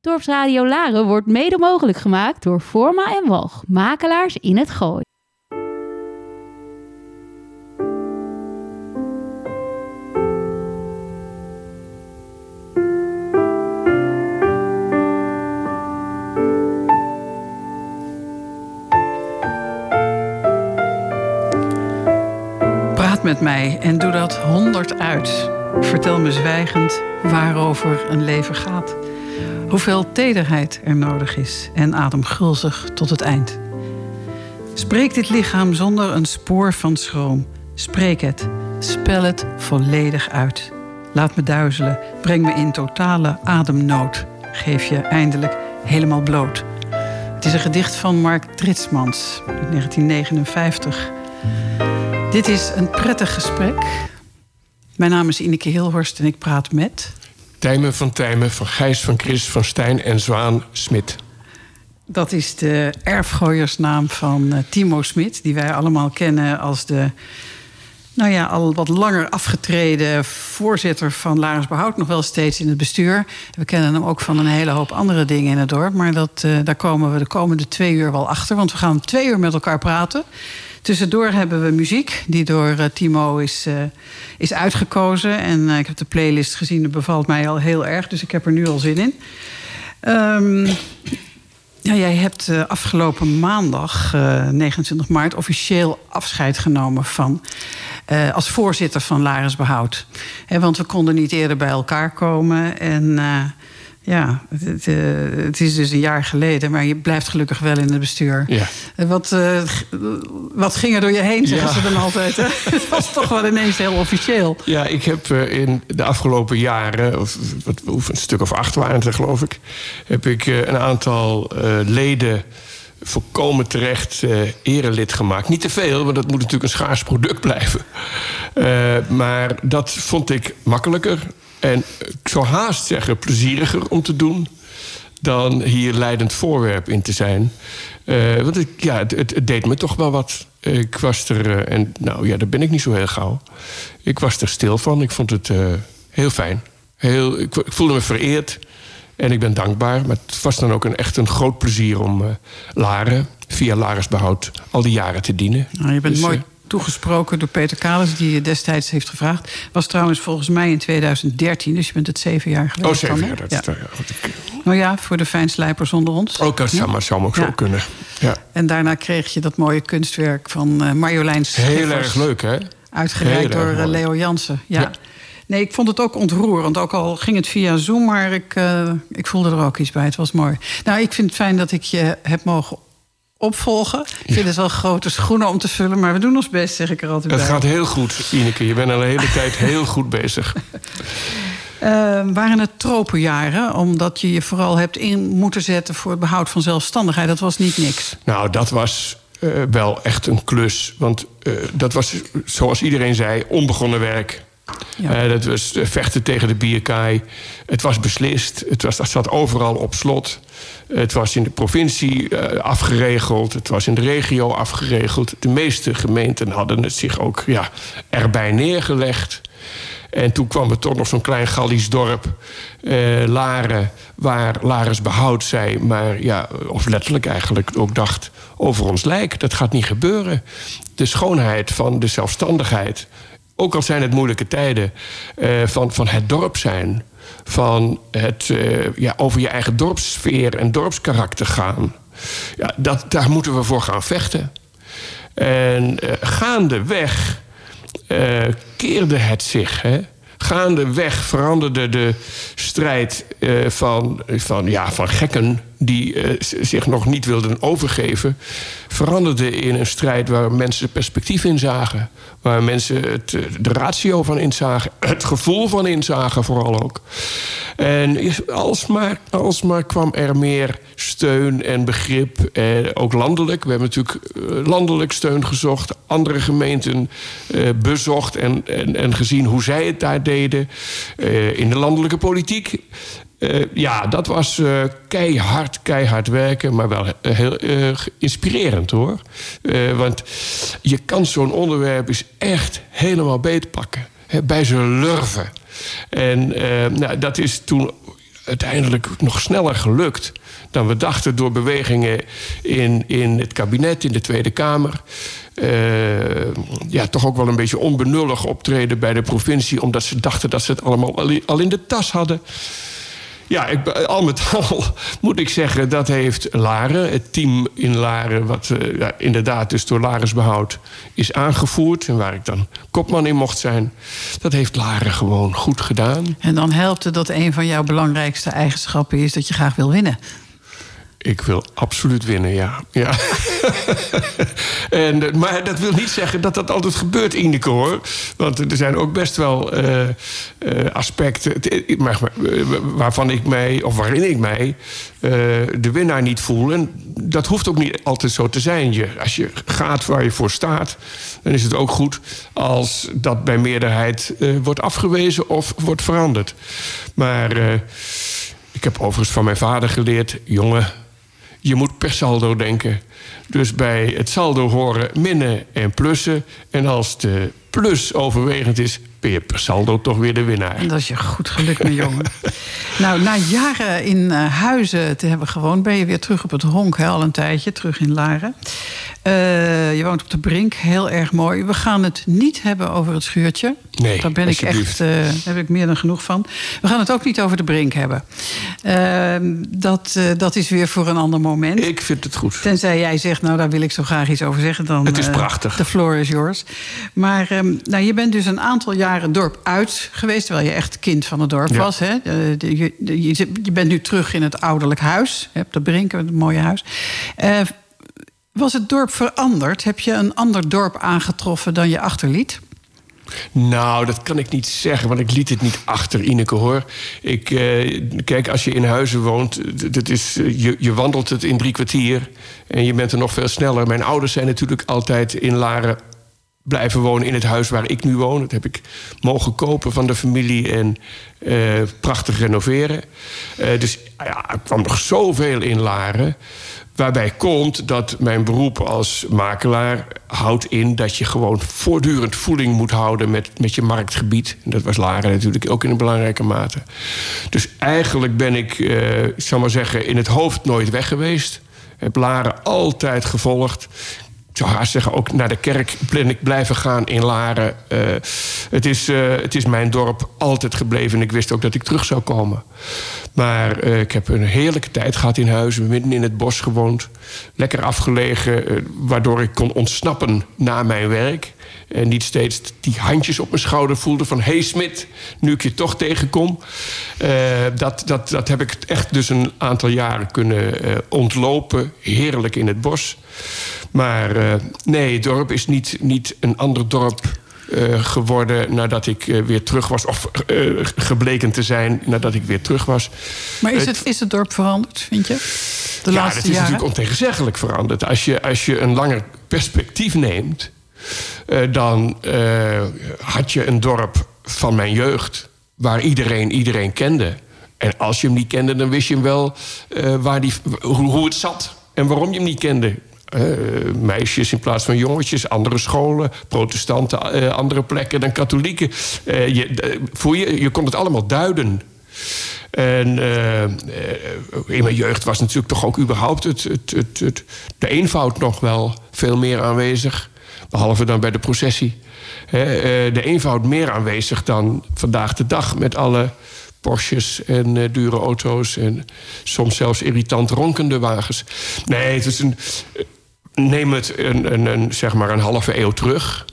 Dorpsradio Laren wordt mede mogelijk gemaakt door Forma en Walg, makelaars in het Gooi. Praat met mij en doe dat honderd uit. Vertel me zwijgend waarover een leven gaat. Hoeveel tederheid er nodig is en adem gulzig tot het eind. Spreek dit lichaam zonder een spoor van schroom. Spreek het, spel het volledig uit. Laat me duizelen, breng me in totale ademnood. Geef je eindelijk helemaal bloot. Het is een gedicht van Mark Tritsmans, 1959. Dit is een prettig gesprek. Mijn naam is Ineke Hilhorst en ik praat met... Tijmen van Tijmen, van Gijs van Chris, van Stijn en Zwaan Smit. Dat is de erfgooiersnaam van uh, Timo Smit, die wij allemaal kennen als de, nou ja, al wat langer afgetreden voorzitter van Laris Behoud, nog wel steeds in het bestuur. We kennen hem ook van een hele hoop andere dingen in het dorp, maar dat, uh, daar komen we de komende twee uur wel achter, want we gaan twee uur met elkaar praten. Tussendoor hebben we muziek die door uh, Timo is, uh, is uitgekozen. En uh, ik heb de playlist gezien, dat bevalt mij al heel erg. Dus ik heb er nu al zin in. Um, ja, jij hebt afgelopen maandag, 29 maart, officieel afscheid genomen van. als voorzitter van Laris Behoud. Want we konden niet eerder bij elkaar komen. En ja, het, uh, het, is dus een jaar geleden, maar je blijft gelukkig wel in het bestuur. Ja. Wat, uh, wat ging er door je heen, zeggen ja. ze dan altijd. Hè? het was toch wel ineens heel officieel. Ja, ik heb uh, in de afgelopen jaren, of, of, een stuk of acht waren het geloof ik... heb ik een aantal leden volkomen terecht erelid gemaakt. Niet te veel, want dat moet natuurlijk een schaars product blijven. maar dat vond ik makkelijker en ik zou haast zeggen plezieriger om te doen dan hier leidend voorwerp in te zijn. Uh, want ik, ja, het, het, deed me toch wel wat. Ik was er, uh, en nou ja, daar ben ik niet zo heel gauw. Ik was er stil van. Ik vond het uh, heel fijn. Heel, ik, ik, voelde me vereerd en ik ben dankbaar. Maar het was dan ook een, echt een groot plezier om Laren, via Laresbehoud, al die jaren te dienen. Nou, je bent dus, mooi toegesproken door Peter Kalis, die je destijds heeft gevraagd. Was trouwens volgens mij in 2013, dus je bent het zeven jaar geleden. Oh, zeven jaar, dat ja. is ja. Nou ja, voor de fijnslijpers onder ons. Ook dat zou, maar, zou ook ja. zo kunnen. Ja. En daarna kreeg je dat mooie kunstwerk van uh, Marjolein Schiffers. Heel erg leuk, hè? Uitgereikt door uh, Leo Jansen. Ja. ja. Nee, ik vond het ook ontroerend. Ook al ging het via Zoom, maar ik, uh, ik voelde er ook iets bij. Het was mooi. Nou, ik vind het fijn dat ik je heb mogen opvolgen. Ik vind het wel grote schoenen om te vullen, maar we doen ons best, zeg ik er altijd Het bij. gaat heel goed, Ineke. Je bent al de hele tijd heel goed bezig. Uh, waren het tropenjaren, omdat je je vooral hebt in moeten zetten voor het behoud van zelfstandigheid? Dat was niet niks. Nou, dat was uh, wel echt een klus. Want uh, dat was, zoals iedereen zei, onbegonnen werk. Ja. Uh, dat was vechten tegen de bierkaai. Het was beslist. Het was, dat zat overal op slot. Het was in de provincie uh, afgeregeld. Het was in de regio afgeregeld. De meeste gemeenten hadden het zich ook ja, erbij neergelegd. En toen kwam er toch nog zo'n klein Gallisch dorp, uh, Laren, waar Lares behoud zei, maar ja, of letterlijk eigenlijk ook dacht over ons lijk. Dat gaat niet gebeuren. De schoonheid van de zelfstandigheid, ook al zijn het moeilijke tijden, uh, van, van het dorp zijn. Van het uh, ja, over je eigen dorpssfeer en dorpskarakter gaan. Ja, dat, daar moeten we voor gaan vechten. En uh, gaandeweg keerde het zich. Hè? Gaandeweg veranderde de strijd van, van, ja, van gekken die uh, zich nog niet wilden overgeven, veranderde in een strijd waar mensen perspectief in zagen. Waar mensen het, de ratio van inzagen, het gevoel van inzagen vooral ook. En alsmaar, alsmaar kwam er meer steun en begrip, eh, ook landelijk. We hebben natuurlijk landelijk steun gezocht, andere gemeenten eh, bezocht en, en, en gezien hoe zij het daar deden. Eh, in de landelijke politiek. Uh, ja, dat was uh, keihard, keihard werken, maar wel heel inspirerend hoor. want je kan zo'n onderwerp eens echt helemaal beetpakken. Hè, bij zijn lurven. En nou, dat is toen uiteindelijk nog sneller gelukt dan we dachten door bewegingen in, in het kabinet, in de Tweede Kamer. Ja, toch ook wel een beetje onbenullig optreden bij de provincie, omdat ze dachten dat ze het allemaal al in de tas hadden. Ja, ik, al met al moet ik zeggen, dat heeft Laren, het team in Laren, wat uh, ja, inderdaad dus door Lares behoud is aangevoerd en waar ik dan kopman in mocht zijn, dat heeft Laren gewoon goed gedaan. En dan helpt het dat een van jouw belangrijkste eigenschappen is dat je graag wil winnen. Ik wil absoluut winnen, ja. ja. en, eh, maar dat wil niet zeggen dat dat altijd gebeurt, Ineke, hoor. Want er zijn ook best wel uh, uh, aspecten waarvan ik mij, of waarin ik mij, de winnaar niet voel. En dat hoeft ook niet altijd zo te zijn. Je, als je gaat waar je voor staat, dan is het ook goed als dat bij meerderheid wordt afgewezen of wordt veranderd. Maar ik heb overigens van mijn vader geleerd, jongen je moet per saldo denken. Dus bij het saldo horen minnen en plussen. En als de plus overwegend is, ben je per saldo toch weer de winnaar. En dat is je goed gelukt, mijn jongen. nou, na jaren in uh, Huizen te hebben gewoond... ben je weer terug op het honk, hè, al een tijdje, terug in Laren. Uh, je woont op de Brink, heel erg mooi. We gaan het niet hebben over het schuurtje. Nee, Daar ben ik echt, uh, heb ik meer dan genoeg van. We gaan het ook niet over de Brink hebben. Uh, dat, dat is weer voor een ander moment. Ik vind het goed. Tenzij jij zegt, nou, daar wil ik zo graag iets over zeggen. Dan, het is prachtig. De floor is yours. Maar ehm, nou, je bent dus een aantal jaren het dorp uit geweest... terwijl je echt kind van het dorp was. Hè? Je, je, je, bent nu terug in het ouderlijk huis. Op de Brink, een mooie huis. Was het dorp veranderd? Heb je een ander dorp aangetroffen dan je achterliet? Nou, dat kan ik niet zeggen, want ik liet het niet achter, Ineke, hoor. Ik, eh, kijk, als je in huizen woont, dat is, eh, je, je wandelt het in drie kwartier... en je bent er nog veel sneller. Mijn ouders zijn natuurlijk altijd in Laren blijven wonen in het huis waar ik nu woon. Dat heb ik mogen kopen van de familie en uh, prachtig renoveren. Uh, dus ja, er kwam nog zoveel in Laren... Waarbij komt dat mijn beroep als makelaar houdt in dat je gewoon voortdurend voeling moet houden met, met je marktgebied. En dat was Laren natuurlijk ook in een belangrijke mate. Dus eigenlijk ben ik, uh, ik zal maar zeggen, in het hoofd nooit weg geweest. Heb Laren altijd gevolgd zou haast zeggen, ook naar de kerk ben ik blijven gaan in Laren. Uh, het, is, uh, het is mijn dorp altijd gebleven en ik wist ook dat ik terug zou komen. Maar uh, ik heb een heerlijke tijd gehad in huis, midden in het bos gewoond. Lekker afgelegen, waardoor ik kon ontsnappen na mijn werk. En niet steeds die handjes op mijn schouder voelde van... hey Smit, nu ik je toch tegenkom. Dat, dat, dat heb ik echt dus een aantal jaren kunnen ontlopen. Heerlijk in het bos. Maar uh, nee, het dorp is niet, niet een ander dorp uh, geworden nadat ik uh, weer terug was. Of uh, gebleken te zijn nadat ik weer terug was. Maar is het, is het dorp veranderd, vind je? De ja, laatste het is jaren? natuurlijk ontegenzeggelijk veranderd. Als je, als je een langer perspectief neemt... dan had je een dorp van mijn jeugd... waar iedereen iedereen kende. En als je hem niet kende, dan wist je hem wel waar die, hoe, hoe het zat... en waarom je hem niet kende. Meisjes in plaats van jongetjes, andere scholen, protestanten, uh, andere plekken dan katholieken. Uh, je, voel je, je kon het allemaal duiden. En in mijn jeugd was natuurlijk toch ook überhaupt het, het, het, de eenvoud nog wel veel meer aanwezig. Behalve dan bij de processie. de eenvoud meer aanwezig dan vandaag de dag met alle Porsches en dure auto's en soms zelfs irritant ronkende wagens. Nee, het is een, neem het een, een, een, zeg maar een halve eeuw terug.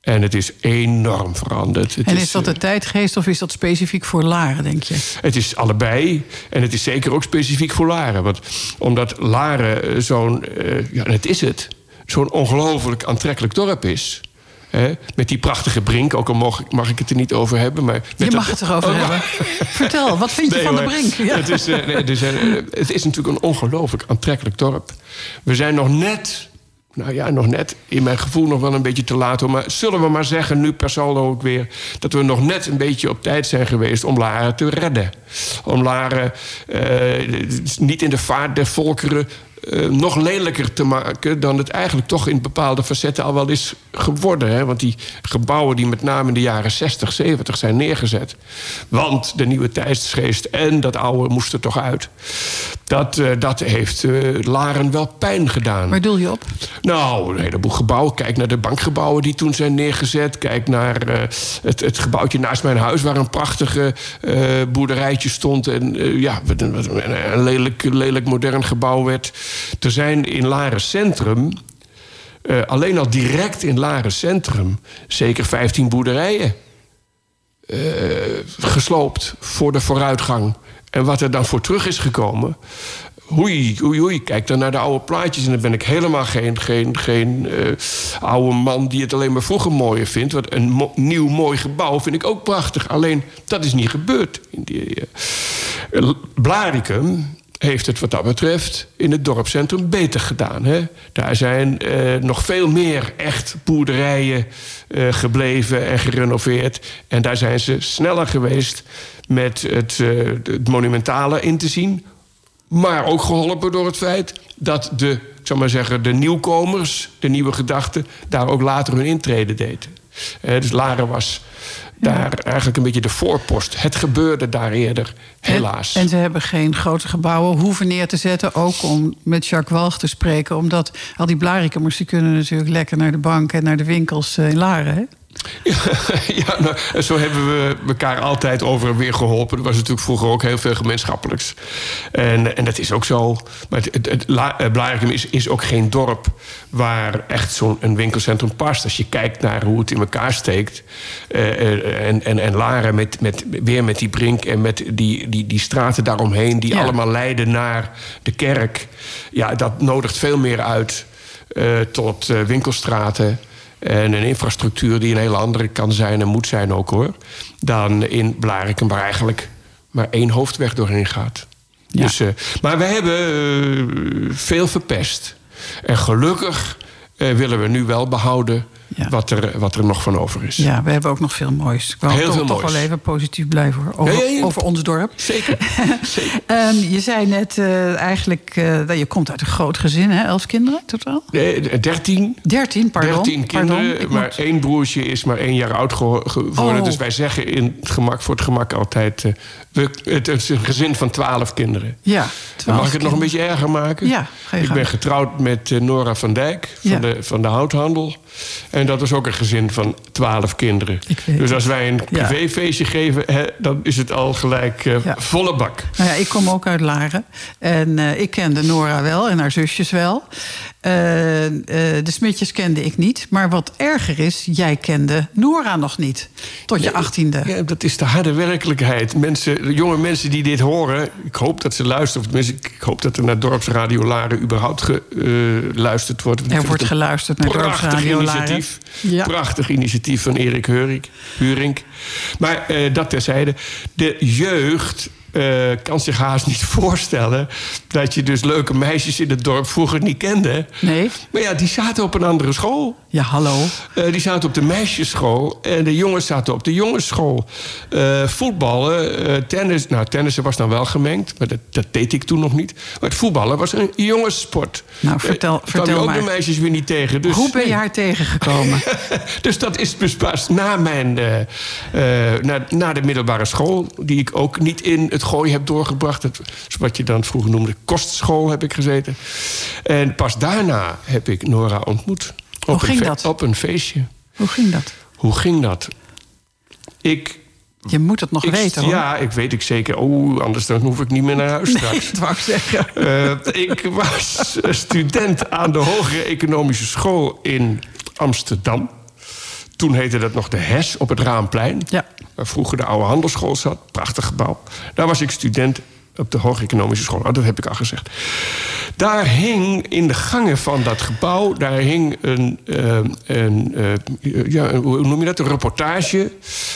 En het is enorm veranderd. Het en is, is dat de tijdgeest of is dat specifiek voor Laren, denk je? Het is allebei. En het is zeker ook specifiek voor Laren. Want omdat Laren eh, zo'n, uh, ja, het is het, zo'n ongelooflijk aantrekkelijk dorp is. Hè? Met die prachtige brink, ook al mag, mag, ik het er niet over hebben. Maar je mag het erover oh, hebben. Vertel, wat vind je van de brink? Ja. Het, is, uh, nee, dus, uh, het is natuurlijk een ongelooflijk aantrekkelijk dorp. We zijn nog net nou ja, nog net in mijn gevoel nog wel een beetje te laat. Maar zullen we maar zeggen, nu per saldo ook weer... dat we nog net een beetje op tijd zijn geweest om Laren te redden. Om Laren uh, niet in de vaart der volkeren... Uh, eh, nog lelijker te maken dan het eigenlijk toch in bepaalde facetten al wel is geworden. Hè? Want die gebouwen die met name in de jaren 60, 70 zijn neergezet. Want de nieuwe tijdsgeest en dat oude moest er toch uit. Dat, uh, dat heeft uh, Laren wel pijn gedaan. Waar doel je op? Nou, een heleboel gebouwen. Kijk naar de bankgebouwen die toen zijn neergezet. Kijk naar het, het gebouwtje naast mijn huis... waar een prachtige boerderijtje stond. En ja, een, een lelijk, lelijk modern gebouw werd. Er zijn in Laren Centrum... alleen al direct in Laren Centrum... zeker 15 boerderijen gesloopt voor de vooruitgang... En wat er dan voor terug is gekomen. Hoei, hoei. Kijk dan naar de oude plaatjes. En dan ben ik helemaal geen, geen, geen uh, oude man die het alleen maar vroeger mooier vindt. Want een nieuw mooi gebouw vind ik ook prachtig. Alleen dat is niet gebeurd. In die, Blaricum heeft het wat dat betreft in het dorpscentrum beter gedaan. Hè? Daar zijn uh, nog veel meer echt boerderijen uh, gebleven en gerenoveerd. En daar zijn ze sneller geweest met het, uh, het monumentale in te zien. Maar ook geholpen door het feit dat de, ik maar zeggen, de nieuwkomers, de nieuwe gedachten, daar ook later hun intrede deden. dus Laren was daar eigenlijk een beetje de voorpost. Het gebeurde daar eerder, helaas. En, en, ze hebben geen grote gebouwen hoeven neer te zetten. Ook om met Jacques Walg te spreken. Omdat al die blarikemers die kunnen natuurlijk lekker naar de bank en naar de winkels in Laren. Hè? Ja, ja nou, zo hebben we elkaar altijd over en weer geholpen. Er was natuurlijk vroeger ook heel veel gemeenschappelijks. En, en dat is ook zo. Maar het, het, het Blarikum is, is ook geen dorp waar echt zo'n winkelcentrum past. Als je kijkt naar hoe het in elkaar steekt. Uh, en, en, en Laren met, met, weer met die brink en met die, die, die straten daaromheen... die ja. allemaal leiden naar de kerk. Ja, dat nodigt veel meer uit uh, tot uh, winkelstraten... En een infrastructuur die een hele andere kan zijn en moet zijn ook hoor. Dan in Blarikum, waar eigenlijk maar één hoofdweg doorheen gaat. Ja. Dus, uh, maar we hebben uh, veel verpest. En gelukkig uh, willen we nu wel behouden ja. wat, er, wat er nog van over is. Ja, we hebben ook nog veel moois. Ik wil toch, toch wel even positief blijven hoor, over, over ons dorp. Zeker. Zeker. um, je zei net uh, eigenlijk uh, dat je komt uit een groot gezin, hè? Elf kinderen totaal? Nee, dertien. Dertien, pardon. Dertien kinderen, pardon, maar moet... één broertje is maar één jaar oud geworden. Oh. Dus wij zeggen in het gemak, voor het gemak altijd... Uh, we, het is een gezin van twaalf kinderen. Ja, twaalf Mag ik het nog een beetje erger maken? Ja, ga je Ik ben getrouwd met Nora van Dijk van, Ja. de, van de houthandel. En dat was ook een gezin van twaalf kinderen. Dus als wij een Ja. privéfeestje geven, hè, dan is het al gelijk uh, Ja. volle bak. Nou ja, ik kom ook uit Laren. En uh, ik kende Nora wel en haar zusjes wel. Uh, de Smitjes kende ik niet. Maar wat erger is, jij kende Nora nog niet. Tot je achttiende. Ja, dat is de harde werkelijkheid. Mensen, jonge mensen die dit horen, ik hoop dat ze luisteren. Of tenminste, ik hoop dat er naar Dorpsradio Laren überhaupt geluisterd wordt. Er wordt geluisterd naar Dorpsradio Laren. Initiatief. Ja. Prachtig initiatief van Erik Heuring, Hurink. Maar uh, dat terzijde. De jeugd uh, kan zich haast niet voorstellen... dat je dus leuke meisjes in het dorp vroeger niet kende. Nee. Maar ja, die zaten op een andere school. Ja, hallo. Uh, die zaten op de meisjesschool en de jongens zaten op de jongensschool. Uh, voetballen, tennis... Nou, tennissen was dan wel gemengd, maar dat, dat, deed ik toen nog niet. Maar het voetballen was een jongenssport. Nou, vertel, vertel je ook maar. de meisjes weer niet tegen. Dus, Hoe ben je haar tegengekomen? dus dat is dus pas na, mijn, na, na de middelbare school... die ik ook niet in het gooi heb doorgebracht. Het, wat je dan vroeger noemde kostschool heb ik gezeten. En pas daarna heb ik Nora ontmoet. Hoe op ging een dat? Op een feestje. Hoe ging dat? Hoe ging dat? Ik... Je moet het nog ik, weten, hoor. Ja, ik weet ik zeker. Oh, anders dan hoef ik niet meer naar huis straks. Nee, dat wou ik zeggen. Uh, ik was student aan de Hogere Economische School in Amsterdam. Toen heette dat nog de HES op het Raamplein. Ja. Waar vroeger de oude handelsschool zat. Prachtig gebouw. Daar was ik student op de Hoge Economische School. Oh, dat heb ik al gezegd. Daar hing in de gangen van dat gebouw... daar hing een, uh, een uh, ja, hoe noem je dat? Een reportage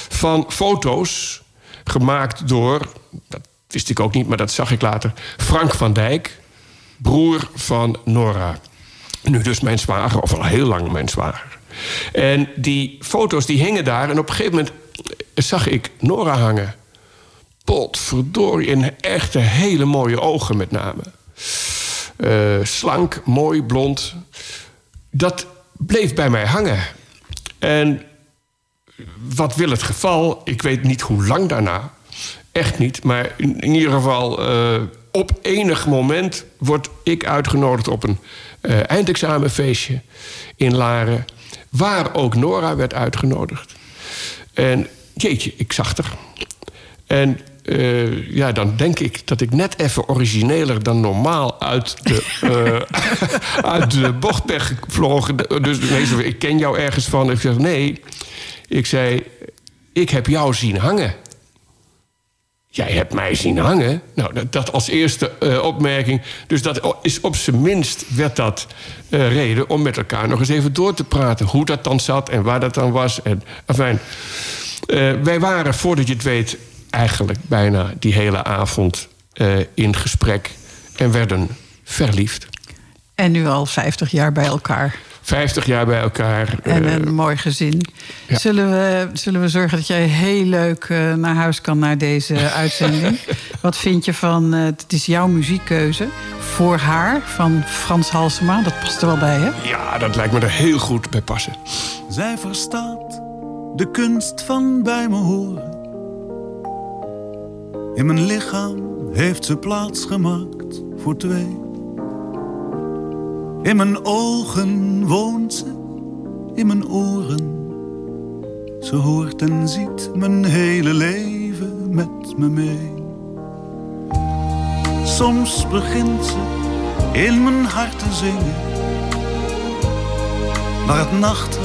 van foto's... gemaakt door, dat wist ik ook niet, maar dat zag ik later... Frank van Dijk, broer van Nora. Nu dus mijn zwager, of al heel lang mijn zwager. En die foto's die hingen daar... en op een gegeven moment zag ik Nora hangen potverdorie, in echte hele mooie ogen met name. slank, mooi, blond. Dat bleef bij mij hangen. En wat wil het geval? Ik weet niet hoe lang daarna. Echt niet. Maar in, in ieder geval, op enig moment word ik uitgenodigd op een eindexamenfeestje in Laren. Waar ook Nora werd uitgenodigd. En jeetje, ik zag er. En uh, ja, dan denk ik dat ik net even origineler dan normaal uit de, uit de bocht ben gevlogen. Dus nee, ik ken jou ergens van. Ik zeg nee. Ik zei, ik heb jou zien hangen. Jij hebt mij zien hangen. Nou, dat, dat als eerste uh, opmerking. Dus dat is op zijn minst werd dat uh, reden om met elkaar nog eens even door te praten. Hoe dat dan zat en waar dat dan was. En, enfin, uh, wij waren, voordat je het weet, eigenlijk bijna die hele avond in gesprek. En werden verliefd. En nu al 50 jaar bij elkaar. 50 jaar bij elkaar. En een uh, mooi gezin. Ja. Zullen, we, zullen we zorgen dat jij heel leuk uh, naar huis kan naar deze uitzending? Wat vind je van, uh, het is jouw muziekkeuze, Voor haar van Frans Halsema. Dat past er wel bij, hè? Ja, dat lijkt me er heel goed bij passen. Zij verstaat de kunst van bij me horen. In mijn lichaam heeft ze plaats gemaakt voor twee. In mijn ogen woont ze, in mijn oren. Ze hoort en ziet mijn hele leven met me mee. Soms begint ze in mijn hart te zingen. Maar het nachtras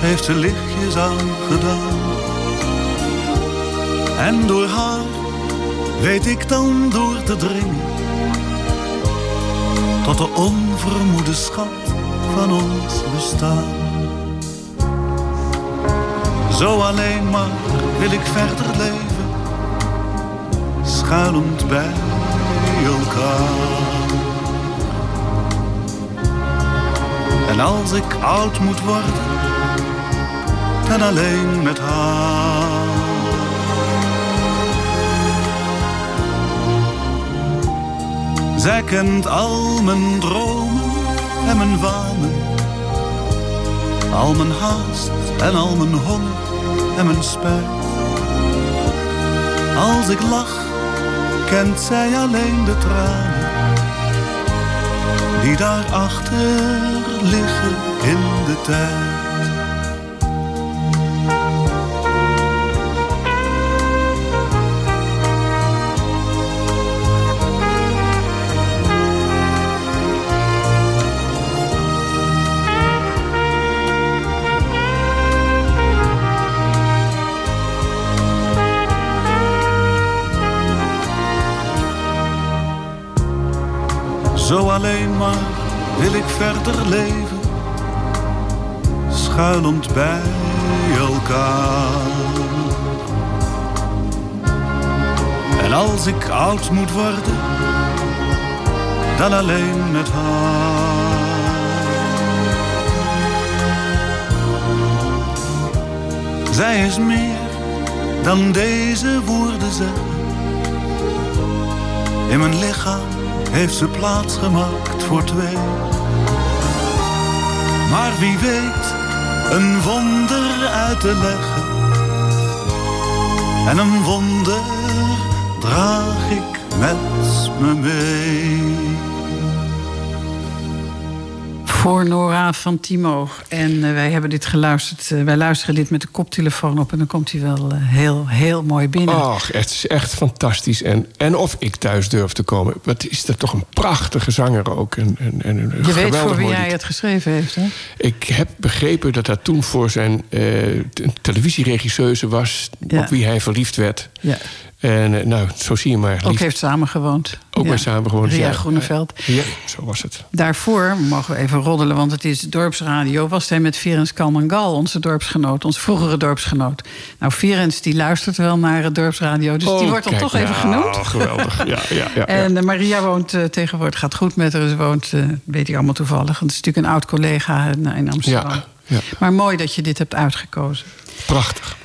heeft ze lichtjes aangedaan. En door haar weet ik dan door te dringen tot de onvermoede schat van ons bestaan. Zo alleen maar wil ik verder leven, schuilend bij elkaar. En als ik oud moet worden, dan alleen met haar. Zij kent al mijn dromen en mijn wanen. Al mijn haast en al mijn honger en mijn spijt. Als ik lach, kent zij alleen de tranen. Die daarachter liggen in de tijd. Ik verder leven, schuilend bij elkaar. En als ik oud moet worden, dan alleen met haar. Zij is meer dan deze woorden zeggen. In mijn lichaam heeft ze plaats gemaakt voor twee. Maar wie weet een wonder uit te leggen. En een wonder draag ik met me mee. Voor Nora van Timo. En uh, wij hebben dit geluisterd. Uh, wij luisteren dit met de koptelefoon op. En dan komt hij wel uh, heel, heel mooi binnen. Ach, het is echt fantastisch. En, en of ik thuis durf te komen. Wat is dat toch een prachtige zanger ook. En, en, en een Je weet voor wie hij het geschreven heeft, hè? Ik heb begrepen dat dat toen voor zijn televisieregisseuse was. Ja. Op wie hij verliefd werd. Ja. En nou, zo zie je maar. Ook heeft samengewoond. Ook ja. maar samengewoond. Ja. Groeneveld. Ja, zo was het. Daarvoor, mogen we even roddelen, want het is dorpsradio... was hij met Ferens Kalmangal, onze dorpsgenoot, onze vroegere dorpsgenoot. Nou, Ferens die luistert wel naar het dorpsradio, dus oh, die wordt dan toch nou, even genoemd. geweldig, ja, ja, ja. en uh, Maria woont uh, tegenwoordig, gaat goed met haar. Ze woont, uh, weet ik allemaal toevallig. Het is natuurlijk een oud collega in, in Amsterdam. Ja, ja. Maar mooi dat je dit hebt uitgekozen. Prachtig.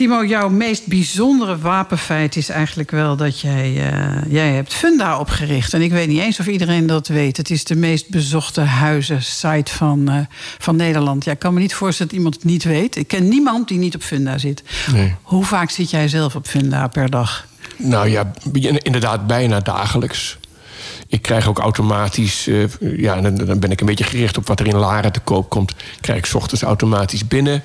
Timo, jouw meest bijzondere wapenfeit is eigenlijk wel dat jij, uh, jij hebt Funda opgericht. En ik weet niet eens of iedereen dat weet. Het is de meest bezochte huizensite van, uh, van Nederland. Ja, ik kan me niet voorstellen dat iemand het niet weet. Ik ken niemand die niet op Funda zit. Nee. Hoe vaak zit jij zelf op Funda per dag? Nou ja, inderdaad bijna dagelijks. Ik krijg ook automatisch, uh, ja, dan, ben ik een beetje gericht op wat er in Laren te koop komt. Krijg ik ochtends automatisch binnen.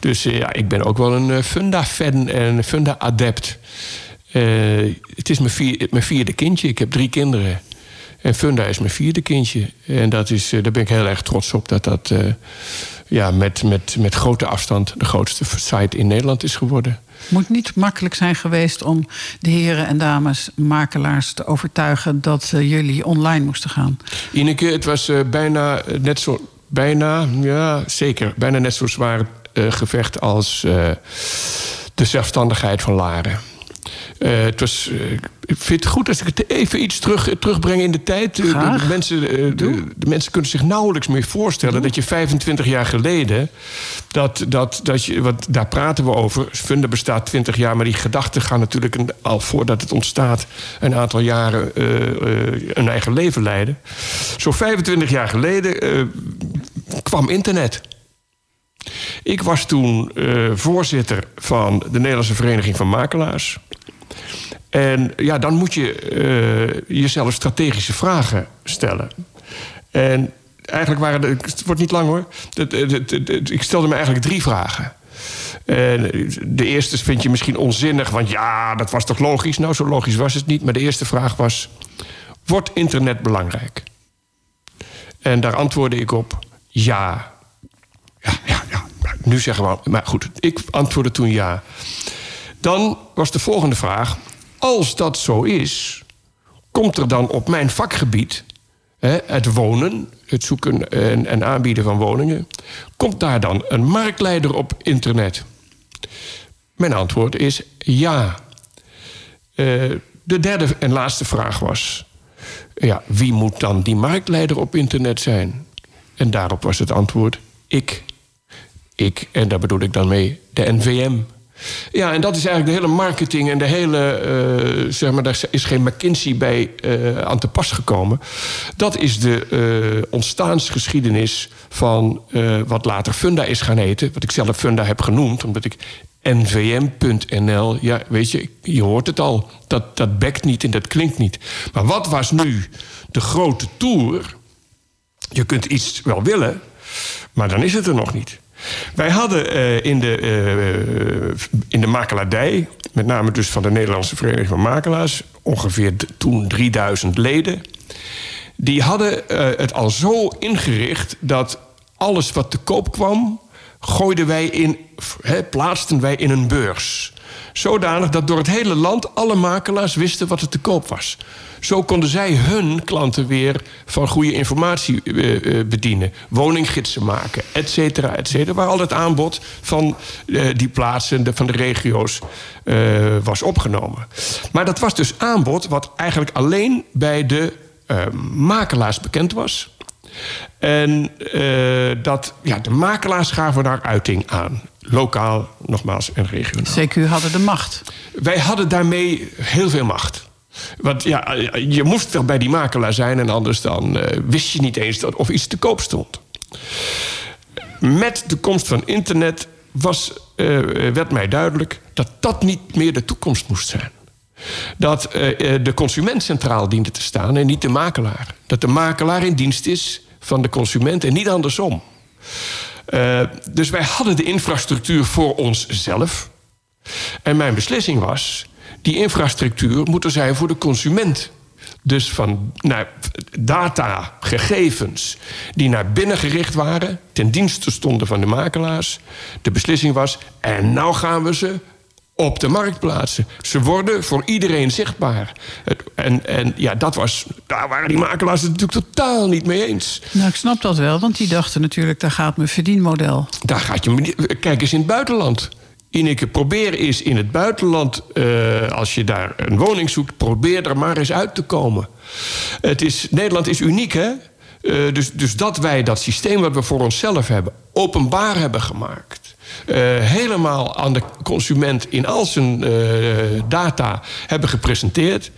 Dus uh, ja, ik ben ook wel een uh, Funda-fan en Funda-adept. het is mijn, vier, mijn vierde kindje. Ik heb drie kinderen. En Funda is mijn vierde kindje. En dat is, daar ben ik heel erg trots op dat dat ja, met, met, met grote afstand de grootste site in Nederland is geworden. Moet niet makkelijk zijn geweest om de heren en dames makelaars te overtuigen dat uh, jullie online moesten gaan? Ineke, het was uh, bijna net zo. Bijna, ja, zeker. Bijna net zo zwaar uh, gevecht als de zelfstandigheid van Laren. Uh, het was, uh, ik vind het goed als ik het even iets terug, terugbreng in de tijd. De, de, mensen, de, de, mensen kunnen zich nauwelijks meer voorstellen dat je 25 jaar geleden. Dat, dat, dat je, wat, daar praten we over. Funda bestaat 20 jaar, maar die gedachten gaan natuurlijk een, al voordat het ontstaat. een aantal jaren uh, een eigen leven leiden. Zo 25 jaar geleden kwam internet. Ik was toen voorzitter van de Nederlandse Vereniging van Makelaars. En ja, dan moet je uh, jezelf strategische vragen stellen. En eigenlijk waren het wordt niet lang hoor. Ik stelde me eigenlijk drie vragen. En de eerste vind je misschien onzinnig, want ja, dat was toch logisch? Nou, zo logisch was het niet. Maar de eerste vraag was: Wordt internet belangrijk? En daar antwoordde ik op: ja. Ja, ja, ja. Nu zeggen we, maar goed, ik antwoordde toen ja. Dan was de volgende vraag: als dat zo is, komt er dan op mijn vakgebied, hè, het wonen, het zoeken en, en aanbieden van woningen, komt daar dan een marktleider op internet? Mijn antwoord is ja. Uh, de derde en laatste vraag was: ja, wie moet dan die marktleider op internet zijn? En daarop was het antwoord: ik. Ik, en daar bedoel ik dan mee de NVM. Ja, en dat is eigenlijk de hele marketing en de hele, uh, zeg maar, daar is geen McKinsey bij uh, aan te pas gekomen. Dat is de uh, ontstaansgeschiedenis van wat later Funda is gaan heten. Wat ik zelf Funda heb genoemd, omdat ik nvm.nl, ja, weet je, je hoort het al. Dat, dat bekt niet en dat klinkt niet. Maar wat was nu de grote tour? Je kunt iets wel willen, maar dan is het er nog niet. Wij hadden uh, in, de, uh, in de makelaardij, met name dus van de Nederlandse Vereniging van Makelaars, ongeveer toen 3000 leden. Die hadden uh, het al zo ingericht dat alles wat te koop kwam, gooiden wij in, he, plaatsten wij in een beurs. Zodanig dat door het hele land alle makelaars wisten wat er te koop was. Zo konden zij hun klanten weer van goede informatie uh, bedienen. Woninggidsen maken, et cetera, et cetera. Waar al het aanbod van uh, die plaatsen, de, van de regio's, was opgenomen. Maar dat was dus aanbod wat eigenlijk alleen bij de makelaars bekend was. En dat, ja, de makelaars gaven daar uiting aan. Lokaal, nogmaals, en regionaal. CQ hadden de macht. Wij hadden daarmee heel veel macht. Want ja, je moest wel bij die makelaar zijn en anders dan uh, wist je niet eens dat of iets te koop stond. Met de komst van internet was, uh, werd mij duidelijk dat dat niet meer de toekomst moest zijn. Dat uh, de consument centraal diende te staan en niet de makelaar. Dat de makelaar in dienst is van de consument en niet andersom. dus wij hadden de infrastructuur voor onszelf. En mijn beslissing was: die infrastructuur moet er zijn voor de consument. Dus van nou, data, gegevens die naar binnen gericht waren, ten dienste stonden van de makelaars. De beslissing was: en nou gaan we ze op de markt plaatsen. Ze worden voor iedereen zichtbaar. En, en ja, dat was, daar waren die makelaars het natuurlijk totaal niet mee eens. Nou, ik snap dat wel, want die dachten natuurlijk... daar gaat mijn verdienmodel. Daar gaat je... Kijk eens in het buitenland. Ineke, probeer eens in het buitenland, uh, als je daar een woning zoekt, probeer er maar eens uit te komen. Het is, Nederland is uniek, hè? Uh, dus, dus dat wij dat systeem wat we voor onszelf hebben, openbaar hebben gemaakt. helemaal aan de consument in al zijn data hebben gepresenteerd.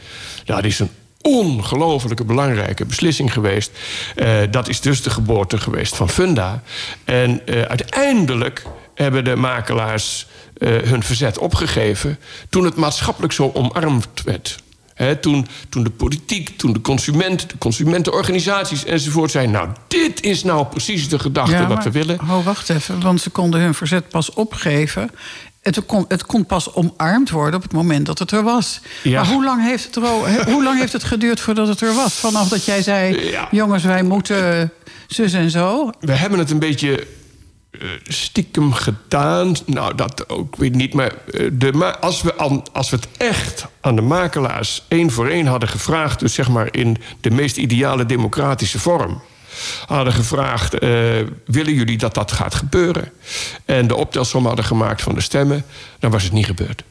Dat is een ongelofelijke belangrijke beslissing geweest. dat is dus de geboorte geweest van Funda. En uiteindelijk hebben de makelaars hun verzet opgegeven toen het maatschappelijk zo omarmd werd toen, toen de politiek, toen de consument, de consumentenorganisaties enzovoort zijn. Nou, dit is nou precies de gedachte wat we willen. Oh, wacht even, want ze konden hun verzet pas opgeven. Het kon, het kon pas omarmd worden op het moment dat het er was. Maar hoe lang, heeft het er, hoe lang heeft het geduurd voordat het er was? Vanaf dat jij zei: jongens, wij moeten zus en zo. We hebben het een beetje stiekem gedaan. Nou, dat ook weet niet. Maar, uh, de, als, we aan, als we het echt aan de makelaars één voor één hadden gevraagd, dus zeg maar in de meest ideale democratische vorm. Hadden gevraagd: uh, willen jullie dat dat gaat gebeuren? En de optelsom hadden gemaakt van de stemmen, dan was het niet gebeurd.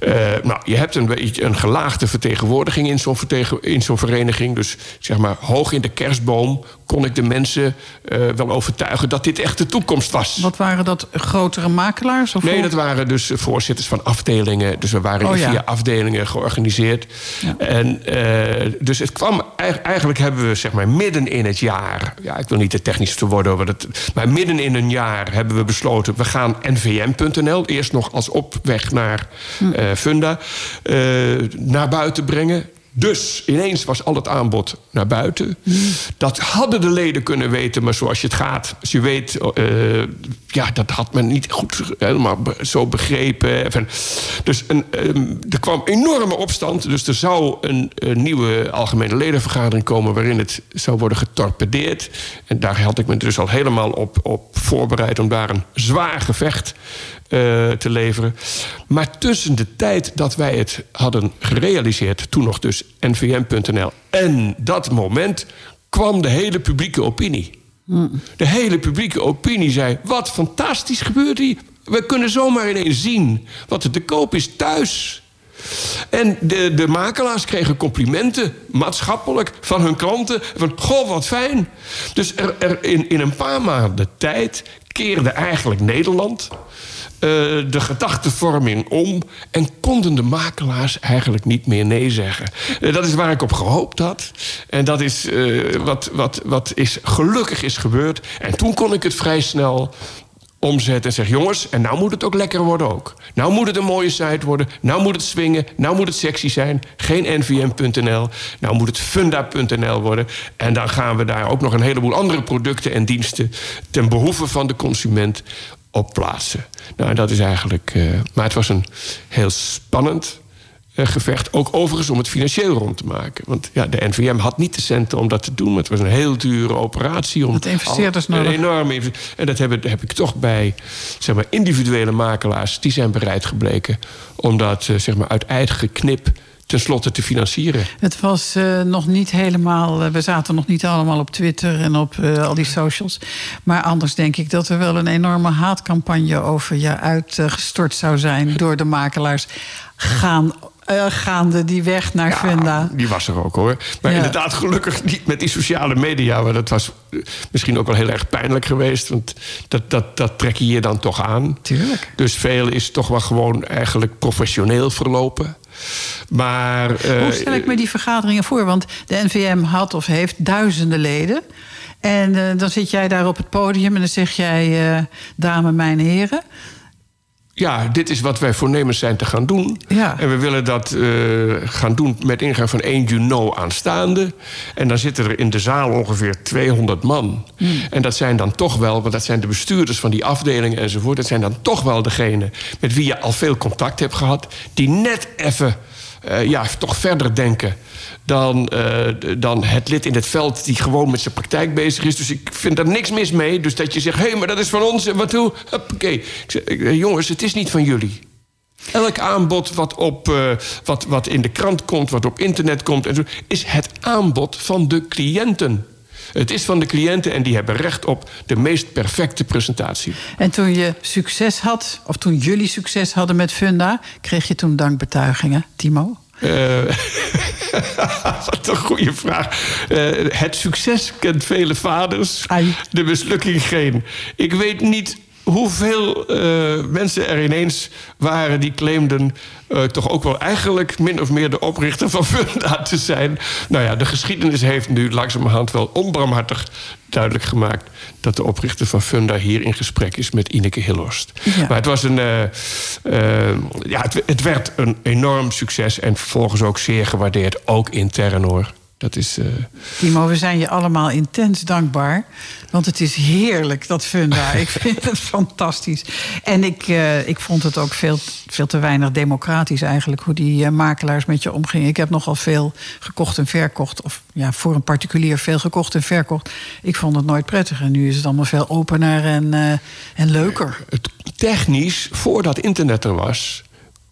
Uh, nou, je hebt een, beetje een gelaagde vertegenwoordiging in zo'n in zo'n vereniging. Dus zeg maar, hoog in de kerstboom kon ik de mensen uh, wel overtuigen dat dit echt de toekomst was. Wat waren dat grotere makelaars? Of nee, dat waren dus voorzitters van afdelingen. Dus we waren oh, ja. via afdelingen georganiseerd. Ja. En uh, dus het kwam eigenlijk hebben we zeg maar midden in het jaar. Ja, ik wil niet te technisch te worden over het. Maar midden in een jaar hebben we besloten. We gaan nvm.nl eerst nog als opweg naar uh, Funda naar buiten brengen. Dus ineens was al het aanbod naar buiten. Dat hadden de leden kunnen weten, maar zoals je het gaat, je weet, uh, ja, dat had men niet goed helemaal zo begrepen. Dus een, um, er kwam enorme opstand. Dus er zou een, een, nieuwe algemene ledenvergadering komen waarin het zou worden getorpedeerd. En daar had ik me dus al helemaal op, op voorbereid om daar een zwaar gevecht uh, te leveren. Maar tussen de tijd dat wij het hadden gerealiseerd, toen nog dus nvm.nl, en dat moment kwam de hele publieke opinie. De hele publieke opinie zei: wat fantastisch gebeurt hier. We kunnen zomaar ineens zien wat er te koop is thuis. En de, de makelaars kregen complimenten, maatschappelijk, van hun klanten. Van, goh, wat fijn. Dus er, er in, in een paar maanden tijd keerde eigenlijk Nederland de gedachtevorming om en konden de makelaars eigenlijk niet meer nee zeggen. Uh, dat is waar ik op gehoopt had. En dat is uh, wat, wat, wat is gelukkig is gebeurd. En toen kon ik het vrij snel omzetten en zeg: jongens, en nou moet het ook lekker worden ook. Nou moet het een mooie site worden. Nou moet het swingen. Nou moet het sexy zijn. Geen nvm.nl. Nou moet het funda.nl worden. En dan gaan we daar ook nog een heleboel andere producten en diensten ten behoeve van de consument op plaatsen. Nou, dat is eigenlijk. Uh, maar het was een heel spannend uh, gevecht. Ook overigens om het financieel rond te maken. Want ja, de NVM had niet de centen om dat te doen. Maar het was een heel dure operatie. Om dat investeerders nodig. Een enorme En dat heb, heb ik toch bij zeg maar, individuele makelaars. die zijn bereid gebleken om dat uh, zeg maar, uit eigen knip tenslotte te financieren. Het was uh, nog niet helemaal. Uh, we zaten nog niet allemaal op Twitter en op uh, al die socials. Maar anders denk ik dat er wel een enorme haatcampagne over je uitgestort zou zijn door de makelaars. Gaan uh, gaande die weg naar ja, Funda. Die was er ook hoor. Maar ja. inderdaad, gelukkig niet met die sociale media. Maar dat was misschien ook wel heel erg pijnlijk geweest. Want dat, dat, dat trek je je dan toch aan. Tuurlijk. Dus veel is toch wel gewoon eigenlijk professioneel verlopen. Maar, uh, Hoe stel ik me die vergaderingen voor? Want de NVM had of heeft duizenden leden. En uh, dan zit jij daar op het podium en dan zeg jij, uh, dame, mijn heren ja, dit is wat wij voornemens zijn te gaan doen. Ja. En we willen dat uh, gaan doen met ingang van 1 juni aanstaande. En dan zitten er in de zaal ongeveer 200 man. Mm. En dat zijn dan toch wel, want dat zijn de bestuurders van die afdelingen enzovoort. Dat zijn dan toch wel degenen met wie je al veel contact hebt gehad. Die net even, uh, ja, toch verder denken dan, uh, dan het lid in het veld die gewoon met zijn praktijk bezig is. Dus ik vind daar niks mis mee. Dus dat je zegt, hé, hey, maar dat is van ons wat hoe? Oké, jongens, het is niet van jullie. Elk aanbod wat, op, uh, wat, wat in de krant komt, wat op internet komt, en zo, is het aanbod van de cliënten. Het is van de cliënten en die hebben recht op de meest perfecte presentatie. En toen je succes had, of toen jullie succes hadden met Funda, kreeg je toen dankbetuigingen, Timo? Uh, wat een goede vraag. Uh, het succes kent vele vaders, Ai. de mislukking geen. Ik weet niet hoeveel uh, mensen er ineens waren die claimden uh, toch ook wel eigenlijk min of meer de oprichter van Funda te zijn. Nou ja, de geschiedenis heeft nu langzamerhand wel onbarmhartig duidelijk gemaakt dat de oprichter van Funda hier in gesprek is met Ineke Hillhorst. Ja. Maar het was een. Uh, ja, het, het, werd een enorm succes en vervolgens ook zeer gewaardeerd, ook intern hoor. Dat is, uh... Timo, we zijn je allemaal intens dankbaar. Want het is heerlijk, dat funda. ik vind het fantastisch. En ik, uh, ik vond het ook veel, veel te weinig democratisch eigenlijk... hoe die uh, makelaars met je omgingen. Ik heb nogal veel gekocht en verkocht. Of ja, voor een particulier veel gekocht en verkocht. Ik vond het nooit prettig. En nu is het allemaal veel opener en, en leuker. Het, technisch, voordat internet er was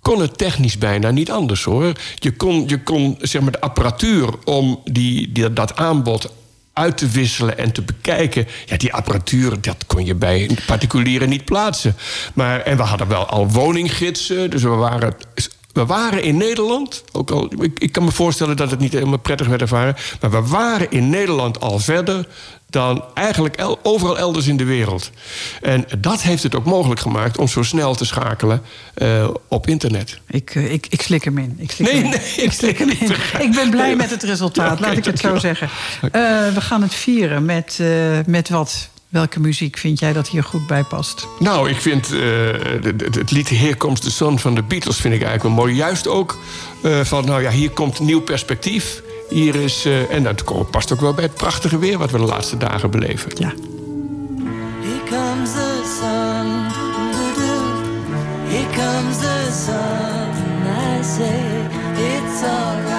kon het technisch bijna niet anders hoor. Je kon, je kon zeg maar, de apparatuur om die, die, dat aanbod uit te wisselen en te bekijken. Ja, die apparatuur, dat kon je bij particulieren niet plaatsen. Maar, en we hadden wel al woninggidsen, dus we waren we waren in Nederland, ook al, ik, kan me voorstellen dat het niet helemaal prettig werd ervaren, maar we waren in Nederland al verder dan eigenlijk overal elders in de wereld. En dat heeft het ook mogelijk gemaakt om zo snel te schakelen uh, op internet. Ik, uh, ik, ik slik hem in. Ik slik nee, hem in. nee, ik slik hem in. Ik ben blij met het resultaat, okay, laat ik het zo zeggen. Uh, we gaan het vieren met, met wat? Welke muziek vind jij dat hier goed bij past? Nou, ik vind het lied Here Comes the Sun van de Beatles vind ik eigenlijk wel mooi. Juist ook van, nou ja, hier komt nieuw perspectief. Hier is, uh, en dat past ook wel bij het prachtige weer wat we de laatste dagen beleven. Ja. Here comes the sun. Here comes the sun. I say it's alright.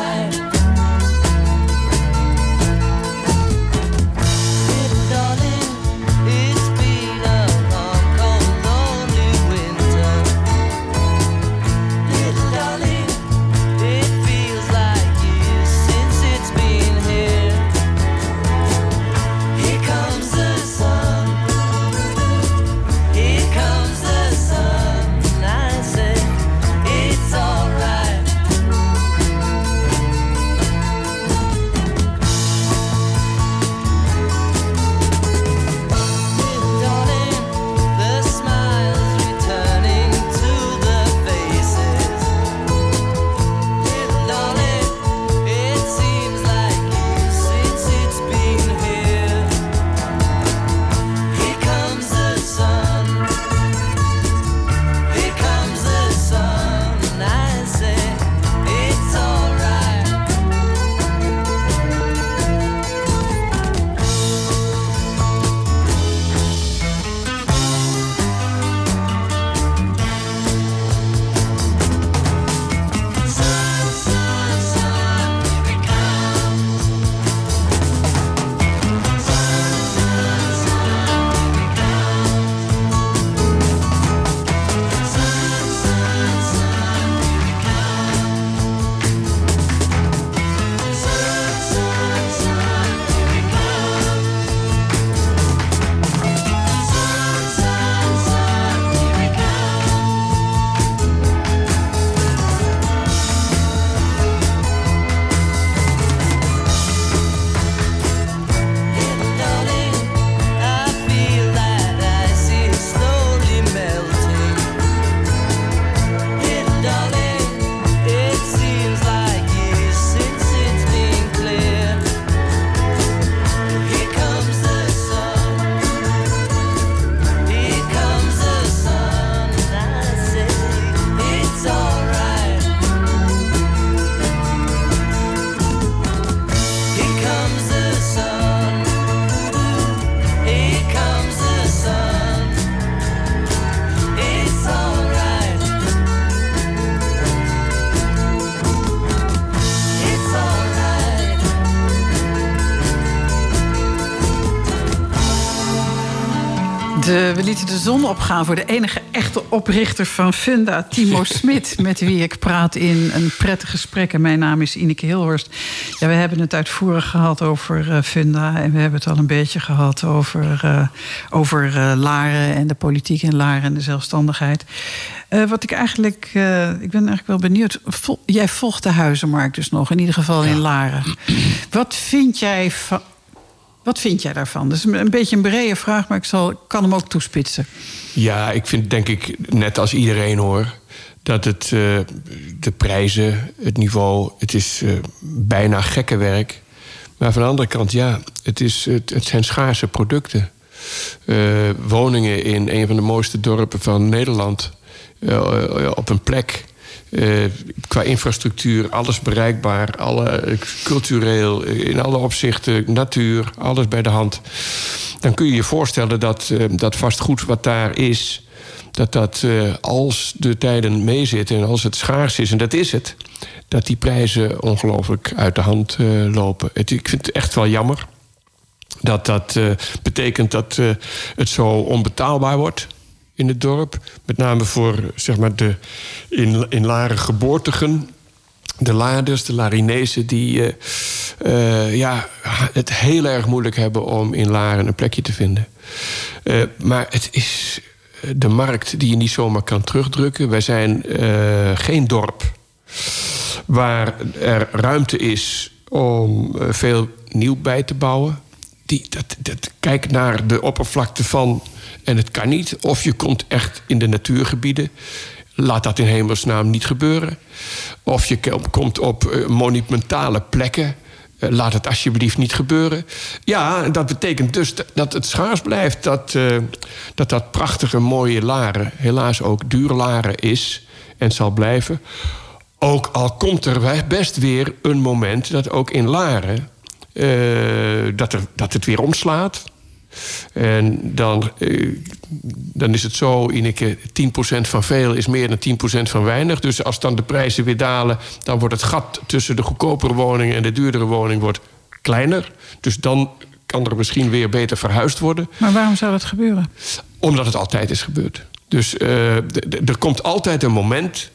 Zon opgaan voor de enige echte oprichter van Funda, Timo Smit, met wie ik praat in een prettig gesprek. En mijn naam is Ineke Hilhorst. Ja, we hebben het uitvoerig gehad over uh, Funda en we hebben het al een beetje gehad over, uh, over uh, Laren en de politiek in Laren en de zelfstandigheid. wat ik eigenlijk, ik ben eigenlijk wel benieuwd. Vol, jij volgt de huizenmarkt dus nog, in ieder geval in Laren. Wat vind jij van Wat vind jij daarvan? Dat is een beetje een brede vraag, maar ik zal, kan hem ook toespitsen. Ja, ik vind denk ik net als iedereen hoor dat het, uh, de prijzen, het niveau, het is uh, bijna gekke werk. Maar van de andere kant, ja, het, is, het, het zijn schaarse producten. Uh, woningen in een van de mooiste dorpen van Nederland. op een plek. Qua infrastructuur, alles bereikbaar. Alle, cultureel, in alle opzichten, natuur, alles bij de hand. Dan kun je je voorstellen dat dat vastgoed wat daar is dat dat als de tijden meezitten en als het schaars is, en dat is het, dat die prijzen ongelooflijk uit de hand lopen. Ik vind het echt wel jammer dat dat betekent dat het zo onbetaalbaar wordt in het dorp. Met name voor zeg maar, de in, in Laren geboortigen. De Laarders, de Larinezen, die ja, het heel erg moeilijk hebben om in Laren een plekje te vinden. maar het is de markt die je niet zomaar kan terugdrukken. Wij zijn geen dorp waar er ruimte is om veel nieuw bij te bouwen. Die, dat, dat, kijk naar de oppervlakte van en het kan niet. Of je komt echt in de natuurgebieden. Laat dat in hemelsnaam niet gebeuren. Of je komt op uh, monumentale plekken. Eh, laat het alsjeblieft niet gebeuren. Ja, dat betekent dus dat het schaars blijft. Dat uh, dat, dat prachtige, mooie Laren helaas ook duur Laren is en zal blijven. Ook al komt er best weer een moment dat ook in Laren... Dat, dat het weer omslaat. En dan, eh, dan is het zo, Ineke, 10% van veel is meer dan 10% van weinig. Dus als dan de prijzen weer dalen... dan wordt het gat tussen de goedkopere woningen en de duurdere woning wordt kleiner. Dus dan kan er misschien weer beter verhuisd worden. Maar waarom zou dat gebeuren? Omdat het altijd is gebeurd. Dus uh, er komt altijd een moment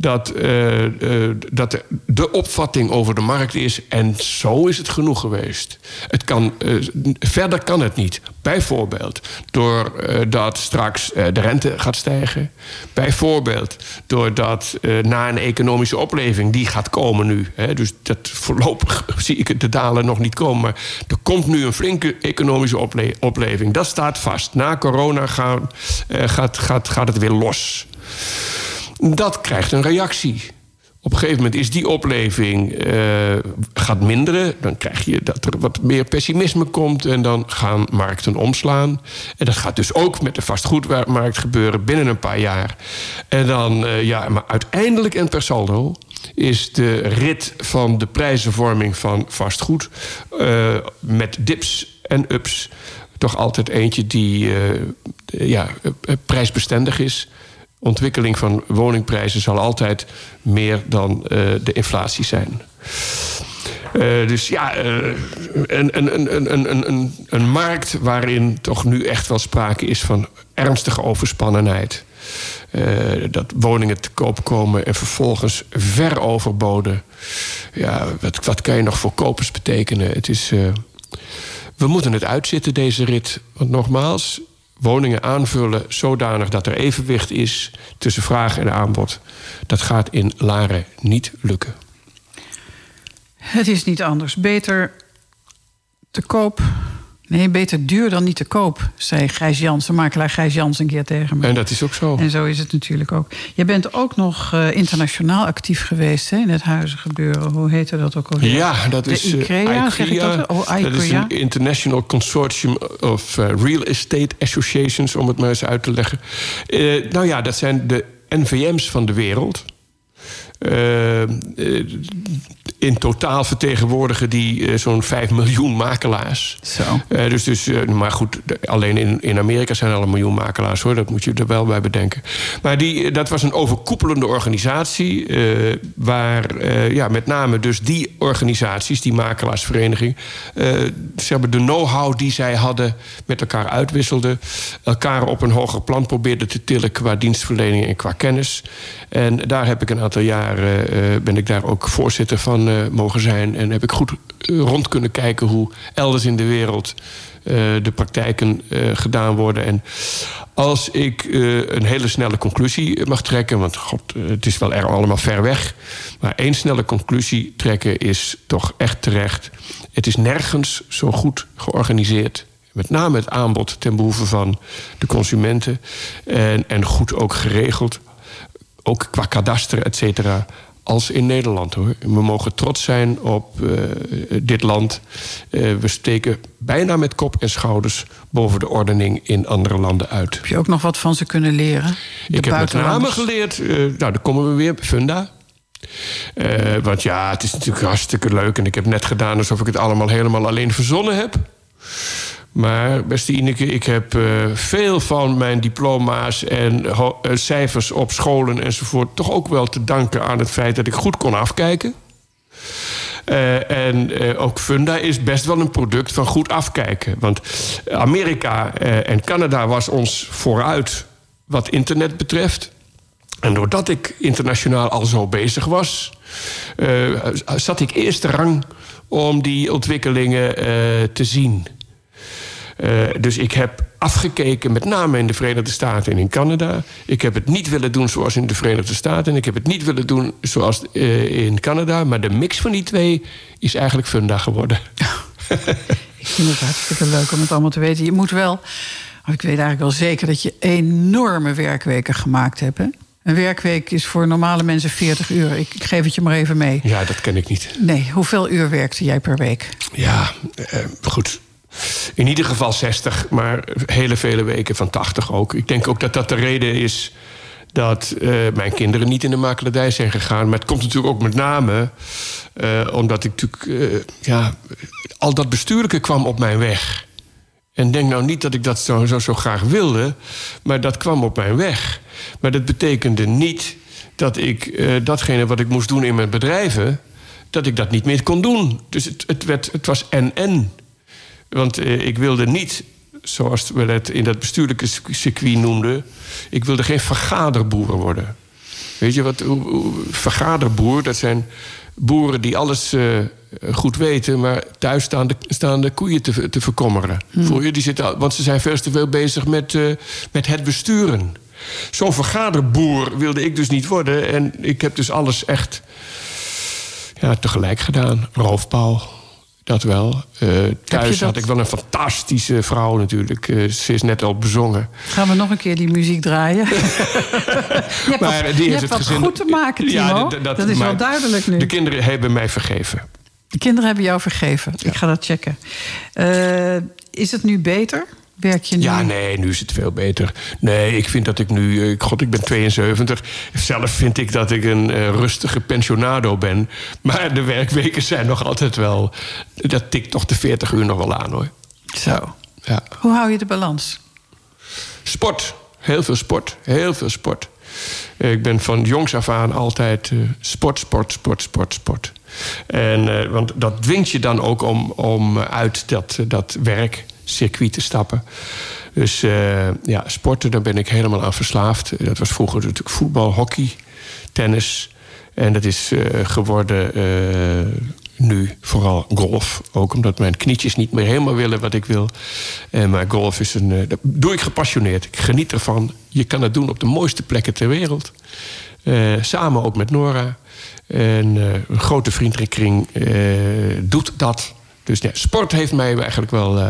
dat, uh, dat de, opvatting over de markt is... en zo is het genoeg geweest. Het kan, uh, verder kan het niet. Bijvoorbeeld doordat straks de rente gaat stijgen. Bijvoorbeeld doordat na een economische opleving... die gaat komen nu. Hè, dus dat voorlopig zie ik de dalen nog niet komen. Maar er komt nu een flinke economische ople opleving. Dat staat vast. Na corona gaan, gaat, gaat het weer los dat krijgt een reactie. Op een gegeven moment is die opleving uh, gaat minderen. Dan krijg je dat er wat meer pessimisme komt. En dan gaan markten omslaan. En dat gaat dus ook met de vastgoedmarkt gebeuren binnen een paar jaar. En dan, uh, ja, maar uiteindelijk en per saldo is de rit van de prijzenvorming van vastgoed uh, met dips en ups toch altijd eentje die ja, prijsbestendig is ontwikkeling van woningprijzen zal altijd meer dan uh, de inflatie zijn. Uh, dus ja, uh, een, een, een, een, markt waarin toch nu echt wel sprake is van ernstige overspannenheid. Dat woningen te koop komen en vervolgens ver overboden. Ja, wat, wat kan je nog voor kopers betekenen? Het is, we moeten het uitzitten, deze rit. Want nogmaals, woningen aanvullen zodanig dat er evenwicht is tussen vraag en aanbod. Dat gaat in Laren niet lukken. Het is niet anders. Beter te koop Nee, beter duur dan niet te koop, zei Gijs Jansen, makelaar Gijs Jansen een keer tegen me. En dat is ook zo. En zo is het natuurlijk ook. Je bent ook nog uh, internationaal actief geweest hè, in het huizengebeuren. Hoe heette dat ook alweer? Ja, dat de is ICREA, ICREA, zeg ik dat? Oh, dat is een International Consortium of uh, Real Estate Associations, om het maar eens uit te leggen. Uh, nou ja, dat zijn de NVM's van de wereld. Uh, in totaal vertegenwoordigen die uh, zo'n 5 miljoen makelaars. Zo. Uh, dus, dus, uh, maar goed, alleen in, in Amerika zijn er al een miljoen makelaars hoor. Dat moet je er wel bij bedenken. Maar die, dat was een overkoepelende organisatie. waar ja, met name dus die organisaties, die makelaarsvereniging. ze hebben de know-how die zij hadden met elkaar uitwisselden. Elkaar op een hoger plan probeerden te tillen qua dienstverlening en qua kennis. En daar heb ik een aantal jaren ben ik daar ook voorzitter van Cannes mogen zijn. En heb ik goed rond kunnen kijken hoe elders in de wereld de praktijken gedaan worden. En als ik een hele snelle conclusie mag trekken, want god, het is wel er allemaal ver weg. Maar één snelle conclusie trekken is toch echt terecht. Het is nergens zo goed georganiseerd met name het aanbod ten behoeve van de consumenten. En, en goed ook geregeld. Ook qua kadaster, et cetera. Als in Nederland hoor. We mogen trots zijn op uh, dit land. Uh, we steken bijna met kop en schouders boven de ordening in andere landen uit. Heb je ook nog wat van ze kunnen leren? De Ik heb met name geleerd, uh, nou, daar komen we weer, Funda. want ja, het is natuurlijk hartstikke leuk. En ik heb net gedaan alsof ik het allemaal helemaal alleen verzonnen heb. Maar beste Ineke, ik heb uh, veel van mijn diploma's en uh, cijfers op scholen enzovoort... toch ook wel te danken aan het feit dat ik goed kon afkijken. Uh, en ook Funda is best wel een product van goed afkijken. Want Amerika en Canada was ons vooruit wat internet betreft. En doordat ik internationaal al zo bezig was... zat ik eerste rang om die ontwikkelingen te zien... Uh, dus ik heb afgekeken, met name in de Verenigde Staten en in Canada. Ik heb het niet willen doen zoals in de Verenigde Staten. En ik heb het niet willen doen zoals uh, in Canada. Maar de mix van die twee is eigenlijk Funda geworden. ik vind het hartstikke leuk om het allemaal te weten. Je moet wel, ik weet eigenlijk wel zeker dat je enorme werkweken gemaakt hebt. Hè? Een werkweek is voor normale mensen 40 uur. Ik, ik, geef het je maar even mee. Ja, dat ken ik niet. Nee, hoeveel uur werkte jij per week? Ja, uh, goed. In ieder geval 60, maar hele vele weken van 80 ook. Ik denk ook dat dat de reden is dat uh, mijn kinderen niet in de makelaardij zijn gegaan. Maar het komt natuurlijk ook met name uh, omdat ik natuurlijk... Uh, ja, al dat bestuurlijke kwam op mijn weg. En denk nou niet dat ik dat zo, zo, zo graag wilde, maar dat kwam op mijn weg. Maar dat betekende niet dat ik datgene wat ik moest doen in mijn bedrijven... dat ik dat niet meer kon doen. Dus het, het, werd, het was en-en. Want eh, ik wilde niet, zoals we het in dat bestuurlijke circuit noemden... ik wilde geen vergaderboer worden. Weet je wat, vergaderboer, dat zijn boeren die alles uh, goed weten... maar thuis staan de, staan de koeien te, te verkommeren. Hmm. Voor je, die zitten, want ze zijn veel te veel bezig met, uh, met het besturen. Zo'n vergaderboer wilde ik dus niet worden. En ik heb dus alles echt ja, tegelijk gedaan. Roofbouw, dat wel. Uh, thuis dat... had ik wel een fantastische vrouw natuurlijk. Uh, ze is net al bezongen. Gaan we nog een keer die muziek draaien? je maar wat, die je hebt het gezin... goed te maken, Timo. Ja, dat, dat is wel duidelijk nu. De kinderen hebben mij vergeven. De kinderen hebben jou vergeven. Ja. Ik ga dat checken. Uh, is het nu beter? Werk je nu? Ja, nee, nu is het veel beter. Nee, ik vind dat ik nu... Eh, God, ik ben 72. Zelf vind ik dat ik een uh, rustige pensionado ben. Maar de werkweken zijn nog altijd wel... Dat tikt toch de 40 uur nog wel aan, hoor. Zo. Ja. Hoe hou je de balans? Sport. Heel veel sport. Heel veel sport. Ik ben van jongs af aan altijd uh, sport, sport, sport, sport, sport. En, uh, want dat dwingt je dan ook om, om uit dat, dat werk circuit te stappen. Dus uh, ja, sporten, daar ben ik helemaal aan verslaafd. Dat was vroeger natuurlijk voetbal, hockey, tennis. En dat is uh, geworden uh, nu vooral golf. Ook omdat mijn knietjes niet meer helemaal willen wat ik wil. En maar golf is een. dat doe ik gepassioneerd. Ik geniet ervan. Je kan het doen op de mooiste plekken ter wereld. samen ook met Nora. En een grote vriendenkring doet dat. Dus ja, sport heeft mij eigenlijk wel. Uh,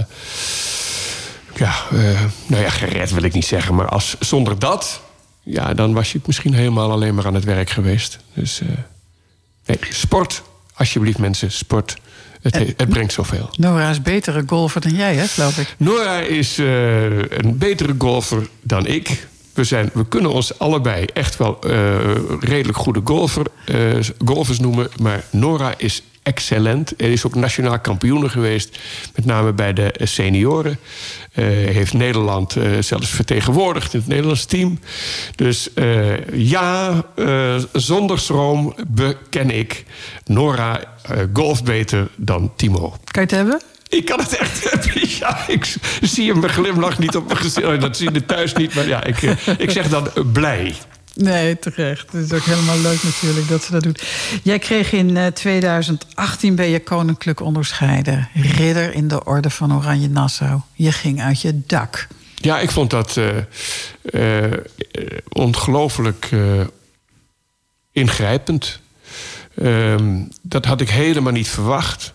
ja, uh, nou ja, gered wil ik niet zeggen. Maar als, zonder dat, ja, dan was je misschien helemaal alleen maar aan het werk geweest. Dus uh, nee, sport, alsjeblieft mensen, sport. Het, het, brengt zoveel. Nora is betere golfer dan jij, hè, geloof ik. Nora is een betere golfer dan ik. We, zijn, we kunnen ons allebei echt wel redelijk goede golfer, golfers noemen. Maar Nora is excellent. Er is ook nationaal kampioen geweest, met name bij de senioren. Uh, heeft Nederland uh, zelfs vertegenwoordigd in het Nederlands team. Dus uh, ja, zonder schroom beken ik Nora golf beter dan Timo. Kan je het hebben? Ik kan het echt hebben. Ja, ik zie hem glimlach niet op mijn gezicht. Oh, dat zie je thuis niet, maar ja, ik, ik zeg dan blij. Nee, terecht. Het is ook helemaal leuk natuurlijk dat ze dat doet. Jij kreeg in eh, 2018 ben je koninklijk onderscheiden. Ridder in de Orde van Oranje Nassau. Je ging uit je dak. Ja, ik vond dat eh, eh, ongelooflijk eh, ingrijpend. Ehm, dat had ik helemaal niet verwacht.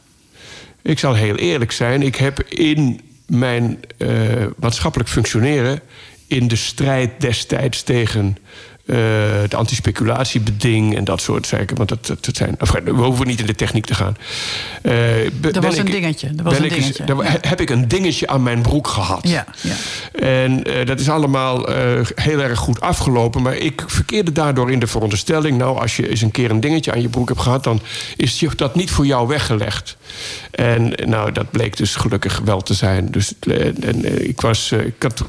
Ik zal heel eerlijk zijn. Ik heb in mijn eh, maatschappelijk functioneren... in de strijd destijds tegen eh, de antispeciculatiebeding... en dat soort zaken. Want dat, dat, dat zijn, enfin, we hoeven niet in de techniek te gaan. Eh, be- Dat was een dingetje. Dat was een dingetje. daar heb ik een dingetje aan mijn broek gehad. Ja, ja. En eh, dat is allemaal eh, heel erg goed afgelopen. Maar ik verkeerde daardoor in de veronderstelling... nou, als je eens een keer een dingetje aan je broek hebt gehad... dan is dat niet voor jou weggelegd. En eh, nou, dat bleek dus gelukkig wel te zijn. Dus eh, en, eh, ik was... eh, ik had,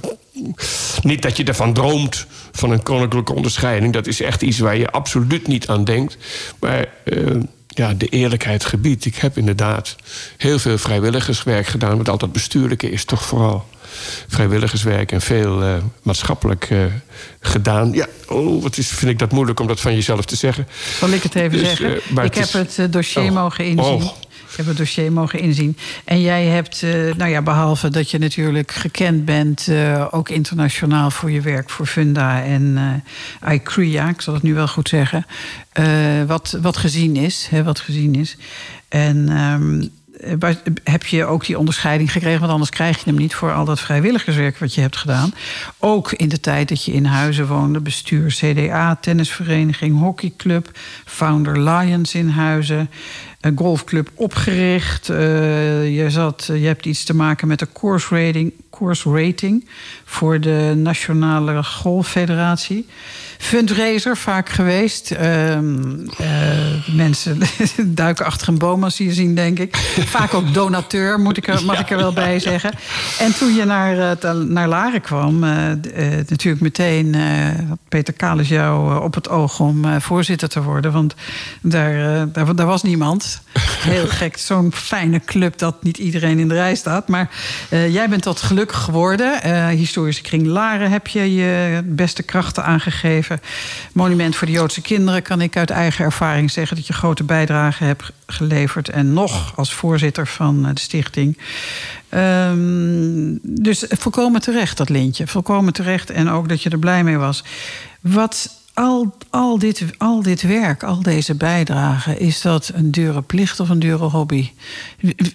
niet dat je ervan droomt van een koninklijke onderscheiding. Dat is echt iets waar je absoluut niet aan denkt. Maar eh, ja, de eerlijkheid gebied. Ik heb inderdaad heel veel vrijwilligerswerk gedaan. Want al dat bestuurlijke is toch vooral vrijwilligerswerk en veel eh, maatschappelijk eh, gedaan. Ja, oh, wat is, vind ik dat moeilijk om dat van jezelf te zeggen. Zal ik het even Dus, zeggen? ik het heb is- het dossier Oh. mogen inzien. Oh. Ik heb het dossier mogen inzien. En jij hebt, eh, nou ja, behalve dat je natuurlijk gekend bent, eh, ook internationaal voor je werk voor Funda en eh ICRIA, ik zal het nu wel goed zeggen, wat, wat gezien is. Hè, wat gezien is. En ehm, eh, heb je ook die onderscheiding gekregen? Want anders krijg je hem niet voor al dat vrijwilligerswerk wat je hebt gedaan. Ook in de tijd dat je in huizen woonde. Bestuur CDA, tennisvereniging, hockeyclub. Founder Lions in huizen. Een golfclub opgericht. Eh, je, zat, je hebt iets te maken met de course rating, course rating voor de Nationale Golffederatie. Fundraiser vaak geweest. Ehm, eh, mensen duiken achter een boom als ze je zien, denk ik. Vaak ook donateur, moet ik er, mag ik er wel bij zeggen. En toen je naar, eh, naar Laren kwam, eh, natuurlijk meteen Peter Kalis jou op het oog om voorzitter te worden. Want daar, daar, daar was niemand. Heel gek, zo'n fijne club dat niet iedereen in de rij staat. Maar jij bent dat geworden. Eh, historische kring Laren heb je je beste krachten aangegeven. Monument voor de Joodse kinderen kan ik uit eigen ervaring zeggen... dat je grote bijdrage hebt geleverd. En nog als voorzitter van eh, de stichting. Ehm, dus volkomen terecht, dat lintje. Volkomen terecht. En ook dat je er blij mee was. Wat al, al, dit, al dit werk, al deze bijdragen, is dat een dure plicht of een dure hobby?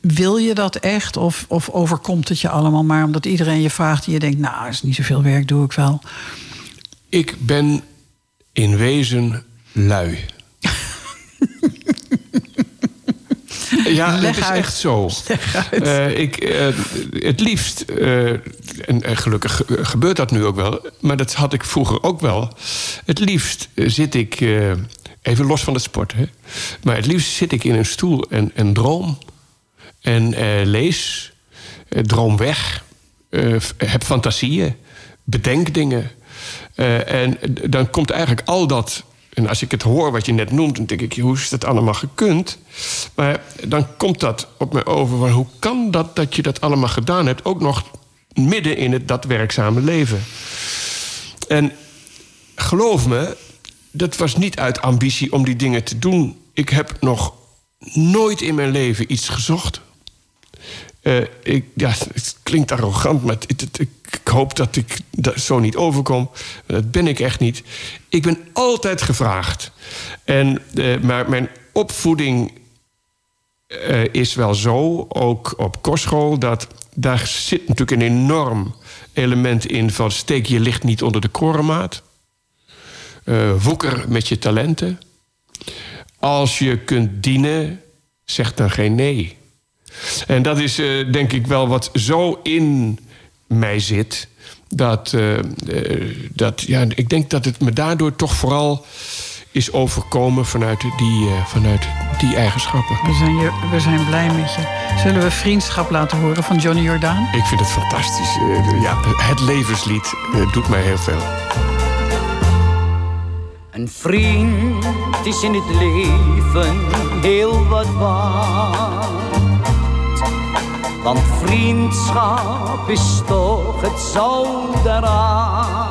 Wil je dat echt? Of, of overkomt het je allemaal maar omdat iedereen je vraagt en je denkt, nou, is niet zoveel werk, doe ik wel. Ik ben in wezen lui. Ja, Leg dat is echt zo. Eh, ik, eh, het liefst, eh, en, gelukkig ge- gebeurt dat nu ook wel, maar dat had ik vroeger ook wel. Het liefst zit ik, even los van het sport, hè, maar het liefst zit ik in een stoel en, en droom. En lees, droom weg, heb fantasieën, bedenk dingen. En dan komt eigenlijk al dat. En als ik het hoor wat je net noemt, dan denk ik, hoe is dat allemaal gekund? Maar dan komt dat op me over. Van, hoe kan dat dat je dat allemaal gedaan hebt? Ook nog midden in het dat werkzame leven. En geloof me, dat was niet uit ambitie om die dingen te doen. Ik heb nog nooit in mijn leven iets gezocht. Eh, ik, ja, het klinkt arrogant, maar ik, hoop dat ik dat zo niet overkom. Dat ben ik echt niet. Ik ben altijd gevraagd. En, eh, maar mijn opvoeding eh, is wel zo, ook op kostschool... dat daar zit natuurlijk een enorm element in van... steek je licht niet onder de korenmaat. Woeker met je talenten. Als je kunt dienen, zeg dan geen nee. En dat is eh, denk ik wel wat zo in mij zit. Dat, eh, eh, dat ja, ik denk dat het me daardoor toch vooral is overkomen vanuit die, vanuit die eigenschappen. We zijn, je, we zijn blij met je. Zullen we vriendschap laten horen van Johnny Jordaan? Ik vind het fantastisch. Ja, het levenslied doet mij heel veel. Een vriend is in het leven heel wat waard. Want vriendschap is toch het zout daaraan.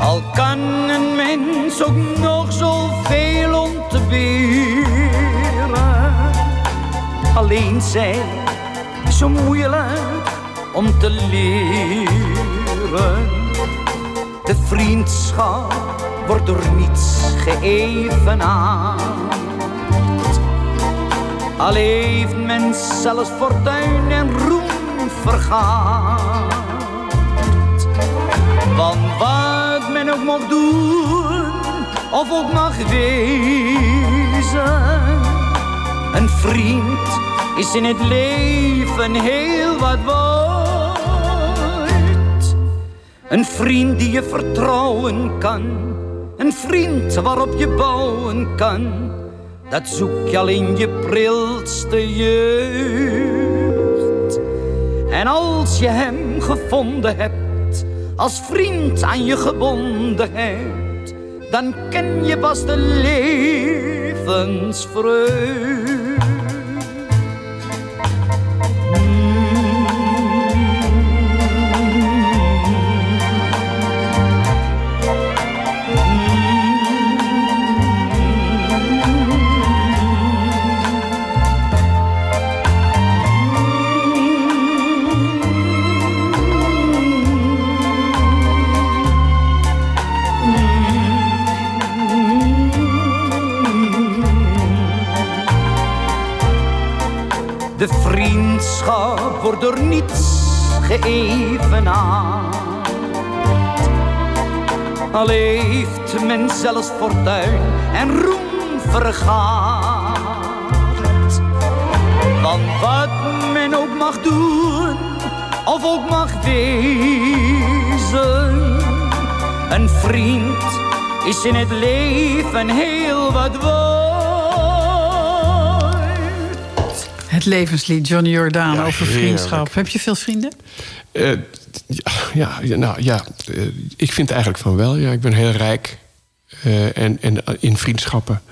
Al kan een mens ook nog zoveel beren. Alleen zijn is zo moeilijk om te leren. De vriendschap wordt door niets geëvenaard. Al heeft men zelfs fortuin en roem vergaat. Want wat men ook mag doen, of ook mag wezen. Een vriend is in het leven heel wat waard. Een vriend die je vertrouwen kan. Een vriend waarop je bouwen kan. Dat zoek je al in je prilste jeugd. En als je hem gevonden hebt, als vriend aan je gebonden hebt, dan ken je pas de levensvreugd. Door niets geëvenaard. Al heeft men zelfs fortuin en roem vergaat. Want wat men ook mag doen, of ook mag wezen. Een vriend is in het leven heel wat waard. Het levenslied Johnny Jordaan Ja, over heerlijk. vriendschap. Heb je veel vrienden? Eh, ja, ja, nou ja, eh, ik vind eigenlijk van wel. Ja, ik ben heel rijk eh, en, en in vriendschappen.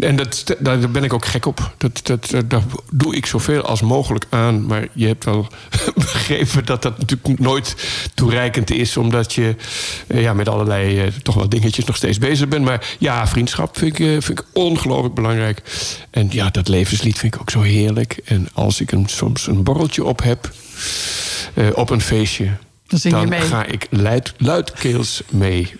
En dat, daar ben ik ook gek op. Dat, dat, dat- daar doe ik zoveel als mogelijk aan. Maar je hebt wel begrepen dat dat natuurlijk nooit toereikend is. Omdat je eh, ja, met allerlei eh, toch wel dingetjes nog steeds bezig bent. Maar ja, vriendschap vind ik, eh, vind ik ongelooflijk belangrijk. En ja, dat levenslied vind ik ook zo heerlijk. En als ik een, soms een borreltje op heb eh, op een feestje... Dan ga ik luid, luidkeels mee.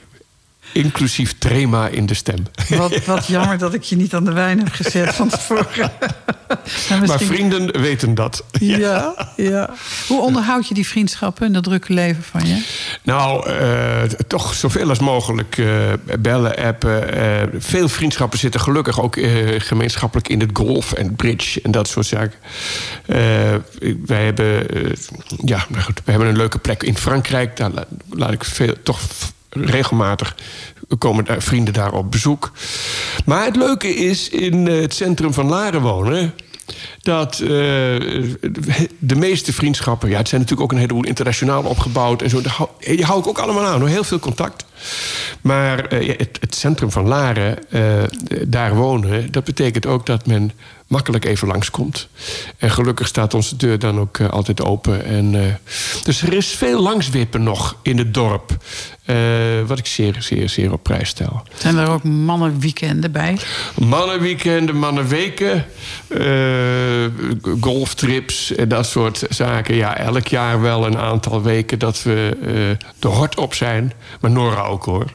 Inclusief trema in de stem. Wat, wat jammer dat ik je niet aan de wijn heb gezet van tevoren. Maar vrienden weten dat. Ja, ja. Hoe onderhoud je die vriendschappen en dat drukke leven van je? Nou, eh, toch zoveel als mogelijk eh, bellen, appen. eh, veel vriendschappen zitten gelukkig ook gemeenschappelijk in het golf en bridge en dat soort zaken. Wij hebben, ja, nou goed, we hebben een leuke plek in Frankrijk. Daar la- laat ik veel, toch regelmatig komen vrienden daar op bezoek. Maar het leuke is in het centrum van Laren wonen dat eh, de meeste vriendschappen... ja, het zijn natuurlijk ook een heleboel internationaal opgebouwd... en zo, die hou ik ook allemaal aan, heel veel contact. Maar eh, het, het centrum van Laren, eh, daar wonen... dat betekent ook dat men makkelijk even langskomt. En gelukkig staat onze deur dan ook eh, altijd open. En, dus er is veel langswippen nog in het dorp... wat ik zeer, zeer, zeer op prijs stel. Zijn er ook mannenweekenden bij? Mannenweekenden, mannenweken, golftrips en dat soort zaken. Ja, elk jaar wel een aantal weken dat we de hort op zijn. Maar Nora ook hoor.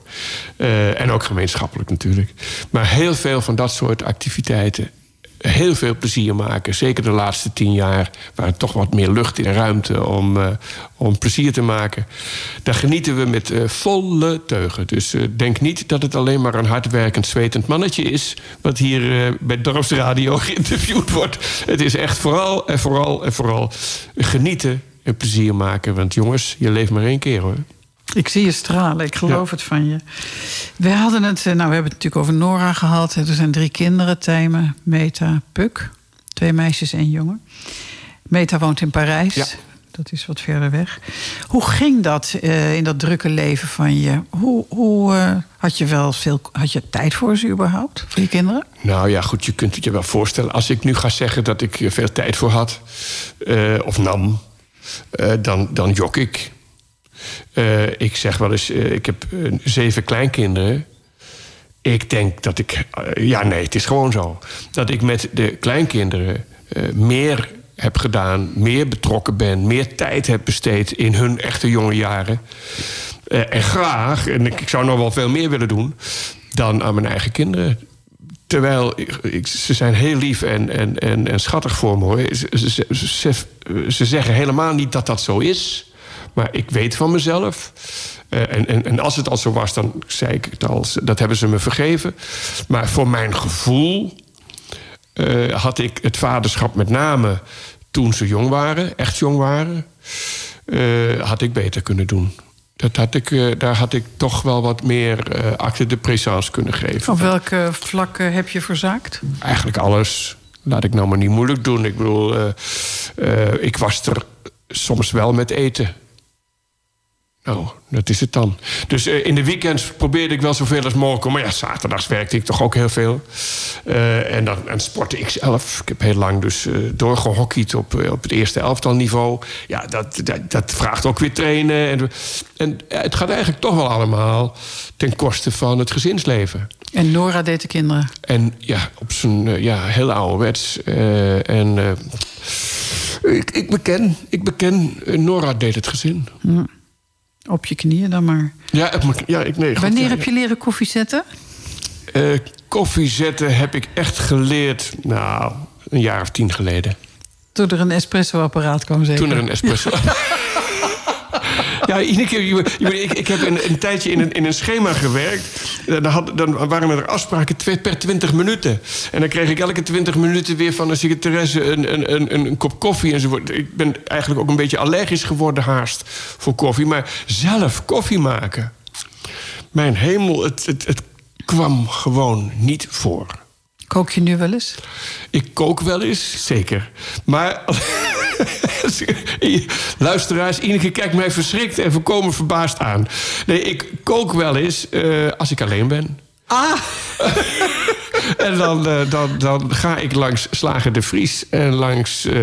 Eh, en ook gemeenschappelijk natuurlijk. Maar heel veel van dat soort activiteiten. Heel veel plezier maken. Zeker de laatste tien jaar. Waar er toch wat meer lucht en ruimte om, eh, om plezier te maken. Daar genieten we met eh, volle teugen. Dus denk niet dat het alleen maar een hardwerkend, zwetend mannetje is. wat hier bij Dorpsradio geïnterviewd wordt. Het is echt vooral en vooral en vooral genieten en plezier maken. Want jongens, je leeft maar één keer hoor. Ik zie je stralen, ik geloof Ja. het van je. We hadden het, eh, nou we hebben het natuurlijk over Nora gehad. Er zijn drie kinderen, Tijmen, Meta, Puk. Twee meisjes en een jongen. Meta woont in Parijs. Ja. Dat is wat verder weg. Hoe ging dat eh, in dat drukke leven van je? Hoe, hoe eh, had je wel veel had je tijd voor ze überhaupt? Voor je kinderen? Nou ja, goed, je kunt het je wel voorstellen. Als ik nu ga zeggen dat ik er veel tijd voor had, of nam, dan, dan jok ik. Eh, ik zeg wel eens, eh, ik heb eh, zeven kleinkinderen. Ik denk dat ik, ja nee, het is gewoon zo. Dat ik met de kleinkinderen meer heb gedaan, meer betrokken ben, meer tijd heb besteed in hun echte jonge jaren. En graag, en ik, zou nog wel veel meer willen doen, dan aan mijn eigen kinderen. Terwijl ze zijn heel lief en, en, en, schattig voor me. Hoor. Ze zeggen helemaal niet dat dat zo is. Maar ik weet van mezelf. Eh, en, en, en als het al zo was, dan zei ik het al. Dat hebben ze me vergeven. Maar voor mijn gevoel eh, had ik het vaderschap met name toen ze jong waren, echt jong waren, eh, had ik beter kunnen doen. Dat had ik, daar had ik toch wel wat meer acte de présence kunnen geven. Op welke vlakken heb je verzaakt? Eigenlijk alles. Laat ik nou maar niet moeilijk doen. Ik bedoel, ik was er soms wel met eten. Nou, dat is het dan. Dus eh, in de weekends probeerde ik wel zoveel als mogelijk. Maar ja, zaterdags werkte ik toch ook heel veel. Eh, en dan en sportte ik zelf. Ik heb heel lang dus eh doorgehockeyd op, op het eerste elftal niveau. Ja, dat, dat, dat vraagt ook weer trainen. En, en het gaat eigenlijk toch wel allemaal ten koste van het gezinsleven. En Nora deed de kinderen. En ja, op zijn ja, heel ouderwets. En ik, ik beken, ik beken, Nora deed het gezin. Op je knieën dan maar. Ja, ja, ik, nee, goed, Wanneer ja, heb je leren koffie zetten? Eh, koffie zetten heb ik echt geleerd, nou, een jaar of tien geleden. Toen er een espresso-apparaat kwam zeker? Toen er een espresso... Ja, iedere keer. Ik, ik heb een, een tijdje in een, in een schema gewerkt. Dan, had, dan waren er afspraken per 20 minuten. En dan kreeg ik elke 20 minuten weer van een secretaresse een, een, een, een kop koffie enzovoort. Ik ben eigenlijk ook een beetje allergisch geworden haast voor koffie. Maar zelf koffie maken. Mijn hemel, het, het, het kwam gewoon niet voor. Kook je nu wel eens? Ik kook wel eens, zeker. Maar. Luisteraars, Ineke kijkt mij verschrikt en volkomen verbaasd aan. Nee, ik kook wel eens eh, als ik alleen ben. Ah! En dan, eh, dan, dan ga ik langs Slager de Vries en langs eh,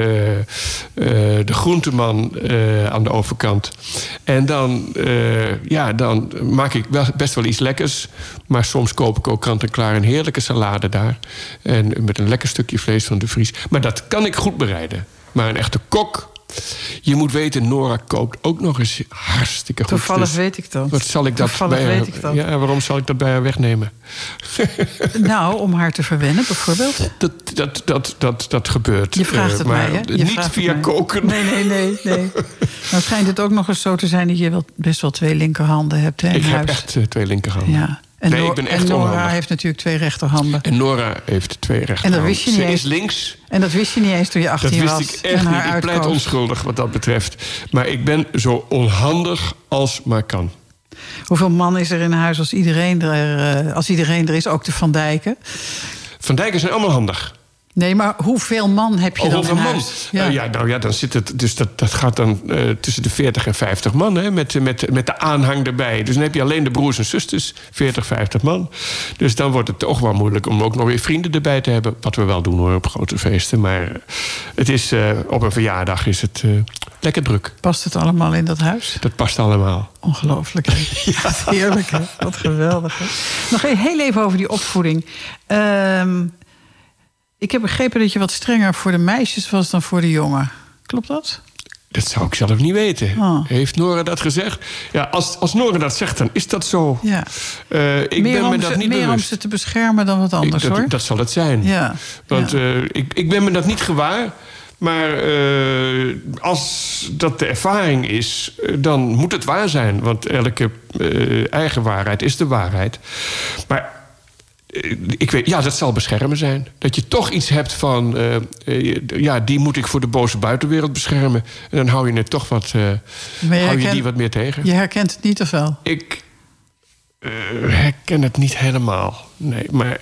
de groenteman aan de overkant. En dan, ja, dan maak ik wel, best wel iets lekkers. Maar soms koop ik ook kant-en-klaar een heerlijke salade daar. En met een lekker stukje vlees van de Vries. Maar dat kan ik goed bereiden. Maar een echte kok... Je moet weten, Nora kookt ook nog eens hartstikke goed. Toevallig Dus weet ik dat. Wat zal ik dat Toevallig bij haar- weet ik dat. Ja, waarom zal ik dat bij haar wegnemen? Nou, om haar te verwennen bijvoorbeeld. Dat, dat, dat, dat, dat gebeurt. Je vraagt eh, het maar mij, hè? Je Niet via mij. koken. Nee, nee, nee. nee. Nou schijnt het ook nog eens zo te zijn dat je wel, best wel twee linkerhanden hebt hè, in Ik heb huis. echt eh, twee linkerhanden. Ja. En, nee, Nor- ik ben en echt Nora onhandig. heeft natuurlijk twee rechterhanden. En Nora heeft twee rechterhanden. wist je niet Ze eens. is links. En dat wist je niet eens toen je 18 Dat wist was. ik en echt niet. Ik pleit onschuldig wat dat betreft. Maar ik ben zo onhandig als maar kan. Hoeveel man is er in huis als iedereen er, eh, als iedereen er is? Ook de Van Dijken. Van Dijken zijn allemaal handig. Nee, maar hoeveel man heb je Oh, dan hoeveel in man? huis? Ja. ja, nou ja, dan zit het. Dus dat, dat gaat dan eh, tussen de 40 en 50 man, hè, met, met, met de aanhang erbij. Dus dan heb je alleen de broers en zusters, 40, 50 man. Dus dan wordt het toch wel moeilijk om ook nog weer vrienden erbij te hebben. Wat we wel doen hoor, op grote feesten. Maar eh, het is, eh, op een verjaardag is het eh, lekker druk. Past het allemaal in dat huis? Dat past allemaal. Ongelooflijk. Hè? Heerlijk, hè? Wat geweldig. Hè? Nog heel even over die opvoeding. Ehm, ik heb begrepen dat je wat strenger voor de meisjes was dan voor de jongen. Klopt dat? Dat zou ik zelf niet weten. Oh. Heeft Nora dat gezegd? Ja, als, als Nora dat zegt, dan is dat zo. Ja. Eh, ik meer ben om me dat ze, niet meer om ze te beschermen dan wat anders, Ik- dat, hoor. dat zal het zijn. Ja. Want ja. eh, ik, ik ben me dat niet gewaar. Maar eh, als dat de ervaring is, dan moet het waar zijn. Want elke eigen waarheid is de waarheid. Maar ik weet, ja, dat zal beschermen zijn. Dat je toch iets hebt van, eh, eh, ja, die moet ik voor de boze buitenwereld beschermen. En dan hou je het toch wat, eh, je hou je die wat meer tegen. Je herkent het niet of wel? Ik eh, herken het niet helemaal. Nee, maar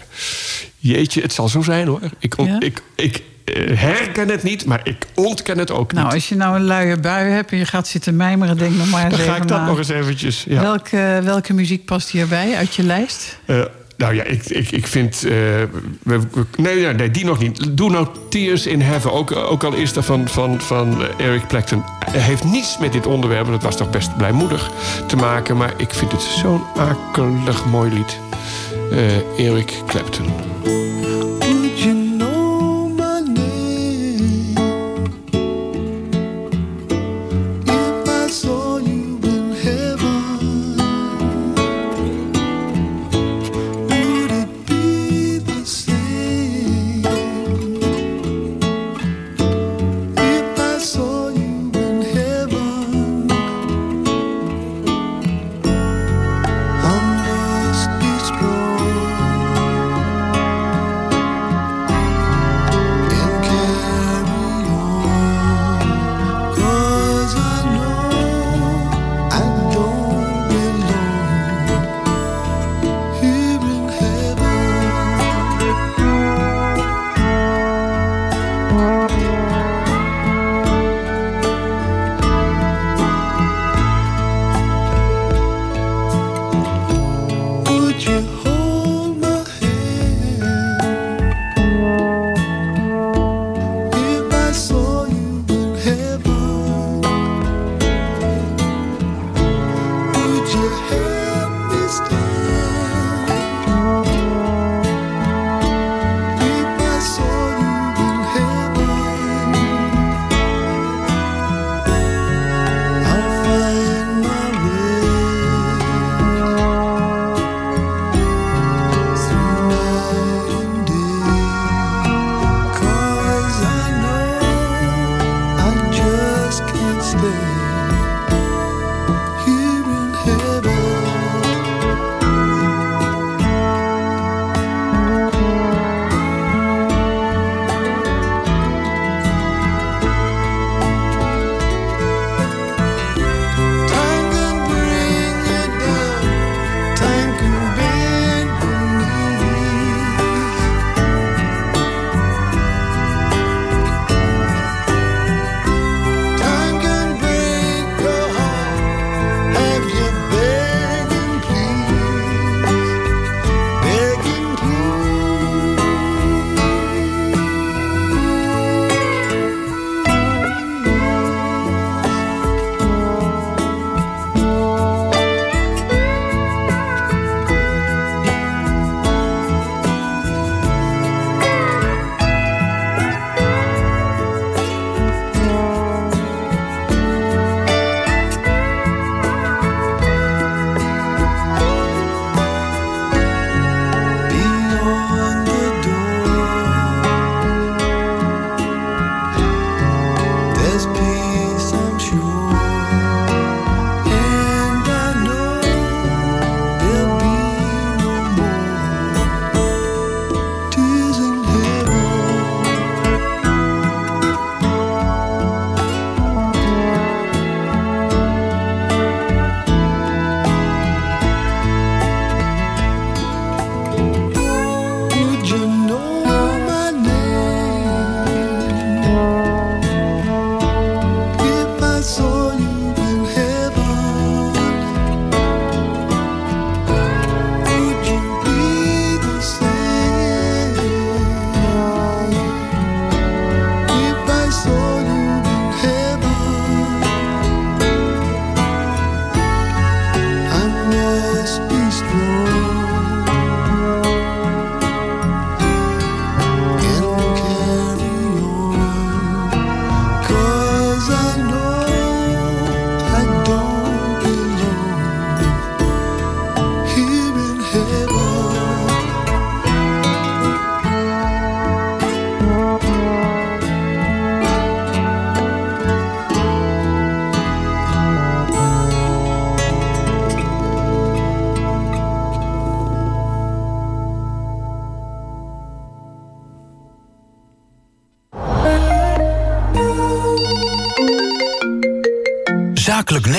jeetje, het zal zo zijn hoor. Ik, on- Ja? ik, ik eh, herken het niet, maar ik ontken het ook Nou, niet. als je nou een luie bui hebt en je gaat zitten mijmeren, denk nog maar eens Dan ga even ik dat na. nog eens eventjes. Ja. Welke, welke muziek past hierbij uit je lijst? Eh, nou ja, ik, ik, ik vind... eh, nee, nee, die nog niet. Doe nou Tears in Heaven. Ook, ook al is dat van, van, van eh, Eric Clapton. Hij heeft niets met dit onderwerp... het was toch best blijmoedig te maken... maar ik vind het zo'n akelig mooi lied. Eh, Eric Clapton.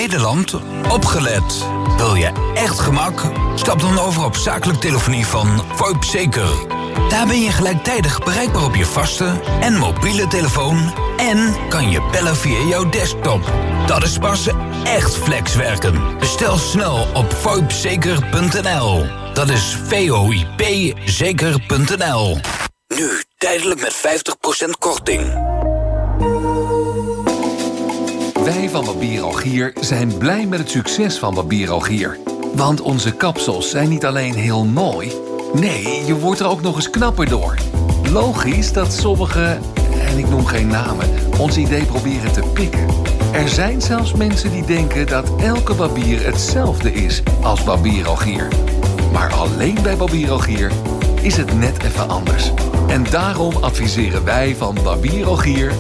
Nederland, opgelet. Wil je echt gemak? Stap dan over op zakelijk telefonie van VoIP Zeker. Daar ben je gelijktijdig bereikbaar op je vaste en mobiele telefoon... en kan je bellen via jouw desktop. Dat is pas echt flexwerken. Bestel snel op VoIPzeker.nl. Dat is voipzeker.nl. Nu tijdelijk met 50% korting. Van Barbier Algier zijn blij met het succes van Barbier Algier. Want onze kapsels zijn niet alleen heel mooi... nee, je wordt er ook nog eens knapper door. Logisch dat sommigen, en ik noem geen namen... ons idee proberen te pikken. Er zijn zelfs mensen die denken dat elke barbier hetzelfde is als Barbier Algier. Maar alleen bij Barbier Algier is het net even anders. En daarom adviseren wij van Barbier Algier...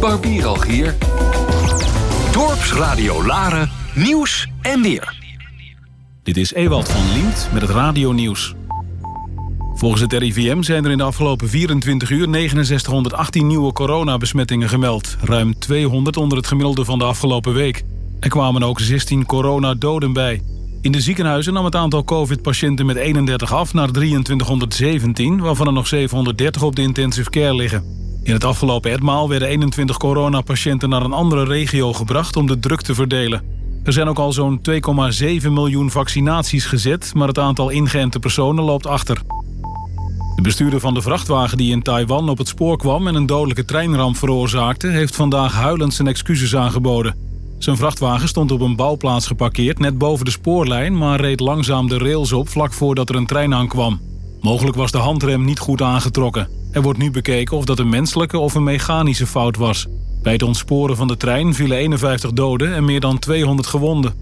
Barbier Algier... Dorpsradio Laren, nieuws en weer. Dit is Ewald van Liemt met het radio-nieuws. Volgens het RIVM zijn er in de afgelopen 24 uur 6918 nieuwe coronabesmettingen gemeld. Ruim 200 onder het gemiddelde van de afgelopen week. Er kwamen ook 16 coronadoden bij. In de ziekenhuizen nam het aantal covid-patiënten met 31 af naar 2317... waarvan er nog 730 op de intensive care liggen. In het afgelopen etmaal werden 21 coronapatiënten naar een andere regio gebracht om de druk te verdelen. Er zijn ook al zo'n 2,7 miljoen vaccinaties gezet, maar het aantal ingeënte personen loopt achter. De bestuurder van de vrachtwagen die in Taiwan op het spoor kwam en een dodelijke treinramp veroorzaakte, heeft vandaag huilend zijn excuses aangeboden. Zijn vrachtwagen stond op een bouwplaats geparkeerd net boven de spoorlijn, maar reed langzaam de rails op vlak voordat er een trein aankwam. Mogelijk was de handrem niet goed aangetrokken. Er wordt nu bekeken of dat een menselijke of een mechanische fout was. Bij het ontsporen van de trein vielen 51 doden en meer dan 200 gewonden.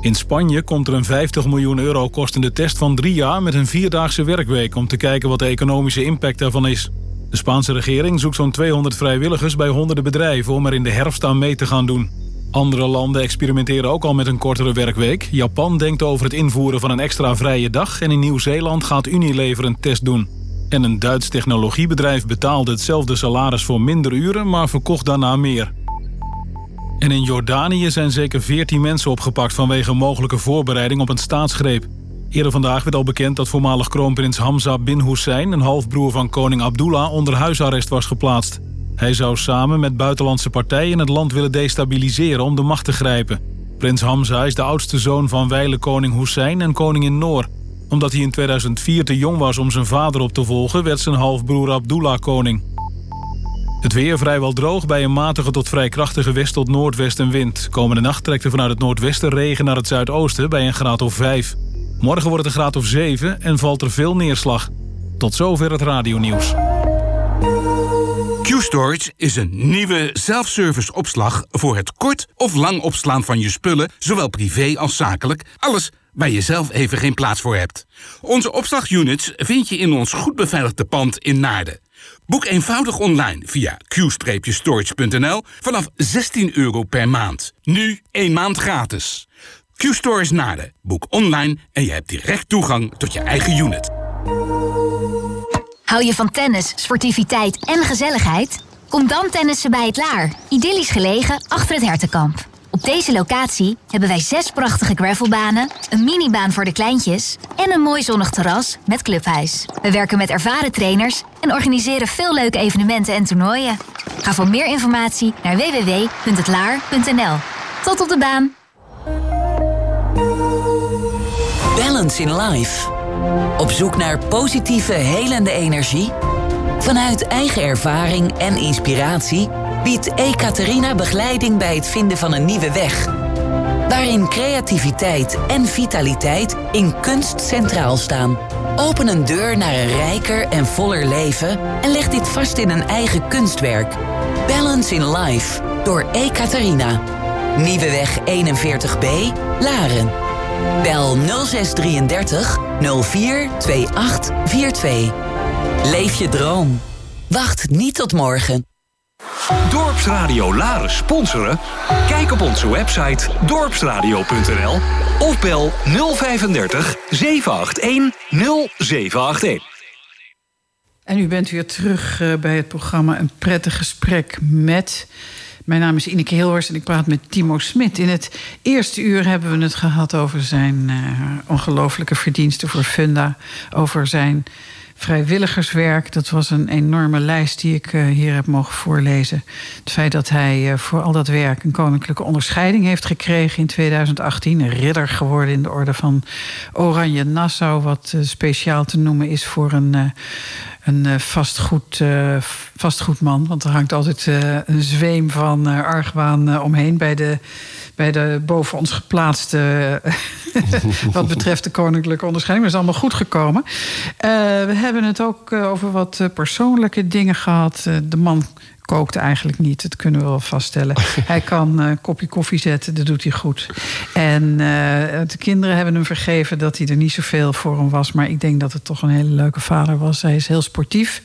In Spanje komt er een 50 miljoen euro kostende test van drie jaar met een vierdaagse werkweek om te kijken wat de economische impact daarvan is. De Spaanse regering zoekt zo'n 200 vrijwilligers bij honderden bedrijven om er in de herfst aan mee te gaan doen. Andere landen experimenteren ook al met een kortere werkweek. Japan denkt over het invoeren van een extra vrije dag en in Nieuw-Zeeland gaat Unilever een test doen. En een Duits technologiebedrijf betaalde hetzelfde salaris voor minder uren, maar verkocht daarna meer. En in Jordanië zijn zeker 14 mensen opgepakt vanwege mogelijke voorbereiding op een staatsgreep. Eerder vandaag werd al bekend dat voormalig kroonprins Hamza bin Hussein, een halfbroer van koning Abdullah, onder huisarrest was geplaatst. Hij zou samen met buitenlandse partijen het land willen destabiliseren om de macht te grijpen. Prins Hamza is de oudste zoon van wijle koning Hussein en koningin Noor. Omdat hij in 2004 te jong was om zijn vader op te volgen, werd zijn halfbroer Abdullah koning. Het weer vrijwel droog bij een matige tot vrij krachtige west- tot noordwestenwind. Komende nacht trekt er vanuit het noordwesten regen naar het zuidoosten bij een graad of 5. Morgen wordt het een graad of 7 en valt er veel neerslag. Tot zover het radionieuws. Q-Storage is een nieuwe self-service opslag voor het kort of lang opslaan van je spullen, zowel privé als zakelijk. Alles waar je zelf even geen plaats voor hebt. Onze opslagunits vind je in ons goed beveiligde pand in Naarden. Boek eenvoudig online via q-storage.nl vanaf 16 euro per maand. Nu één maand gratis. Q-Storage Naarden. Boek online en je hebt direct toegang tot je eigen unit. Hou je van tennis, sportiviteit en gezelligheid? Kom dan tennissen bij het Laar. Idyllisch gelegen achter het Hertenkamp. Op deze locatie hebben wij zes prachtige gravelbanen, een minibaan voor de kleintjes en een mooi zonnig terras met clubhuis. We werken met ervaren trainers en organiseren veel leuke evenementen en toernooien. Ga voor meer informatie naar www.hetlaar.nl. Tot op de baan! Balance in Life. Op zoek naar positieve, helende energie? Vanuit eigen ervaring en inspiratie biedt Ekaterina begeleiding bij het vinden van een nieuwe weg. Waarin creativiteit en vitaliteit in kunst centraal staan. Open een deur naar een rijker en voller leven en leg dit vast in een eigen kunstwerk. Balance in Life door Ekaterina. Nieuweweg 41b, Laren. Bel 0633 042842. Leef je droom. Wacht niet tot morgen. Dorpsradio Laren sponsoren? Kijk op onze website dorpsradio.nl of bel 035 781 0781. En u bent weer terug eh, bij het programma Een prettig gesprek met. Mijn naam is Ineke Hilhorst en ik praat met Timo Smit. In het eerste uur hebben we het gehad over zijn uh, ongelooflijke verdiensten voor Funda. Over zijn vrijwilligerswerk. Dat was een enorme lijst die ik uh, hier heb mogen voorlezen. Het feit dat hij uh, voor al dat werk een koninklijke onderscheiding heeft gekregen in 2018. Een ridder geworden in de orde van Oranje Nassau. Wat uh, speciaal te noemen is voor een, een vastgoed, vastgoedman. Want er hangt altijd een zweem van argwaan omheen bij de bij de boven ons geplaatste. wat betreft de koninklijke onderscheiding. Maar is allemaal goed gekomen. We hebben het ook over wat persoonlijke dingen gehad. de man kookt eigenlijk niet, dat kunnen we wel vaststellen. hij kan een kopje koffie zetten, dat doet hij goed. En de kinderen hebben hem vergeven dat hij er niet zoveel voor hem was. Maar ik denk dat het toch een hele leuke vader was. Hij is heel sportief.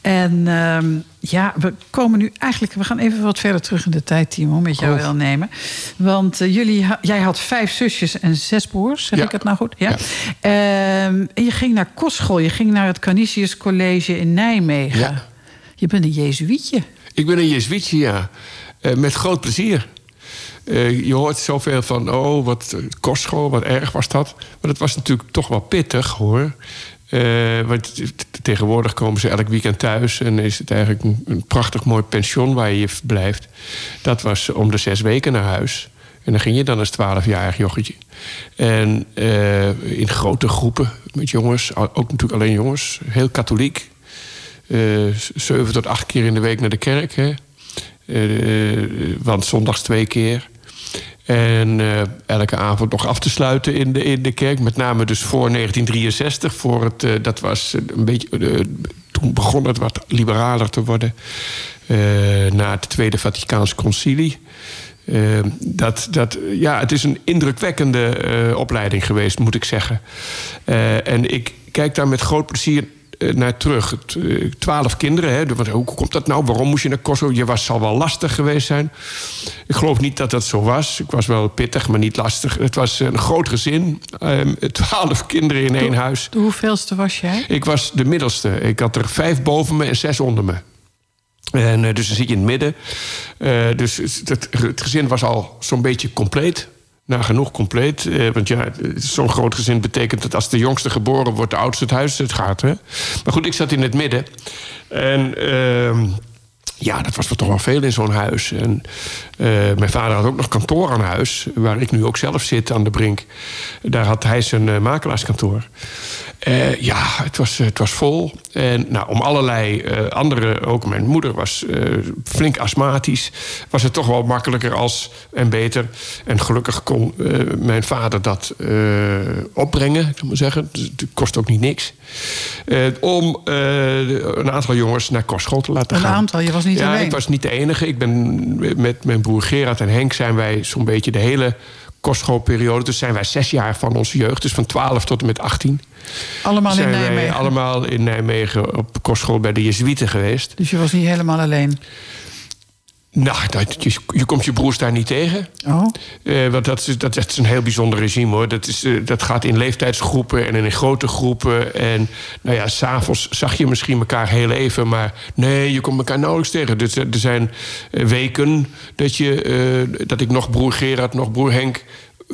En ehm, ja, we komen nu eigenlijk... We gaan even wat verder terug in de tijd, Timo, met jou wil nemen. Want uh, jullie, jij had vijf zusjes en zes broers, zeg ja. ik het nou goed? Ja. ja. Um, en je ging naar kostschool. Je ging naar het Canisius College in Nijmegen. Ja. Je bent een jezuïetje. Ik ben een jezuïetje, ja. Uh, met groot plezier. Uh, je hoort zoveel van, oh, wat kostschool, wat erg was dat. Maar dat was natuurlijk toch wel pittig, hoor. Uh, want tegenwoordig komen ze elk weekend thuis en is het eigenlijk een, prachtig mooi pension waar je blijft. Dat was om de zes weken naar huis. En dan ging je dan als twaalfjarig jochetje. En in grote groepen met jongens, ook natuurlijk alleen jongens, heel katholiek. Uh, zeven tot acht keer in de week naar de kerk. Hè? want zondags twee keer. En elke avond nog af te sluiten in de, in de kerk. Met name dus voor 1963. Voor het, dat was een beetje, toen begon het wat liberaler te worden. na het Tweede Vaticaans Concilie. dat, dat, ja, het is een indrukwekkende opleiding geweest, moet ik zeggen. en ik kijk daar met groot plezier naar terug. Twaalf kinderen. Hè. Hoe komt dat nou? Waarom moest je naar Kosovo? Je was, zal wel lastig geweest zijn. Ik geloof niet dat dat zo was. Ik was wel pittig, maar niet lastig. Het was een groot gezin. Twaalf kinderen in één huis. De hoeveelste was jij? Ik was de middelste. Ik had er vijf boven me en zes onder me. En uh, dus dan zit je in het midden. Uh, dus het, het gezin was al zo'n beetje compleet nagenoeg compleet. Eh, want ja, zo'n groot gezin betekent dat als de jongste geboren wordt, de oudste het huis het gaat. Hè? Maar goed, ik zat in het midden. En uh, ja, dat was toch wel veel in zo'n huis. En uh, mijn vader had ook nog kantoor aan huis, waar ik nu ook zelf zit aan de brink. Daar had hij zijn uh, makelaarskantoor. Uh, ja, het was, het was vol. En nou, om allerlei andere, ook mijn moeder was flink astmatisch. Was het toch wel makkelijker als en beter. En gelukkig kon mijn vader dat opbrengen, ik maar zeggen. Dus het kost ook niet niks. om een aantal jongens naar kostschool te laten een gaan. Een aantal, je was niet ja, alleen. ik was niet de enige. Ik ben met mijn broer Gerard en Henk zijn wij zo'n beetje de hele kostschoolperiode. Dus zijn wij zes jaar van onze jeugd, dus van 12 tot en met 18. Allemaal zijn in Nijmegen? Allemaal in Nijmegen op kostschool bij de Jezuïeten geweest. Dus je was niet helemaal alleen? Nou, dat, je, je, komt je broers daar niet tegen. Oh. Uh, want dat is, dat, dat is een heel bijzonder regime hoor. Dat, is, uh, dat gaat in leeftijdsgroepen en in grote groepen. En nou ja, s'avonds zag je misschien elkaar heel even, maar nee, je komt elkaar nauwelijks tegen. Dus er zijn weken dat, je, dat ik nog broer Gerard, nog broer Henk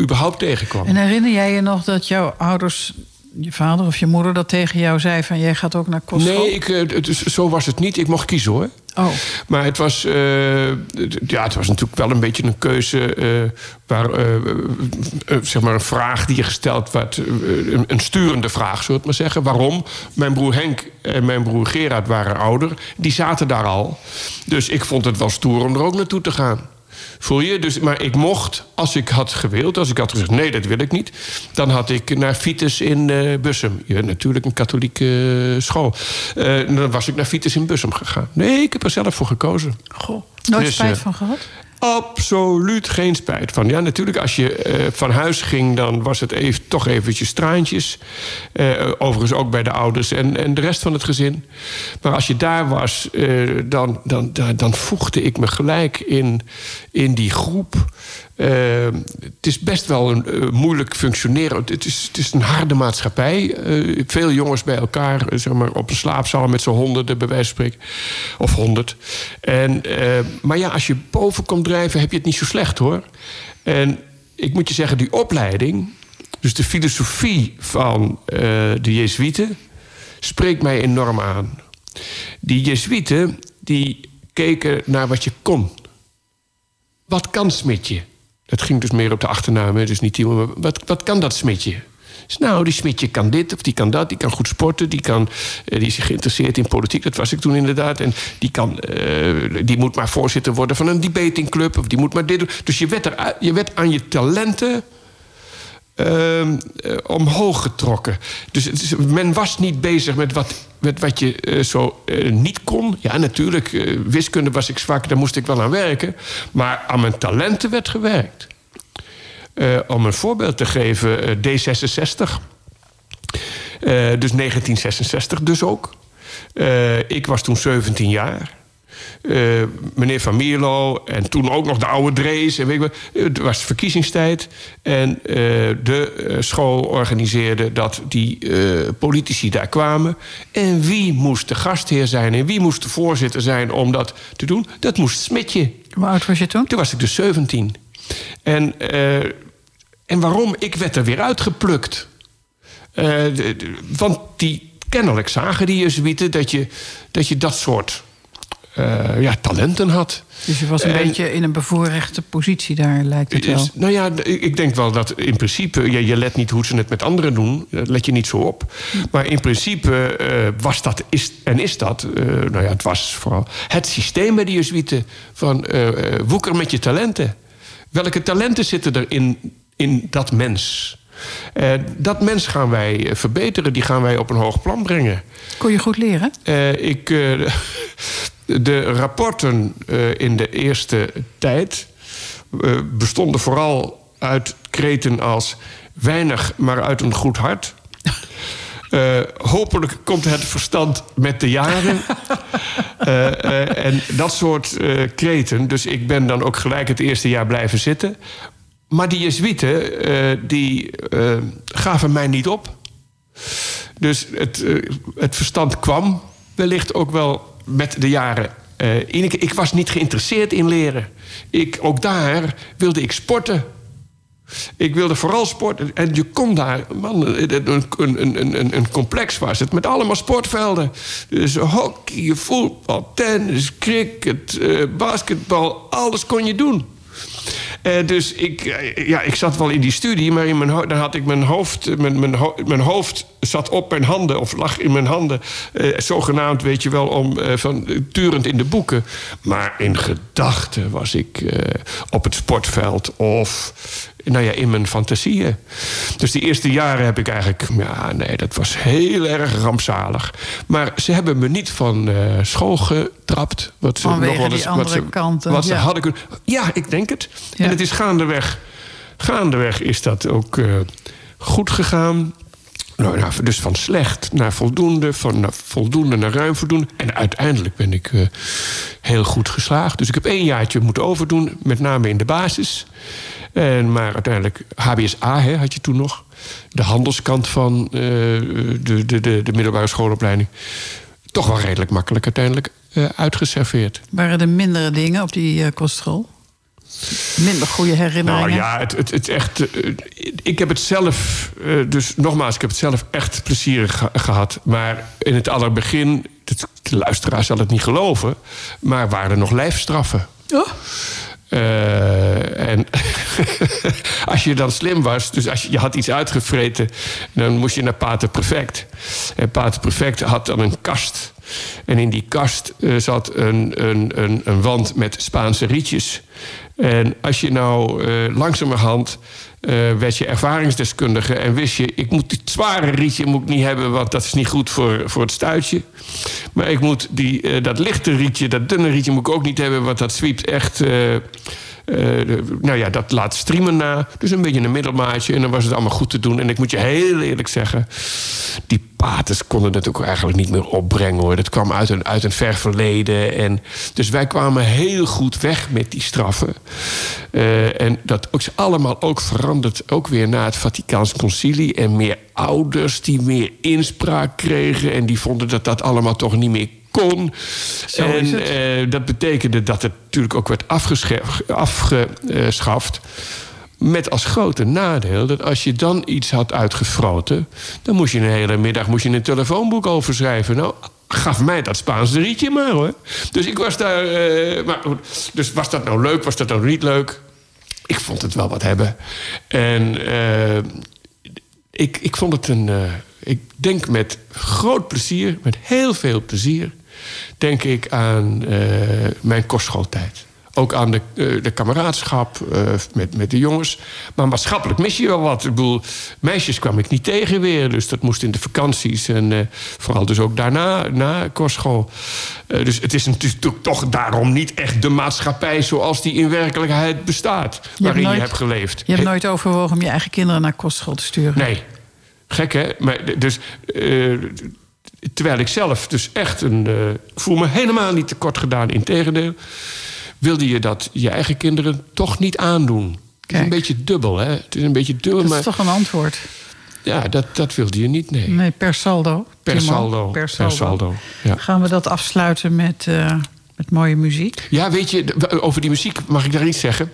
überhaupt tegenkwam. En herinner jij je nog dat jouw ouders je vader of je moeder dat tegen jou zei van jij gaat ook naar kostschool? Nee, ik, het, zo was het niet. Ik mocht kiezen hoor. Oh. Maar het was, uh, ja, het was natuurlijk wel een beetje een keuze. Uh, waar, uh, zeg maar een vraag die je gesteld werd. Een, een, sturende vraag, zullen we het maar zeggen. Waarom? Mijn broer Henk en mijn broer Gerard waren ouder. Die zaten daar al. Dus ik vond het wel stoer om er ook naartoe te gaan. Voel je? Dus, maar ik mocht, als ik had gewild, als ik had gezegd nee, dat wil ik niet, dan had ik naar Vitus in uh, Bussum. Ja, natuurlijk een katholieke uh, school. Uh, dan was ik naar Vitus in Bussum gegaan. Nee, ik heb er zelf voor gekozen. Goh, nooit Dus, spijt eh, van gehad? Absoluut geen spijt van. Ja, natuurlijk, als je eh, van huis ging, dan was het even, toch eventjes traantjes. Eh, overigens ook bij de ouders en, en de rest van het gezin. Maar als je daar was, eh, dan, dan, dan, voegde ik me gelijk in, in die groep. Uh, het is best wel een uh, moeilijk functioneren. Het is, het is een harde maatschappij. Uh, veel jongens bij elkaar, zeg maar, op een slaapzaal met z'n honderden, bij wijze van spreken. Of honderd. En, maar ja, als je boven komt drijven, heb je het niet zo slecht hoor. En ik moet je zeggen, die opleiding, dus de filosofie van de Jezuïeten, spreekt mij enorm aan. Die Jezuïeten die keken naar wat je kon. Wat kan Smitje? Dat ging dus meer op de achternaam, hè, dus niet. Maar wat, wat kan dat Smitje? Dus nou, die Smitje kan dit of die kan dat. Die kan goed sporten. Die, kan, eh, die is geïnteresseerd in politiek. Dat was ik toen inderdaad. En die, kan, eh, die moet maar voorzitter worden van een debatingclub. Of die moet maar dit doen. Dus je werd, er, je werd aan je talenten omhoog getrokken. Dus het is, men was niet bezig met wat, met wat je uh, zo uh, niet kon. Ja, natuurlijk, wiskunde was ik zwak, daar moest ik wel aan werken. Maar aan mijn talenten werd gewerkt. om een voorbeeld te geven, D66. dus 1966 dus ook. ik was toen 17 jaar. Uh, meneer Van Mierlo en toen ook nog de oude Drees. En weet ik wat. Het was verkiezingstijd. En uh, de school organiseerde dat die uh, politici daar kwamen. En wie moest de gastheer zijn en wie moest de voorzitter zijn om dat te doen? Dat moest Smitje. Hoe oud was je toen? Toen was ik dus 17. En, en waarom? Ik werd er weer uitgeplukt. De, de, want die, kennelijk zagen die Jezuïeten dat je, dat je dat soort uh, ja, talenten had. Dus je was een en, beetje in een bevoorrechte positie daar, lijkt het wel. Nou ja, ik denk wel dat in principe... Ja, je let niet hoe ze het met anderen doen. Dat let je niet zo op. Maar in principe uh, was dat is, en is dat... Uh, nou ja, het was vooral het systeem bij de Jezuïeten... van woeker met je talenten. Welke talenten zitten er in, in dat mens? Uh, dat mens gaan wij verbeteren, die gaan wij op een hoog plan brengen. Kon je goed leren? Uh, ik, de rapporten in de eerste tijd bestonden vooral uit kreten als weinig, maar uit een goed hart. Uh, hopelijk komt het verstand met de jaren. uh, uh, en dat soort kreten. Dus ik ben dan ook gelijk het eerste jaar blijven zitten. Maar die Jezuïeten, die gaven mij niet op. Dus het, het verstand kwam wellicht ook wel met de jaren. in. Ik, was niet geïnteresseerd in leren. Ik, ook daar wilde ik sporten. Ik wilde vooral sporten. En je kon daar, man, een, een, een, een complex was het. Met allemaal sportvelden. Dus hockey, voetbal, tennis, cricket, basketbal. Alles kon je doen. Uh, dus ik, uh, ja, ik zat wel in die studie, maar in mijn dan had ik mijn hoofd, mijn, mijn, ho mijn hoofd zat op mijn handen of lag in mijn handen. Zogenaamd, weet je wel, om, van, turend in de boeken. Maar in gedachten was ik op het sportveld of nou ja, in mijn fantasieën. Dus die eerste jaren heb ik eigenlijk... Ja, nee, dat was heel erg rampzalig. Maar ze hebben me niet van uh, school getrapt. Wat ze Vanwege nog wel eens, die andere wat ze, kanten. Wat ze ja. hadden kunnen... Ja, ik denk het. Ja. En het is gaandeweg... Gaandeweg is dat ook uh, goed gegaan. Nou, nou, dus van slecht naar voldoende, van naar voldoende naar ruim voldoende. En uiteindelijk ben ik uh, heel goed geslaagd. Dus ik heb één jaartje moeten overdoen, met name in de basis. En, maar uiteindelijk, HBSA hè, had je toen nog. De handelskant van uh, de, de, de, de, middelbare schoolopleiding. Toch wel redelijk makkelijk uiteindelijk uh, uitgeserveerd. Waren er mindere dingen op die uh, kostschool? Minder goede herinneringen? Nou ja, het, het, het echt. ik heb het zelf. dus nogmaals, ik heb het zelf echt plezierig ge gehad. Maar in het allerbegin. De luisteraar zal het niet geloven. Maar waren er nog lijfstraffen. Oh. Uh, en als je dan slim was, dus als je, je had iets uitgevreten, dan moest je naar Pater Prefect. En Pater Prefect had dan een kast. En in die kast uh, zat een, een, een, een, wand met Spaanse rietjes. En als je nou uh, langzamerhand uh, werd je ervaringsdeskundige en wist je, ik moet die zware rietje moet ik niet hebben, want dat is niet goed voor, voor het stuitje. Maar ik moet die, uh, dat lichte rietje, dat dunne rietje moet ik ook niet hebben, want dat zwiept echt. Uh, nou ja, dat laat streamen na. Dus een beetje een middelmaatje. En dan was het allemaal goed te doen. En ik moet je heel eerlijk zeggen... die paters konden het ook eigenlijk niet meer opbrengen hoor. Dat kwam uit een, uit een ver verleden. En, dus wij kwamen heel goed weg met die straffen. Uh, en dat is allemaal ook veranderd. Ook weer na het Vaticaans Concilie. En meer ouders die meer inspraak kregen. En die vonden dat dat allemaal toch niet meer kon. Zo en uh, dat betekende dat het natuurlijk ook werd afgeschaft. Met als grote nadeel dat als je dan iets had uitgefroten... dan moest je een hele middag moest je een telefoonboek overschrijven. Nou, gaf mij dat Spaanse rietje maar hoor. Dus ik was daar... eh, maar, dus was dat nou leuk, was dat nou niet leuk? Ik vond het wel wat hebben. En eh, ik, ik vond het een... eh, ik denk met groot plezier, met heel veel plezier... denk ik aan mijn kostschooltijd. Ook aan de, eh, de kameraadschap eh, met, met de jongens. Maar maatschappelijk mis je wel wat. Ik bedoel, meisjes kwam ik niet tegen weer. Dus dat moest in de vakanties. En eh, vooral dus ook daarna, na kostschool. Dus het is natuurlijk toch daarom niet echt de maatschappij... zoals die in werkelijkheid bestaat. waarin nooit- je hebt geleefd. Je hebt nooit overwogen om je eigen kinderen naar kostschool te sturen. Nee. Gek, hè? Maar, dus, terwijl ik zelf dus echt een... voel me helemaal niet tekort gedaan. Integendeel, wilde je dat je eigen kinderen toch niet aandoen. Het is een beetje dubbel, hè? Het is een beetje dubbel, Dat maar is toch een antwoord? ja, dat, dat wilde je niet, nee. Nee, per saldo. Per saldo, Per per saldo. ja. Gaan we dat afsluiten met, eh, met mooie muziek? Ja, weet je, over die muziek mag ik daar iets zeggen?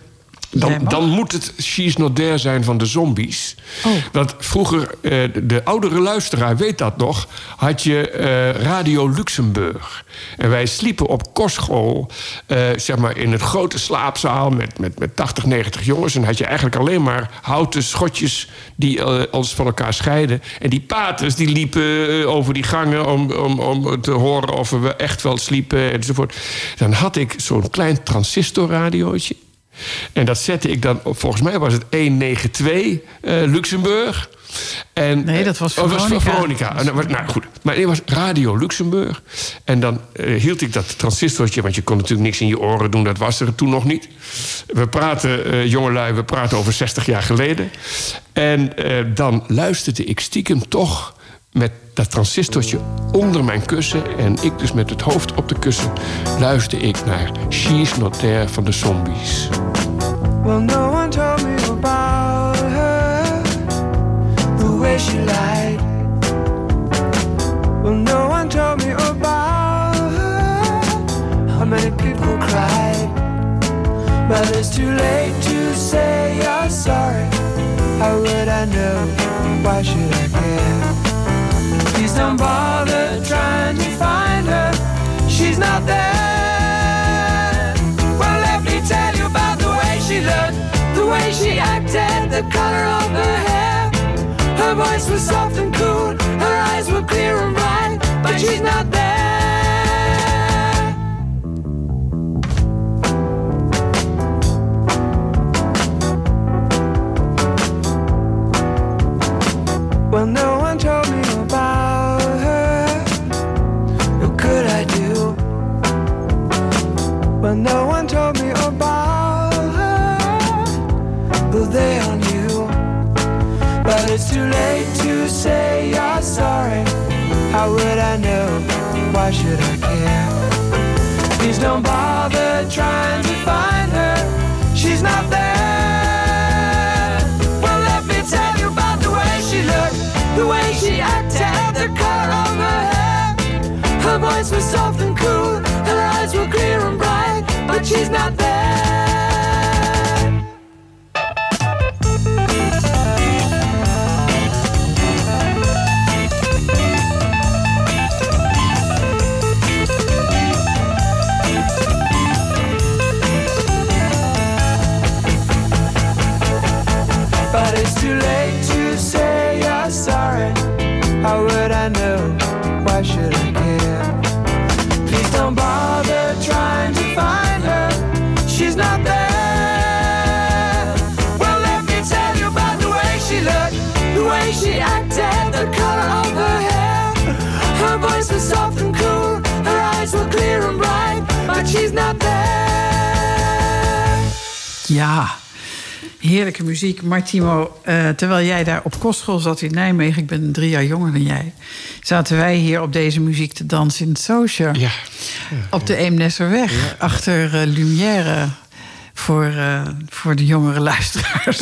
Dan, dan moet het She's Not There zijn van de zombies. Oh. Want vroeger, eh, de, de oudere luisteraar weet dat nog... had je eh, Radio Luxemburg. En wij sliepen op kostschool, eh, zeg maar in het grote slaapzaal... Met, met, met 80, 90 jongens. En had je eigenlijk alleen maar houten schotjes... die ons van elkaar scheiden. En die paters die liepen over die gangen... Om, om, om te horen of we echt wel sliepen enzovoort. Dan had ik zo'n klein transistorradiootje... En dat zette ik dan volgens mij was het 192 eh, Luxemburg. En, Nee, dat was oh, was Veronica. Veronica. En dat was- nou goed, maar het was Radio Luxemburg. En dan eh, hield ik dat transistortje, want je kon natuurlijk niks in je oren doen, dat was er toen nog niet. We praten, eh, jongelui, we praten over 60 jaar geleden. En eh, dan luisterde ik stiekem toch met dat transistortje onder mijn kussen... en ik dus met het hoofd op de kussen... luisterde ik naar She's Not There van de Zombies. Well, no one told me about her, the way she lied. Well, no one told me about her, how many people cried. But it's too late to say you're sorry. How would I know? Why should I care? Please don't bother trying to find her. She's not there. Well, let me tell you about the way she looked, the way she acted, the color of her hair. Her voice was soft and cool, her eyes were clear and bright, but she's not there. Martimo, eh, terwijl jij daar op kostschool zat in Nijmegen... ik ben drie jaar jonger dan jij... zaten wij hier op deze muziek te dansen in het Social. Ja. Op de Eemnesserweg, achter eh, Lumière... Voor, eh, voor de jongere luisteraars.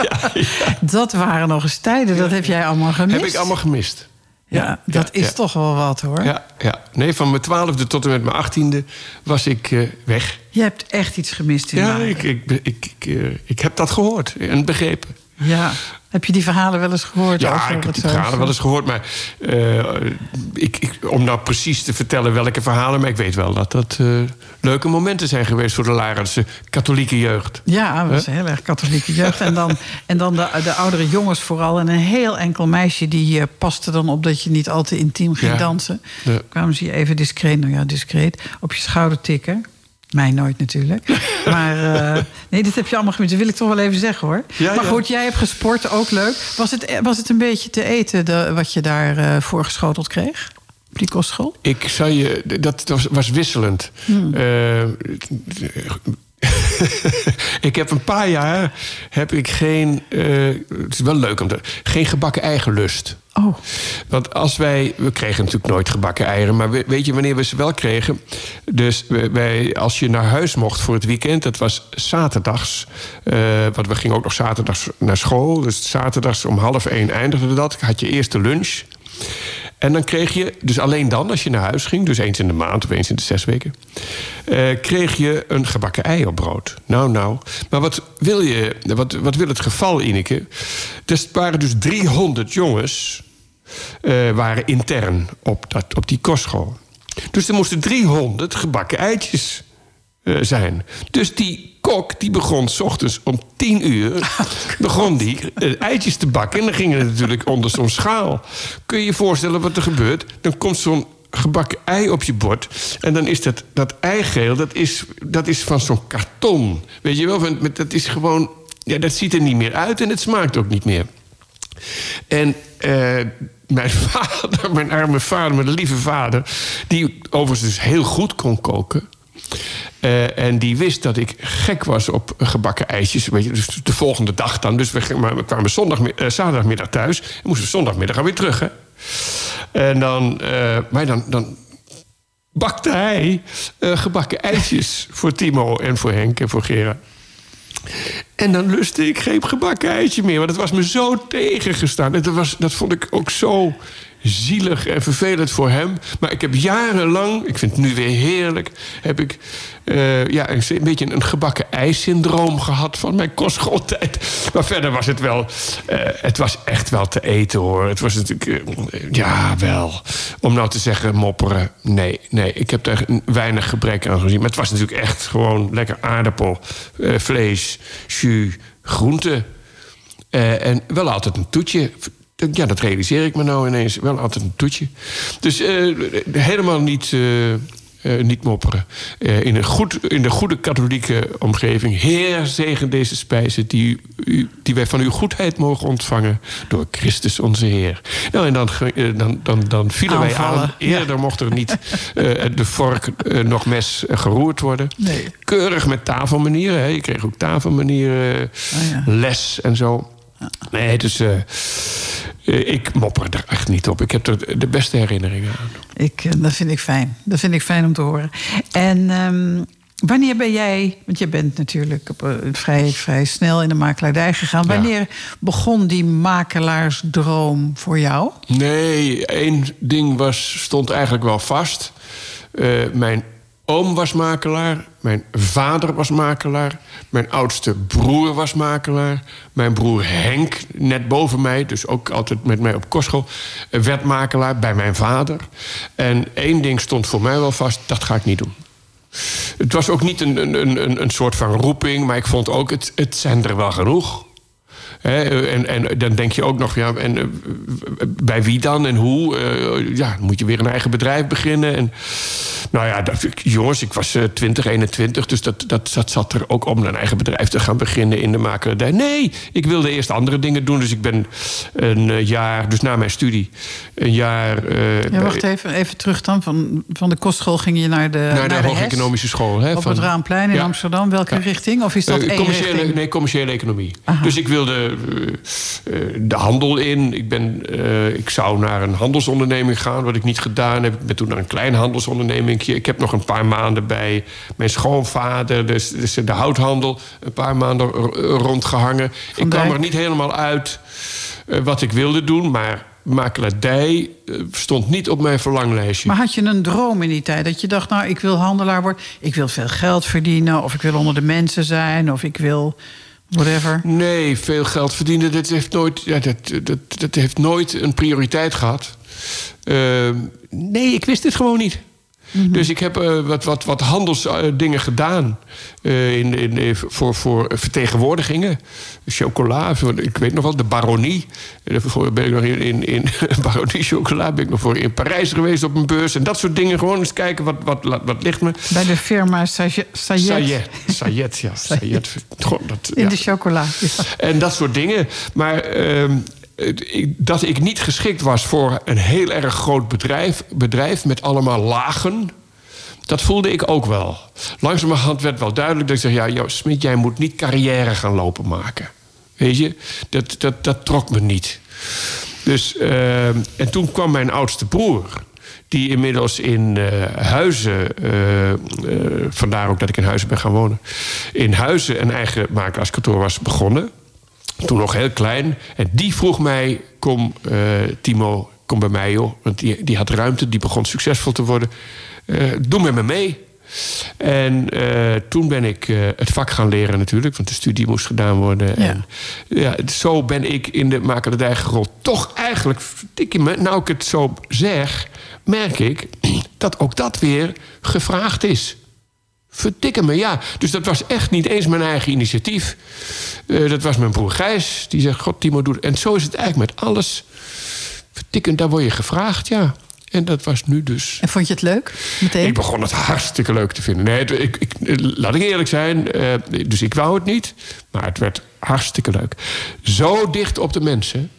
Dat waren nog eens tijden, dat heb jij allemaal gemist. Heb ik allemaal gemist. Ja, dat is toch wel wat hoor. Ja, ja, nee, van mijn twaalfde tot en met mijn achttiende was ik eh, weg. Je hebt echt iets gemist in Ja, ik, ik, ik, ik, eh, ik heb dat gehoord en begrepen. Ja. Heb je die verhalen wel eens gehoord? Ja, ik heb die zo- verhalen wel eens gehoord. Maar eh, ik, ik, om nou precies te vertellen welke verhalen... maar ik weet wel dat dat eh, leuke momenten zijn geweest... voor de Larense katholieke jeugd. Ja, dat was heel erg katholieke jeugd. En dan, en dan de, de oudere jongens vooral. En een heel enkel meisje die eh, paste dan op dat je niet al te intiem ging Ja. dansen. Ja. kwamen ze je even discreet, nou ja, discreet, op je schouder tikken. Mij nooit natuurlijk. Maar eh, nee, dit heb je allemaal gemist. Dat wil ik toch wel even zeggen hoor. Ja, maar ja. goed, jij hebt gesport, ook leuk. Was het, was het een beetje te eten de, wat je daar eh voorgeschoteld kreeg? Op die kostschool? Ik zou je... Dat was, was wisselend. Hmm. Eh, ik heb een paar jaar... heb ik geen... eh, het is wel leuk om te... geen gebakken eigenlust. Oh. Want als wij... We kregen natuurlijk nooit gebakken eieren... maar we- weet je wanneer we ze wel kregen? Dus wij, als je naar huis mocht voor het weekend... dat was zaterdags. eh, want we gingen ook nog zaterdags naar school. Dus zaterdags om half één eindigde dat. Had je eerst de lunch... En dan kreeg je, dus alleen dan als je naar huis ging... dus eens in de maand of eens in de zes weken... eh, kreeg je een gebakken ei op brood. Nou, nou. Maar wat wil, je, wat, wat wil het geval, Ineke? Er waren dus 300 jongens... eh, waren intern op, dat, op die kostschool. Dus er moesten 300 gebakken eitjes eh, zijn. Dus die kok die begon s ochtends om 10 uur... begon die eh, eitjes te bakken. En dan gingen het natuurlijk onder zo'n schaal. Kun je je voorstellen wat er gebeurt? Dan komt zo'n gebakken ei op je bord. En dan is dat, dat eigeel, dat is, dat is van zo'n karton. Weet je wel, van, dat is gewoon... Ja, dat ziet er niet meer uit en het smaakt ook niet meer. En mijn vader, mijn arme vader, mijn lieve vader... die overigens dus heel goed kon koken... eh, en die wist dat ik gek was op gebakken ijsjes. Weet je, dus de volgende dag dan. Dus we, gingen- maar we kwamen zondag, eh, zaterdagmiddag thuis. En moesten we zondagmiddag weer terug. Hè? En dan, eh, maar dan, dan bakte hij gebakken ijsjes voor Timo en voor Henk en voor Gera. En dan lustte ik geen gebakken meer. Want het was me zo tegengestaan. En was, dat vond ik ook zo zielig en vervelend voor hem. Maar ik heb jarenlang, ik vind het nu weer heerlijk... heb ik eh, ja, een, een beetje een gebakken ijssyndroom gehad van mijn kostschooltijd. Maar verder was het wel... eh, het was echt wel te eten, hoor. Het was natuurlijk... eh, ja, wel. Om nou te zeggen mopperen. Nee, nee. Ik heb daar weinig gebrek aan gezien. Maar het was natuurlijk echt gewoon lekker aardappel, vlees, jus, groente. Eh, en wel altijd een toetje. Ja, dat realiseer ik me nou ineens. Wel altijd een toetje. Dus eh, helemaal niet, eh, eh, niet mopperen. In, een goed, in de goede katholieke omgeving. Heer, zegen deze spijzen die, u, die wij van uw goedheid mogen ontvangen. Door Christus onze Heer. Nou, en dan, dan, dan, dan vielen wij aan. Eerder mocht er niet de vork nog mes geroerd worden. Nee. Keurig met tafelmanieren. Hè. Je kreeg ook tafelmanieren, Oh ja. les en zo. Nee, dus eh, ik mopper er echt niet op. Ik heb er de beste herinneringen aan. Ik, eh, dat vind ik fijn. Dat vind ik fijn om te horen. En ehm, wanneer ben jij... Want je bent natuurlijk op, eh, vrij, vrij snel in de makelaardij gegaan. Ja. Wanneer begon die makelaarsdroom voor jou? Nee, één ding was, stond eigenlijk wel vast. Eh, mijn oom was makelaar. Mijn vader was makelaar. Mijn oudste broer was makelaar. Mijn broer Henk, net boven mij, dus ook altijd met mij op kostschool... werd makelaar bij mijn vader. En één ding stond voor mij wel vast, dat ga ik niet doen. Het was ook niet een, een, een, een soort van roeping, maar ik vond ook, het, het zijn er wel genoeg. En, en dan denk je ook nog, ja, en, eh, bij wie dan en hoe? Eh, ja, moet je weer een eigen bedrijf beginnen. En, nou ja, dat, jongens, ik was eh, 20, 21, dus dat, dat, dat zat er ook om een eigen bedrijf te gaan beginnen in de makelaardij. Nee, ik wilde eerst andere dingen doen, dus ik ben een eh, jaar, dus na mijn studie, een jaar. Ja, wacht even, even terug dan. Van, van de kostschool ging je naar de, naar de, naar de Hoge Economische School. Hè, Op van- het Raamplein in Ja. Amsterdam. Welke richting? Of is dat één commerciële, richting? Nee, commerciële economie. Dus ik wilde de handel in. Ik, ben, eh, ik zou naar een handelsonderneming gaan, wat ik niet gedaan heb. Ik ben toen naar een klein handelsonderneming. Ik heb nog een paar maanden bij mijn schoonvader, dus, dus de houthandel, een paar maanden rondgehangen. ik kwam er niet helemaal uit eh, wat ik wilde doen, maar makelaardij eh, stond niet op mijn verlanglijstje. Maar had je een droom in die tijd? Dat je dacht, nou, ik wil handelaar worden. Ik wil veel geld verdienen. Of ik wil onder de mensen zijn. Of ik wil whatever. Nee, veel geld verdienen, dat heeft nooit, ja, dat, dat, dat heeft nooit een prioriteit gehad. Uh, nee, ik wist het gewoon niet. Mhm. Dus ik heb uh, wat, wat, wat handelsdingen gedaan uh, in, in, voor, voor vertegenwoordigingen. Chocola, ik weet nog wel, de baronie. Daarvoor ben ik nog in, in, in baronie chocola ben ik nog voor in Parijs geweest op een beurs. En dat soort dingen. Gewoon eens kijken, wat, wat, wat, wat ligt me. Bij de firma Sayet. Sayet, Sayet ja. Sayet. Dat, in ja. de chocola. Ja. En dat soort dingen. Maar... Uh, dat ik niet geschikt was voor een heel erg groot bedrijf, bedrijf met allemaal lagen. Dat voelde ik ook wel. Langzamerhand werd wel duidelijk dat ik zeg: Ja, Smit, jij moet niet carrière gaan lopen maken. Weet je, dat, dat, dat trok me niet. Dus, uh, en toen kwam mijn oudste broer die inmiddels in uh, Huizen, uh, vandaar ook dat ik in Huizen ben gaan wonen, in Huizen een eigen makelaarskantoor was begonnen. Toen nog heel klein. En die vroeg mij: Kom, uh, Timo, kom bij mij, joh. Want die, die had ruimte, die begon succesvol te worden. Uh, doe met me mee. En uh, toen ben ik het vak gaan leren natuurlijk, want de studie moest gedaan worden. Ja. En ja, zo ben ik in de makelaardij gerold. Toch eigenlijk, nou ik het zo zeg, merk ik dat ook dat weer gevraagd is. Verdikke me, ja. Dus dat was echt niet eens mijn eigen initiatief. Uh, dat was mijn broer Gijs. Die zegt, god, Timo, doe En zo is het eigenlijk met alles. Verdikken, daar word je gevraagd, ja. En dat was nu dus... En vond je het leuk? Meteen? Ik begon het hartstikke leuk te vinden. Nee, het, ik, ik, laat ik eerlijk zijn. Uh, dus ik wou het niet. Maar het werd hartstikke leuk. Zo dicht op de mensen.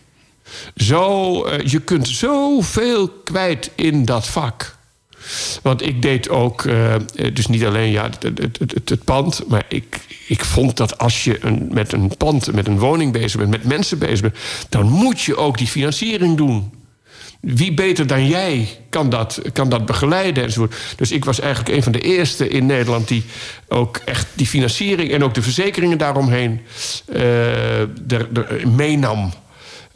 Zo, uh, je kunt zoveel kwijt in dat vak. Want ik deed ook, uh, dus niet alleen ja, het, het, het, pand, maar ik, ik vond dat als je een, met een pand, met een woning bezig bent, met mensen bezig bent, dan moet je ook die financiering doen. Wie beter dan jij kan dat, kan dat begeleiden enzovoort. Dus ik was eigenlijk een van de eerste in Nederland die ook echt die financiering en ook de verzekeringen daaromheen er meenam.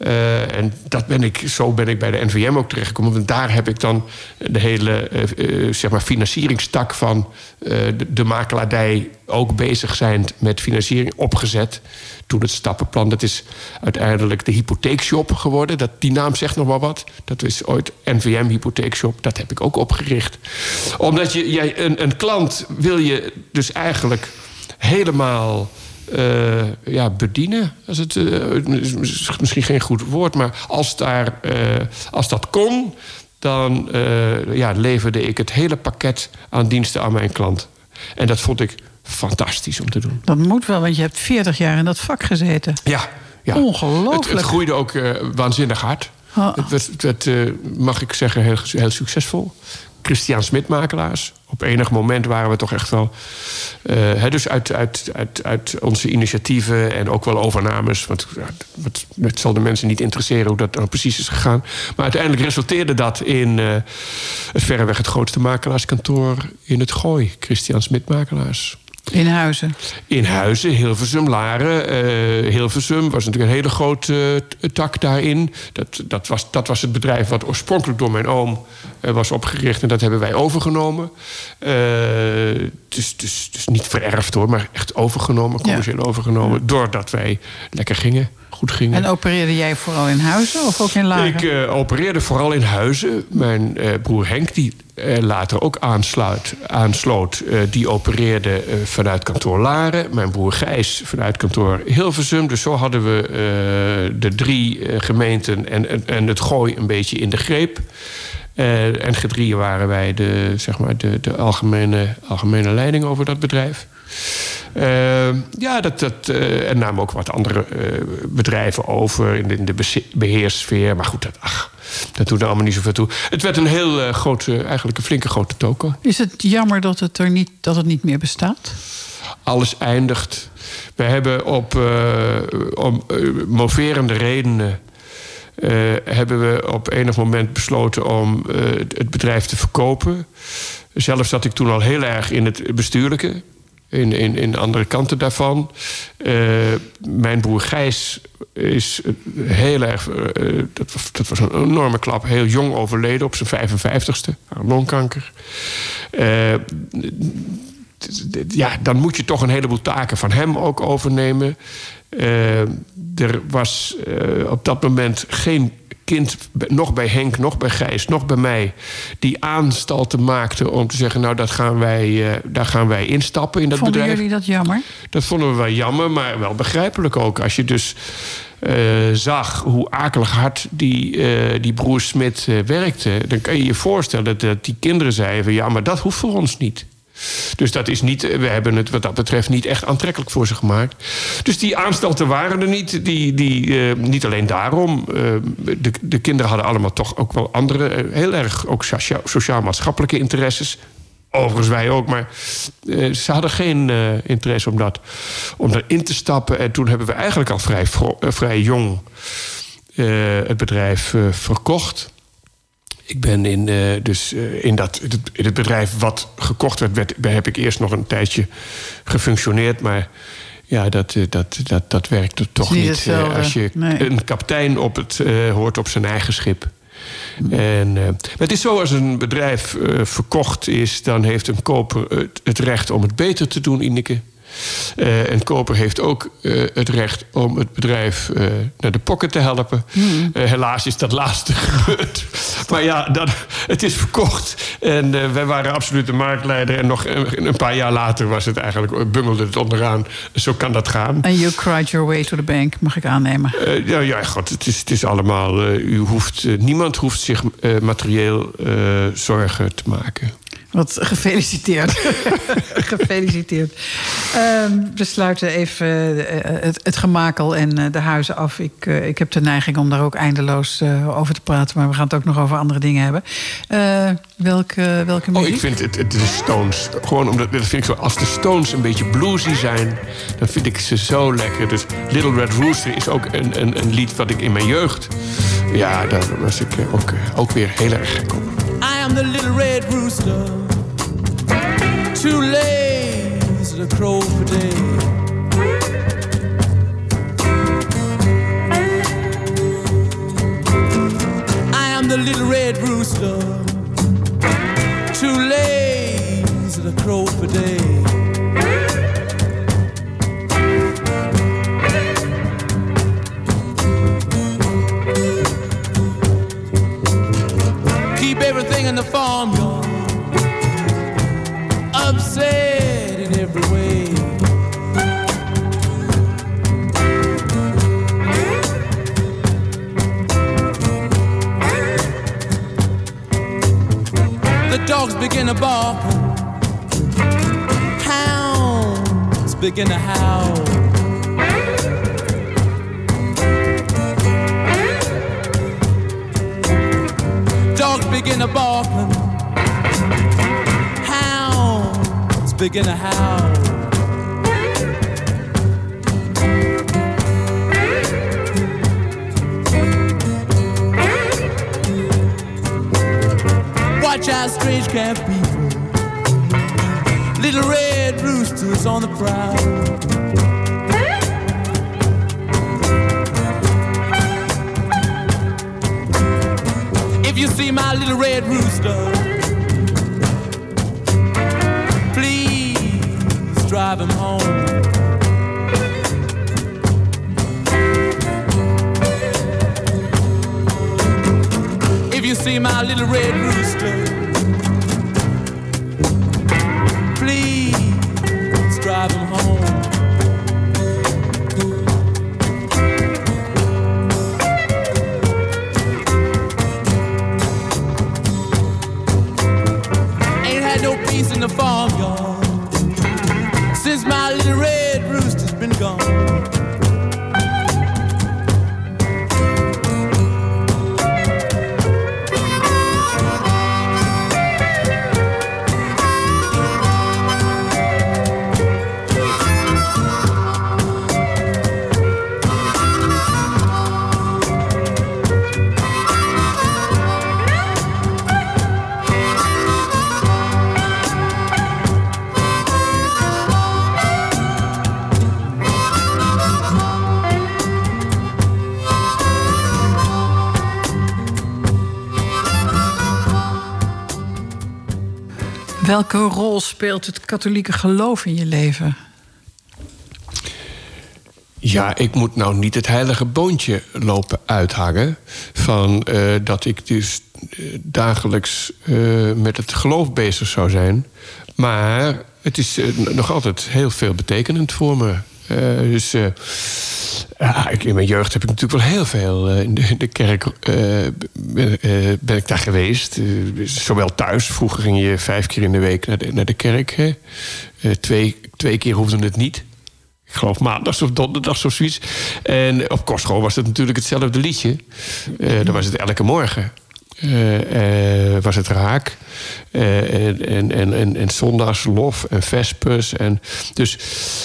Uh, en dat ben ik, zo ben ik bij de NVM ook terechtgekomen. Want daar heb ik dan de hele uh, uh, zeg maar financieringstak van de, de, ook bezig zijn met financiering opgezet. Toen het stappenplan, dat is uiteindelijk de hypotheekshop geworden. Dat, die naam zegt nog wel wat. Dat is ooit NVM Hypotheekshop. Dat heb ik ook opgericht. Omdat je, jij, een, een klant wil je dus eigenlijk helemaal uh, ja, bedienen. Als het, uh, misschien geen goed woord, maar als, daar, uh, als dat kon, dan ja, leverde ik het hele pakket aan diensten aan mijn klant. En dat vond ik fantastisch om te doen. Dat moet wel, want je hebt 40 jaar in dat vak gezeten. Ja, ja. ongelooflijk. Het, het groeide ook waanzinnig hard. Oh. Het werd, het werd mag ik zeggen, heel, heel succesvol. Christian Smit makelaars. Op enig moment waren we toch echt wel. He, dus uit, uit, uit, uit onze initiatieven en ook wel overnames. Want het, zal de mensen niet interesseren hoe dat dan precies is gegaan. Maar uiteindelijk resulteerde dat in het verreweg het grootste makelaarskantoor in het Gooi. Christian Smit makelaars. In Huizen? In Huizen, Hilversum, Laren. Uh, Hilversum was natuurlijk een hele grote uh, tak daarin. Dat, dat, was, dat was het bedrijf wat oorspronkelijk door mijn oom uh, was opgericht. En dat hebben wij overgenomen. dus, dus, dus niet vererfd hoor, maar echt overgenomen, commercieel ja. overgenomen. Doordat wij lekker gingen. Goed gingen. En opereerde jij vooral in Huizen of ook in Laren? Ik uh, opereerde vooral in Huizen. Mijn uh, broer Henk, die uh, later ook aansluit, aansloot... die opereerde vanuit kantoor Laren. Mijn broer Gijs vanuit kantoor Hilversum. Dus zo hadden we de drie gemeenten en, en, en, het gooi een beetje in de greep. en gedrieën waren wij de, zeg maar de, de algemene, algemene leiding over dat bedrijf. Uh, ja, dat, dat, en namen ook wat andere uh, bedrijven over in de, in de beheerssfeer. Maar goed, dat, ach, dat doet er allemaal niet zoveel toe. Het werd een heel grote, eigenlijk een flinke grote toko. Is het jammer dat het er niet, dat het niet meer bestaat? Alles eindigt. We hebben op om moverende redenen. hebben we op enig moment besloten om het bedrijf te verkopen. Zelf zat ik toen al heel erg in het bestuurlijke. In, in, in andere kanten daarvan. Eh, mijn broer Gijs is heel erg. eh, dat, was, een enorme klap. Heel jong overleden op zijn 55ste. aan Longkanker. Eh, ja, dan moet je toch een heleboel taken van hem ook overnemen. Eh, er was eh, op dat moment geen kind, nog bij Henk, nog bij Gijs, nog bij mij, die aanstalten maakte om te zeggen: Nou, dat gaan wij, eh, daar gaan wij instappen in dat Vonden bedrijf. jullie dat jammer? Dat vonden we wel jammer, maar wel begrijpelijk ook. Als je dus zag hoe akelig hard die, die broer Smit werkte... dan kan je je voorstellen dat die kinderen zeiden... van, ja, maar dat hoeft voor ons niet. Dus dat is niet, we hebben het wat dat betreft niet echt aantrekkelijk voor ze gemaakt. Dus die aanstalten waren er niet. Die, die, eh, niet alleen daarom. eh, de, de kinderen hadden allemaal toch ook wel andere... eh, heel erg ook socia- sociaal-maatschappelijke interesses. Overigens wij ook, maar ze hadden geen interesse om, dat, om daarin te stappen. En toen hebben we eigenlijk al vrij, vrij jong het bedrijf verkocht. Ik ben in, eh, dus, eh, in, dat, in het bedrijf wat gekocht werd, werd, heb ik eerst nog een tijdje gefunctioneerd. Maar ja, dat, eh, dat, dat, dat werkte toch niet als je nee. een kapitein op het, hoort op zijn eigen schip. En, maar het is zo, als een bedrijf verkocht is... dan heeft een koper het, het recht om het beter te doen, Ineke. Eh, een koper heeft ook eh, het recht om het bedrijf eh, naar de pokken te helpen. Eh, helaas is dat laatste gebeurd. Maar ja, dat, het is verkocht. En wij waren absoluut de marktleider. En nog een, een paar jaar later was het eigenlijk, bungelde het onderaan. Zo kan dat gaan. En you cried your way to the bank, mag ik aannemen. Ja, ja, god, het is, het is allemaal. u hoeft, niemand hoeft zich materieel zorgen te maken. Wat gefeliciteerd. gefeliciteerd. Ehm, we sluiten even eh, het, het gemakel en eh, de huizen af. Ik, eh, ik heb de neiging om daar ook eindeloos eh, over te praten. Maar we gaan het ook nog over andere dingen hebben. Eh, welke, welke Oh, muziek? ik vind het, het de Stones. Gewoon omdat dat vind ik zo. Als de Stones een beetje bluesy zijn, dan vind ik ze zo lekker. Dus Little Red Rooster is ook een, een, een lied wat ik in mijn jeugd. Ja, daar was ik ook, ook weer heel erg gek op. I am the little red rooster, too lazy to crow for day. I am the little red rooster, too lazy to crow for day. Keep everything in the farmyard dogs begin to bark, hounds begin to howl. Dogs begin to bark, hounds begin to howl. Watch out, strange camp people. Little red roosters on the prowl. If you see my little red rooster, please drive him home. See my little red rooster, Welke rol speelt het katholieke geloof in je leven? Ja, ik moet nou niet het heilige boontje lopen uithangen. Van eh, dat ik dus eh, dagelijks eh, met het geloof bezig zou zijn. Maar het is nog altijd heel veel betekenend voor me. Dus ja, ik, in mijn jeugd heb ik natuurlijk wel heel veel eh, in, de, de kerk eh, eh, ben ik daar geweest. Zowel thuis, vroeger ging je vijf keer in de week naar de, naar de kerk. Twee, twee keer hoefde het niet. Ik geloof maandags of donderdags of zoiets. En op kostschool was het natuurlijk hetzelfde liedje. Dan was het elke morgen. Eh, eh, was het raak. Eh, en, en, en, en, en zondags lof en vespers. En, dus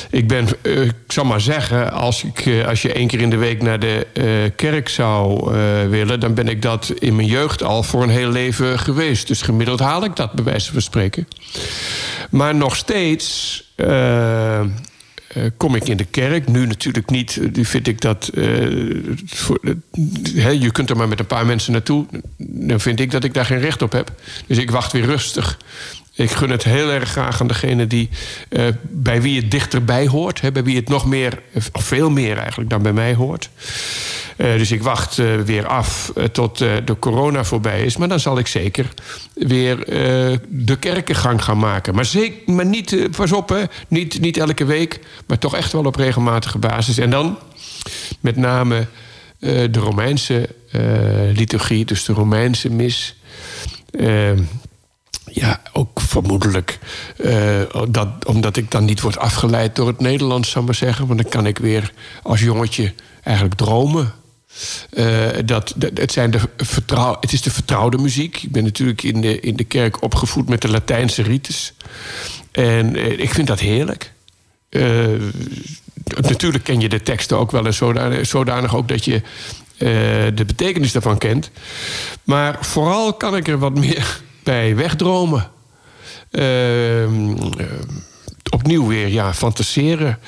ik ben, ik zal maar zeggen, als, ik, als je één keer in de week naar de kerk zou willen, dan ben ik dat in mijn jeugd al voor een heel leven geweest. Dus gemiddeld haal ik dat, bij wijze van spreken. Maar nog steeds. Eh, eh, kom ik in de kerk. Nu natuurlijk niet. Nu vind ik dat. eh, eh, je kunt er maar met een paar mensen naartoe. Dan vind ik dat ik daar geen recht op heb. Dus ik wacht weer rustig. Ik gun het heel erg graag aan degene die, eh, bij wie het dichterbij hoort. Hè, bij wie het nog meer, of veel meer eigenlijk, dan bij mij hoort. Eh, dus ik wacht eh, weer af tot de corona voorbij is. Maar dan zal ik zeker weer de kerkengang gaan maken. Maar, zeker, maar niet, pas op, hè, niet, niet elke week. Maar toch echt wel op regelmatige basis. En dan met name de Romeinse liturgie, dus de Romeinse mis. Ja, ook vermoedelijk. eh, dat, omdat ik dan niet word afgeleid door het Nederlands, zou ik maar zeggen. Want dan kan ik weer als jongetje eigenlijk dromen. Eh, dat, het, zijn de vertrouw, het is de vertrouwde muziek. Ik ben natuurlijk in de, in de kerk opgevoed met de Latijnse rites. En eh, ik vind dat heerlijk. Natuurlijk ken je de teksten ook wel en zodanig, zodanig ook dat je de betekenis daarvan kent. Maar vooral kan ik er wat meer bij wegdromen. Ehm, eh, opnieuw weer, ja, fantaseren.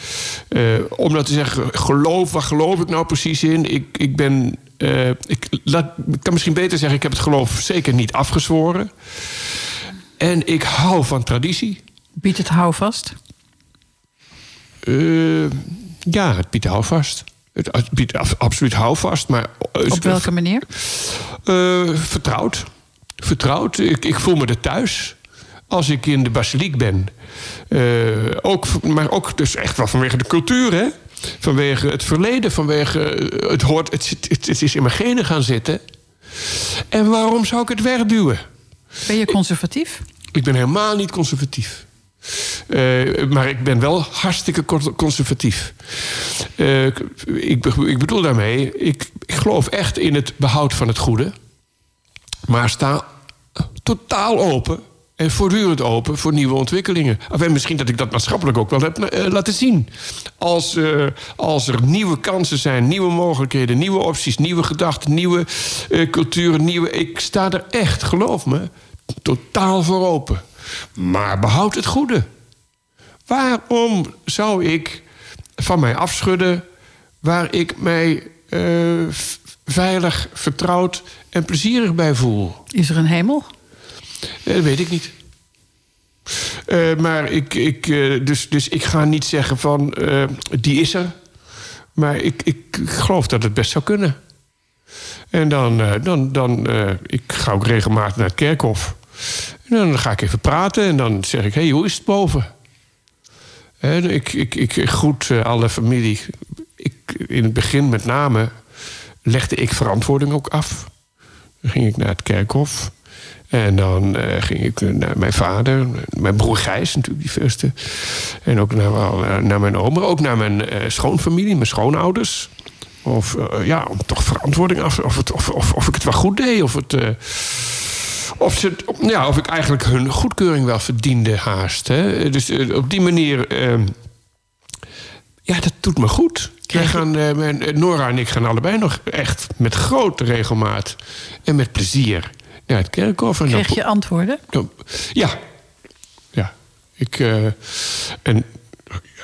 Eh, om dat te zeggen, geloof, waar geloof ik nou precies in? Ik, ik ben. eh, ik, laat, ik kan misschien beter zeggen, ik heb het geloof zeker niet afgezworen. En ik hou van traditie. Biedt het houvast? Ja, het biedt houvast. Het, biedt af- absoluut houvast, maar... Op welke manier? vertrouwd. Vertrouwd. Ik, ik voel me er thuis. Als ik in de basiliek ben. Eh, ook, maar ook dus echt wel vanwege de cultuur, hè? Vanwege het verleden, vanwege eh, het hoort... Het, het, het is in mijn genen gaan zitten. En waarom zou ik het wegduwen? Ben je conservatief? Ik ben helemaal niet conservatief. Eh, maar ik ben wel hartstikke con- conservatief. Ik, ik bedoel daarmee, ik, ik geloof echt in het behoud van het goede. Maar sta totaal open en voortdurend open voor nieuwe ontwikkelingen. En misschien dat ik dat maatschappelijk ook wel heb eh, laten zien. Als, eh, als er nieuwe kansen zijn, nieuwe mogelijkheden, nieuwe opties, nieuwe gedachten, nieuwe eh, culturen, nieuwe. Ik sta er echt, geloof me, totaal voor open. Maar behoud het goede. Waarom zou ik van mij afschudden waar ik mij veilig, vertrouwd en plezierig bij voel? Is er een hemel? Eh, Dat weet ik niet. Eh, maar ik, ik, eh, dus, dus ik ga niet zeggen van die is er. Maar ik, ik geloof dat het best zou kunnen. En dan, dan, dan ik ga ook regelmatig naar het kerkhof. En dan ga ik even praten en dan zeg ik: hé, hey, hoe is het boven? En ik, ik, ik groet alle familie. Ik, in het begin met name legde ik verantwoording ook af. Dan ging ik naar het kerkhof. En dan eh, ging ik naar mijn vader, mijn broer Gijs natuurlijk, die eerste. En ook naar, eh, naar mijn oom, ook naar mijn eh, schoonfamilie, mijn schoonouders. Of ja, om toch verantwoording af, of, of, of, of ik het wel goed deed. Of, het, of, ze, ja, of ik eigenlijk hun goedkeuring wel verdiende haast. Hè. Dus op die manier, eh, ja, dat doet me goed. Wij gaan, eh, Nora en ik gaan allebei nog echt met grote regelmaat en met plezier naar het kerkhof. En dan- Kreeg je antwoorden? dan- ja. Ja. Ik, eh, en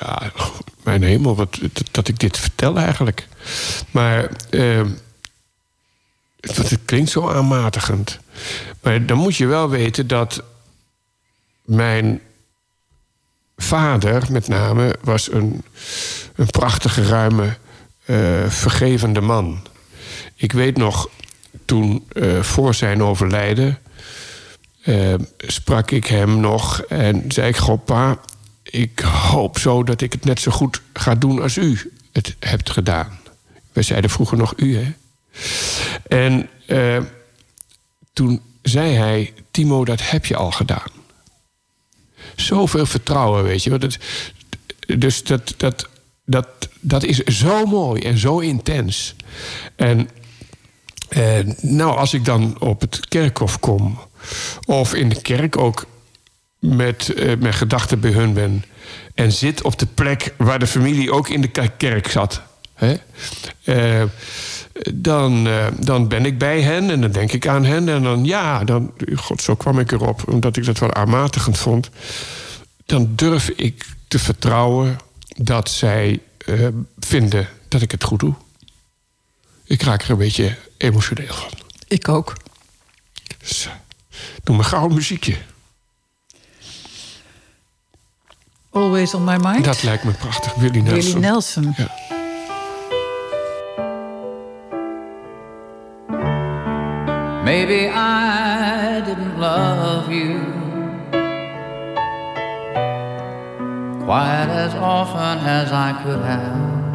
ja, mijn hemel, wat, dat, ik dit vertel eigenlijk. Maar eh, het, het klinkt zo aanmatigend. Maar dan moet je wel weten dat mijn vader, met name, was een, een prachtige, ruime, eh, vergevende man. Ik weet nog, toen eh, voor zijn overlijden... eh, sprak ik hem nog en zei ik... Goh, pa, ik hoop zo dat ik het net zo goed ga doen als u het hebt gedaan. We zeiden vroeger nog u, hè? En toen zei hij... Timo, dat heb je al gedaan. Zoveel vertrouwen, weet je. Want het, dus dat, dat, dat, dat is zo mooi en zo intens. En eh, nou, als ik dan op het kerkhof kom... of in de kerk ook met eh, mijn gedachten bij hun ben... en zit op de plek waar de familie ook in de ke- kerk zat... Hè? Eh, dan, eh, dan ben ik bij hen en dan denk ik aan hen. En dan, ja, dan, god, zo kwam ik erop, omdat ik dat wel aanmatigend vond. Dan durf ik te vertrouwen dat zij eh, vinden dat ik het goed doe. Ik raak er een beetje emotioneel van. Ik ook. Dus, doe maar gauw een muziekje. Always on my mind. Dat lijkt me prachtig. Willie Nelson. Willie Nelson. Ja. Maybe I didn't love you quite as often as I could have.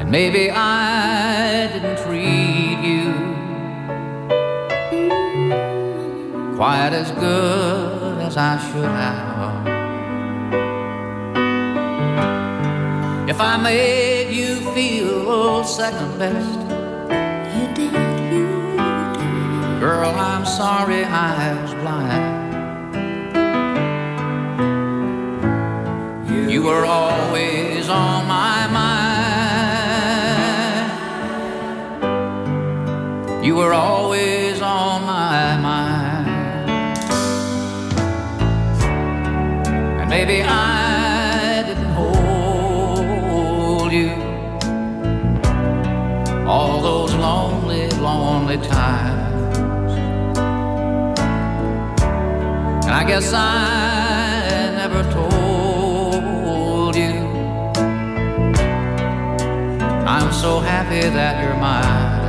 And maybe I didn't treat you quite as good as I should have. If I made you feel second best, Girl, I'm sorry I was blind. You were always on my mind. You were always on my mind. And maybe I didn't hold you all those lonely, lonely times. I guess I never told you I'm so happy that you're mine.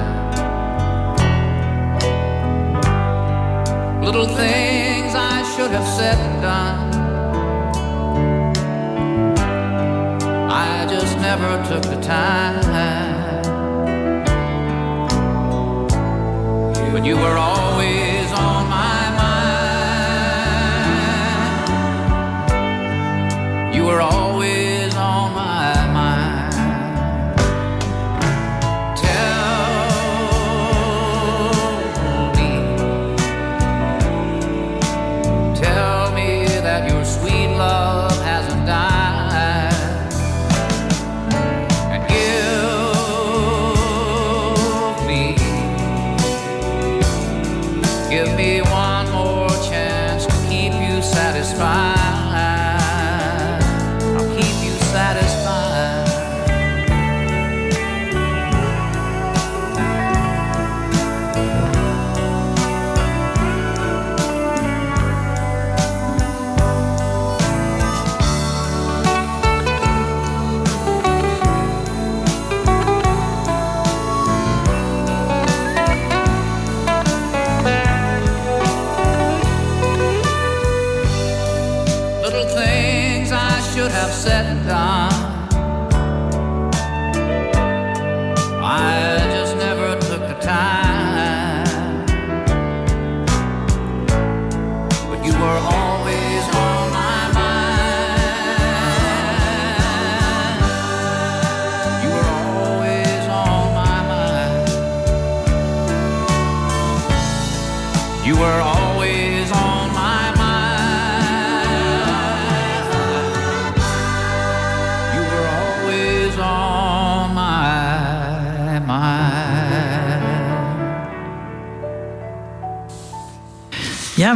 Little things I should have said and done. I just never took the time. But you were always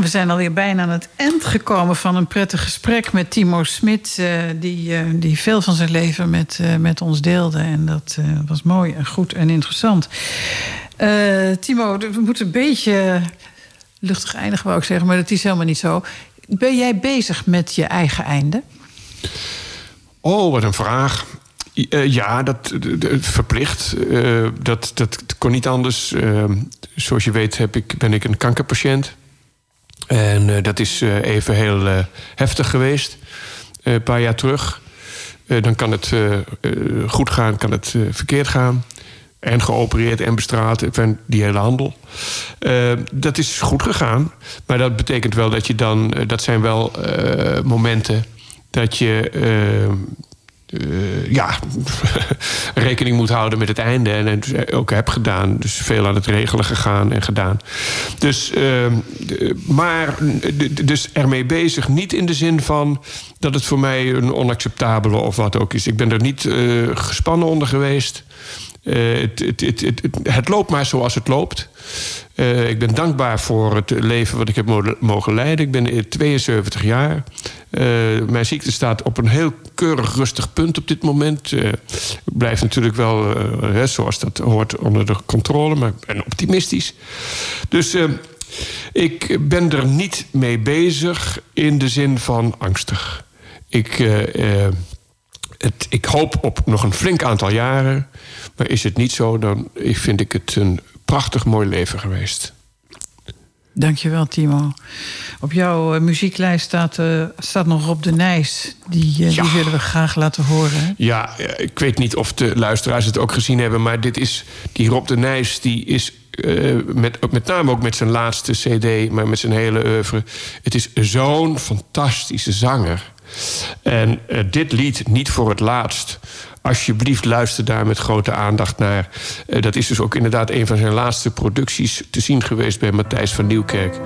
we zijn alweer bijna aan het eind gekomen van een prettig gesprek met Timo Smit. eh, die, eh, die veel van zijn leven met, eh, met ons deelde. En dat was mooi en goed en interessant. Timo, we moeten een beetje luchtig eindigen, wou ik zeggen, maar dat is helemaal niet zo. Ben jij bezig met je eigen einde? Oh, wat een vraag. Ja, dat, verplicht. Dat, dat kon niet anders. Zoals je weet heb ik, ben ik een kankerpatiënt. En eh, dat is eh, even heel eh, heftig geweest. Een paar jaar terug. Dan kan het goed gaan, kan het verkeerd gaan. En geopereerd en bestraald. Ik ben die hele handel. Dat is goed gegaan. Maar dat betekent wel dat je dan... dat zijn wel momenten dat je... eh, ja, rekening moet houden met het einde. En ook heb gedaan. Dus veel aan het regelen gegaan en gedaan. Dus, ehm, maar dus ermee bezig. Niet in de zin van dat het voor mij een onacceptabele of wat ook is. Ik ben er niet eh, gespannen onder geweest. Eh, het, het, het, het, loopt maar zoals het loopt. Eh, ik ben dankbaar voor het leven wat ik heb mo- mogen leiden. Ik ben eh, 72 jaar. Eh, mijn ziekte staat op een heel keurig rustig punt op dit moment. Ik blijf natuurlijk wel, zoals dat hoort, onder de controle. Maar ik ben optimistisch. Dus ik ben er niet mee bezig in de zin van angstig. Ik... het, ik hoop op nog een flink aantal jaren. Maar is het niet zo, dan vind ik het een prachtig mooi leven geweest. Dankjewel, Timo. Op jouw eh, muzieklijst staat, eh, staat nog Rob de Nijs. Die, eh, die willen we graag laten horen. hè? Ja, ik weet niet of de luisteraars het ook gezien hebben... maar dit is, die Rob de Nijs die is eh, met, met name ook met zijn laatste cd... maar met zijn hele oeuvre... het is zo'n fantastische zanger. En eh, dit lied, niet voor het laatst... Alsjeblieft, luister daar met grote aandacht naar. Eh, dat is dus ook inderdaad een van zijn laatste producties te zien geweest bij Matthijs van Nieuwkerk.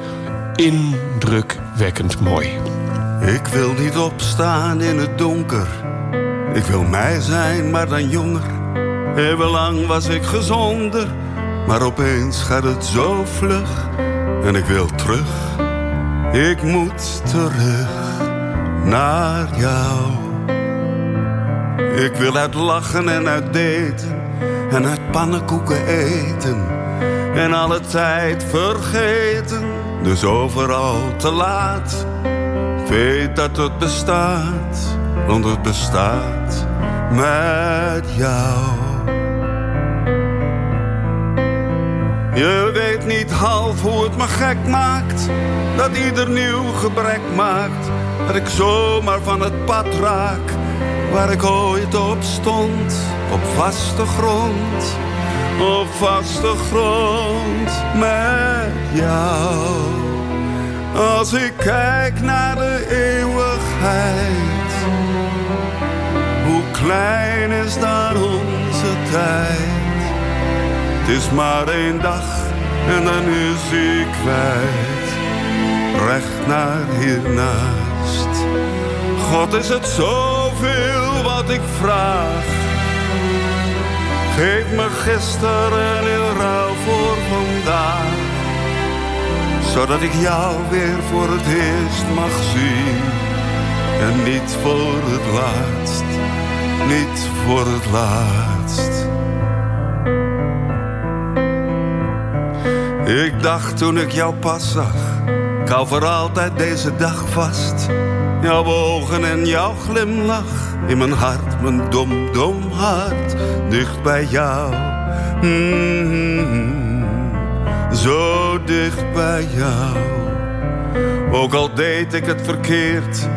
Indrukwekkend mooi. Ik wil niet opstaan in het donker. Ik wil mij zijn, maar dan jonger. Eeuwenlang was ik gezonder. Maar opeens gaat het zo vlug. En ik wil terug. Ik moet terug naar jou. Ik wil uit lachen en uit daten. En uit pannenkoeken eten. En alle tijd vergeten. Dus overal te laat. Weet dat het bestaat, want het bestaat met jou. Je weet niet half hoe het me gek maakt, dat ieder nieuw gebrek maakt, dat ik zomaar van het pad raak, waar ik ooit op stond, op vaste grond, op vaste grond met jou. Als ik kijk naar de eeuwigheid, hoe klein is daar onze tijd? Het is maar één dag en dan is hij kwijt, recht naar hiernaast. God is het zoveel wat ik vraag. Geef me gisteren in ruil voor vandaag zodat ik jou weer voor het eerst mag zien. En niet voor het laatst, niet voor het laatst. Ik dacht toen ik jou pas zag, ik hou voor altijd deze dag vast. Jouw ogen en jouw glimlach in mijn hart, mijn dom, dom hart, dicht bij jou. Mm, zo dicht bij jou. Ook al deed ik het verkeerd,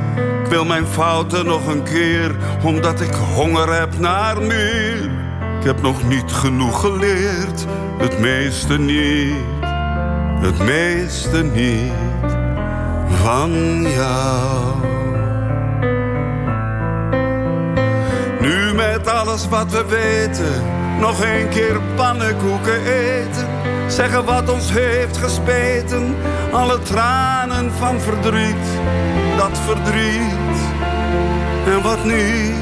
ik wil mijn fouten nog een keer, omdat ik honger heb naar meer. Ik heb nog niet genoeg geleerd, het meeste niet, het meeste niet van jou. Alles wat we weten, nog een keer pannenkoeken eten. Zeggen wat ons heeft gespeten, alle tranen van verdriet, dat verdriet. En wat niet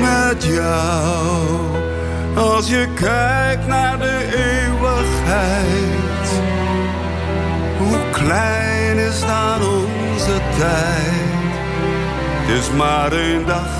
met jou, als je kijkt naar de eeuwigheid. Hoe klein is dan onze tijd, het is maar een dag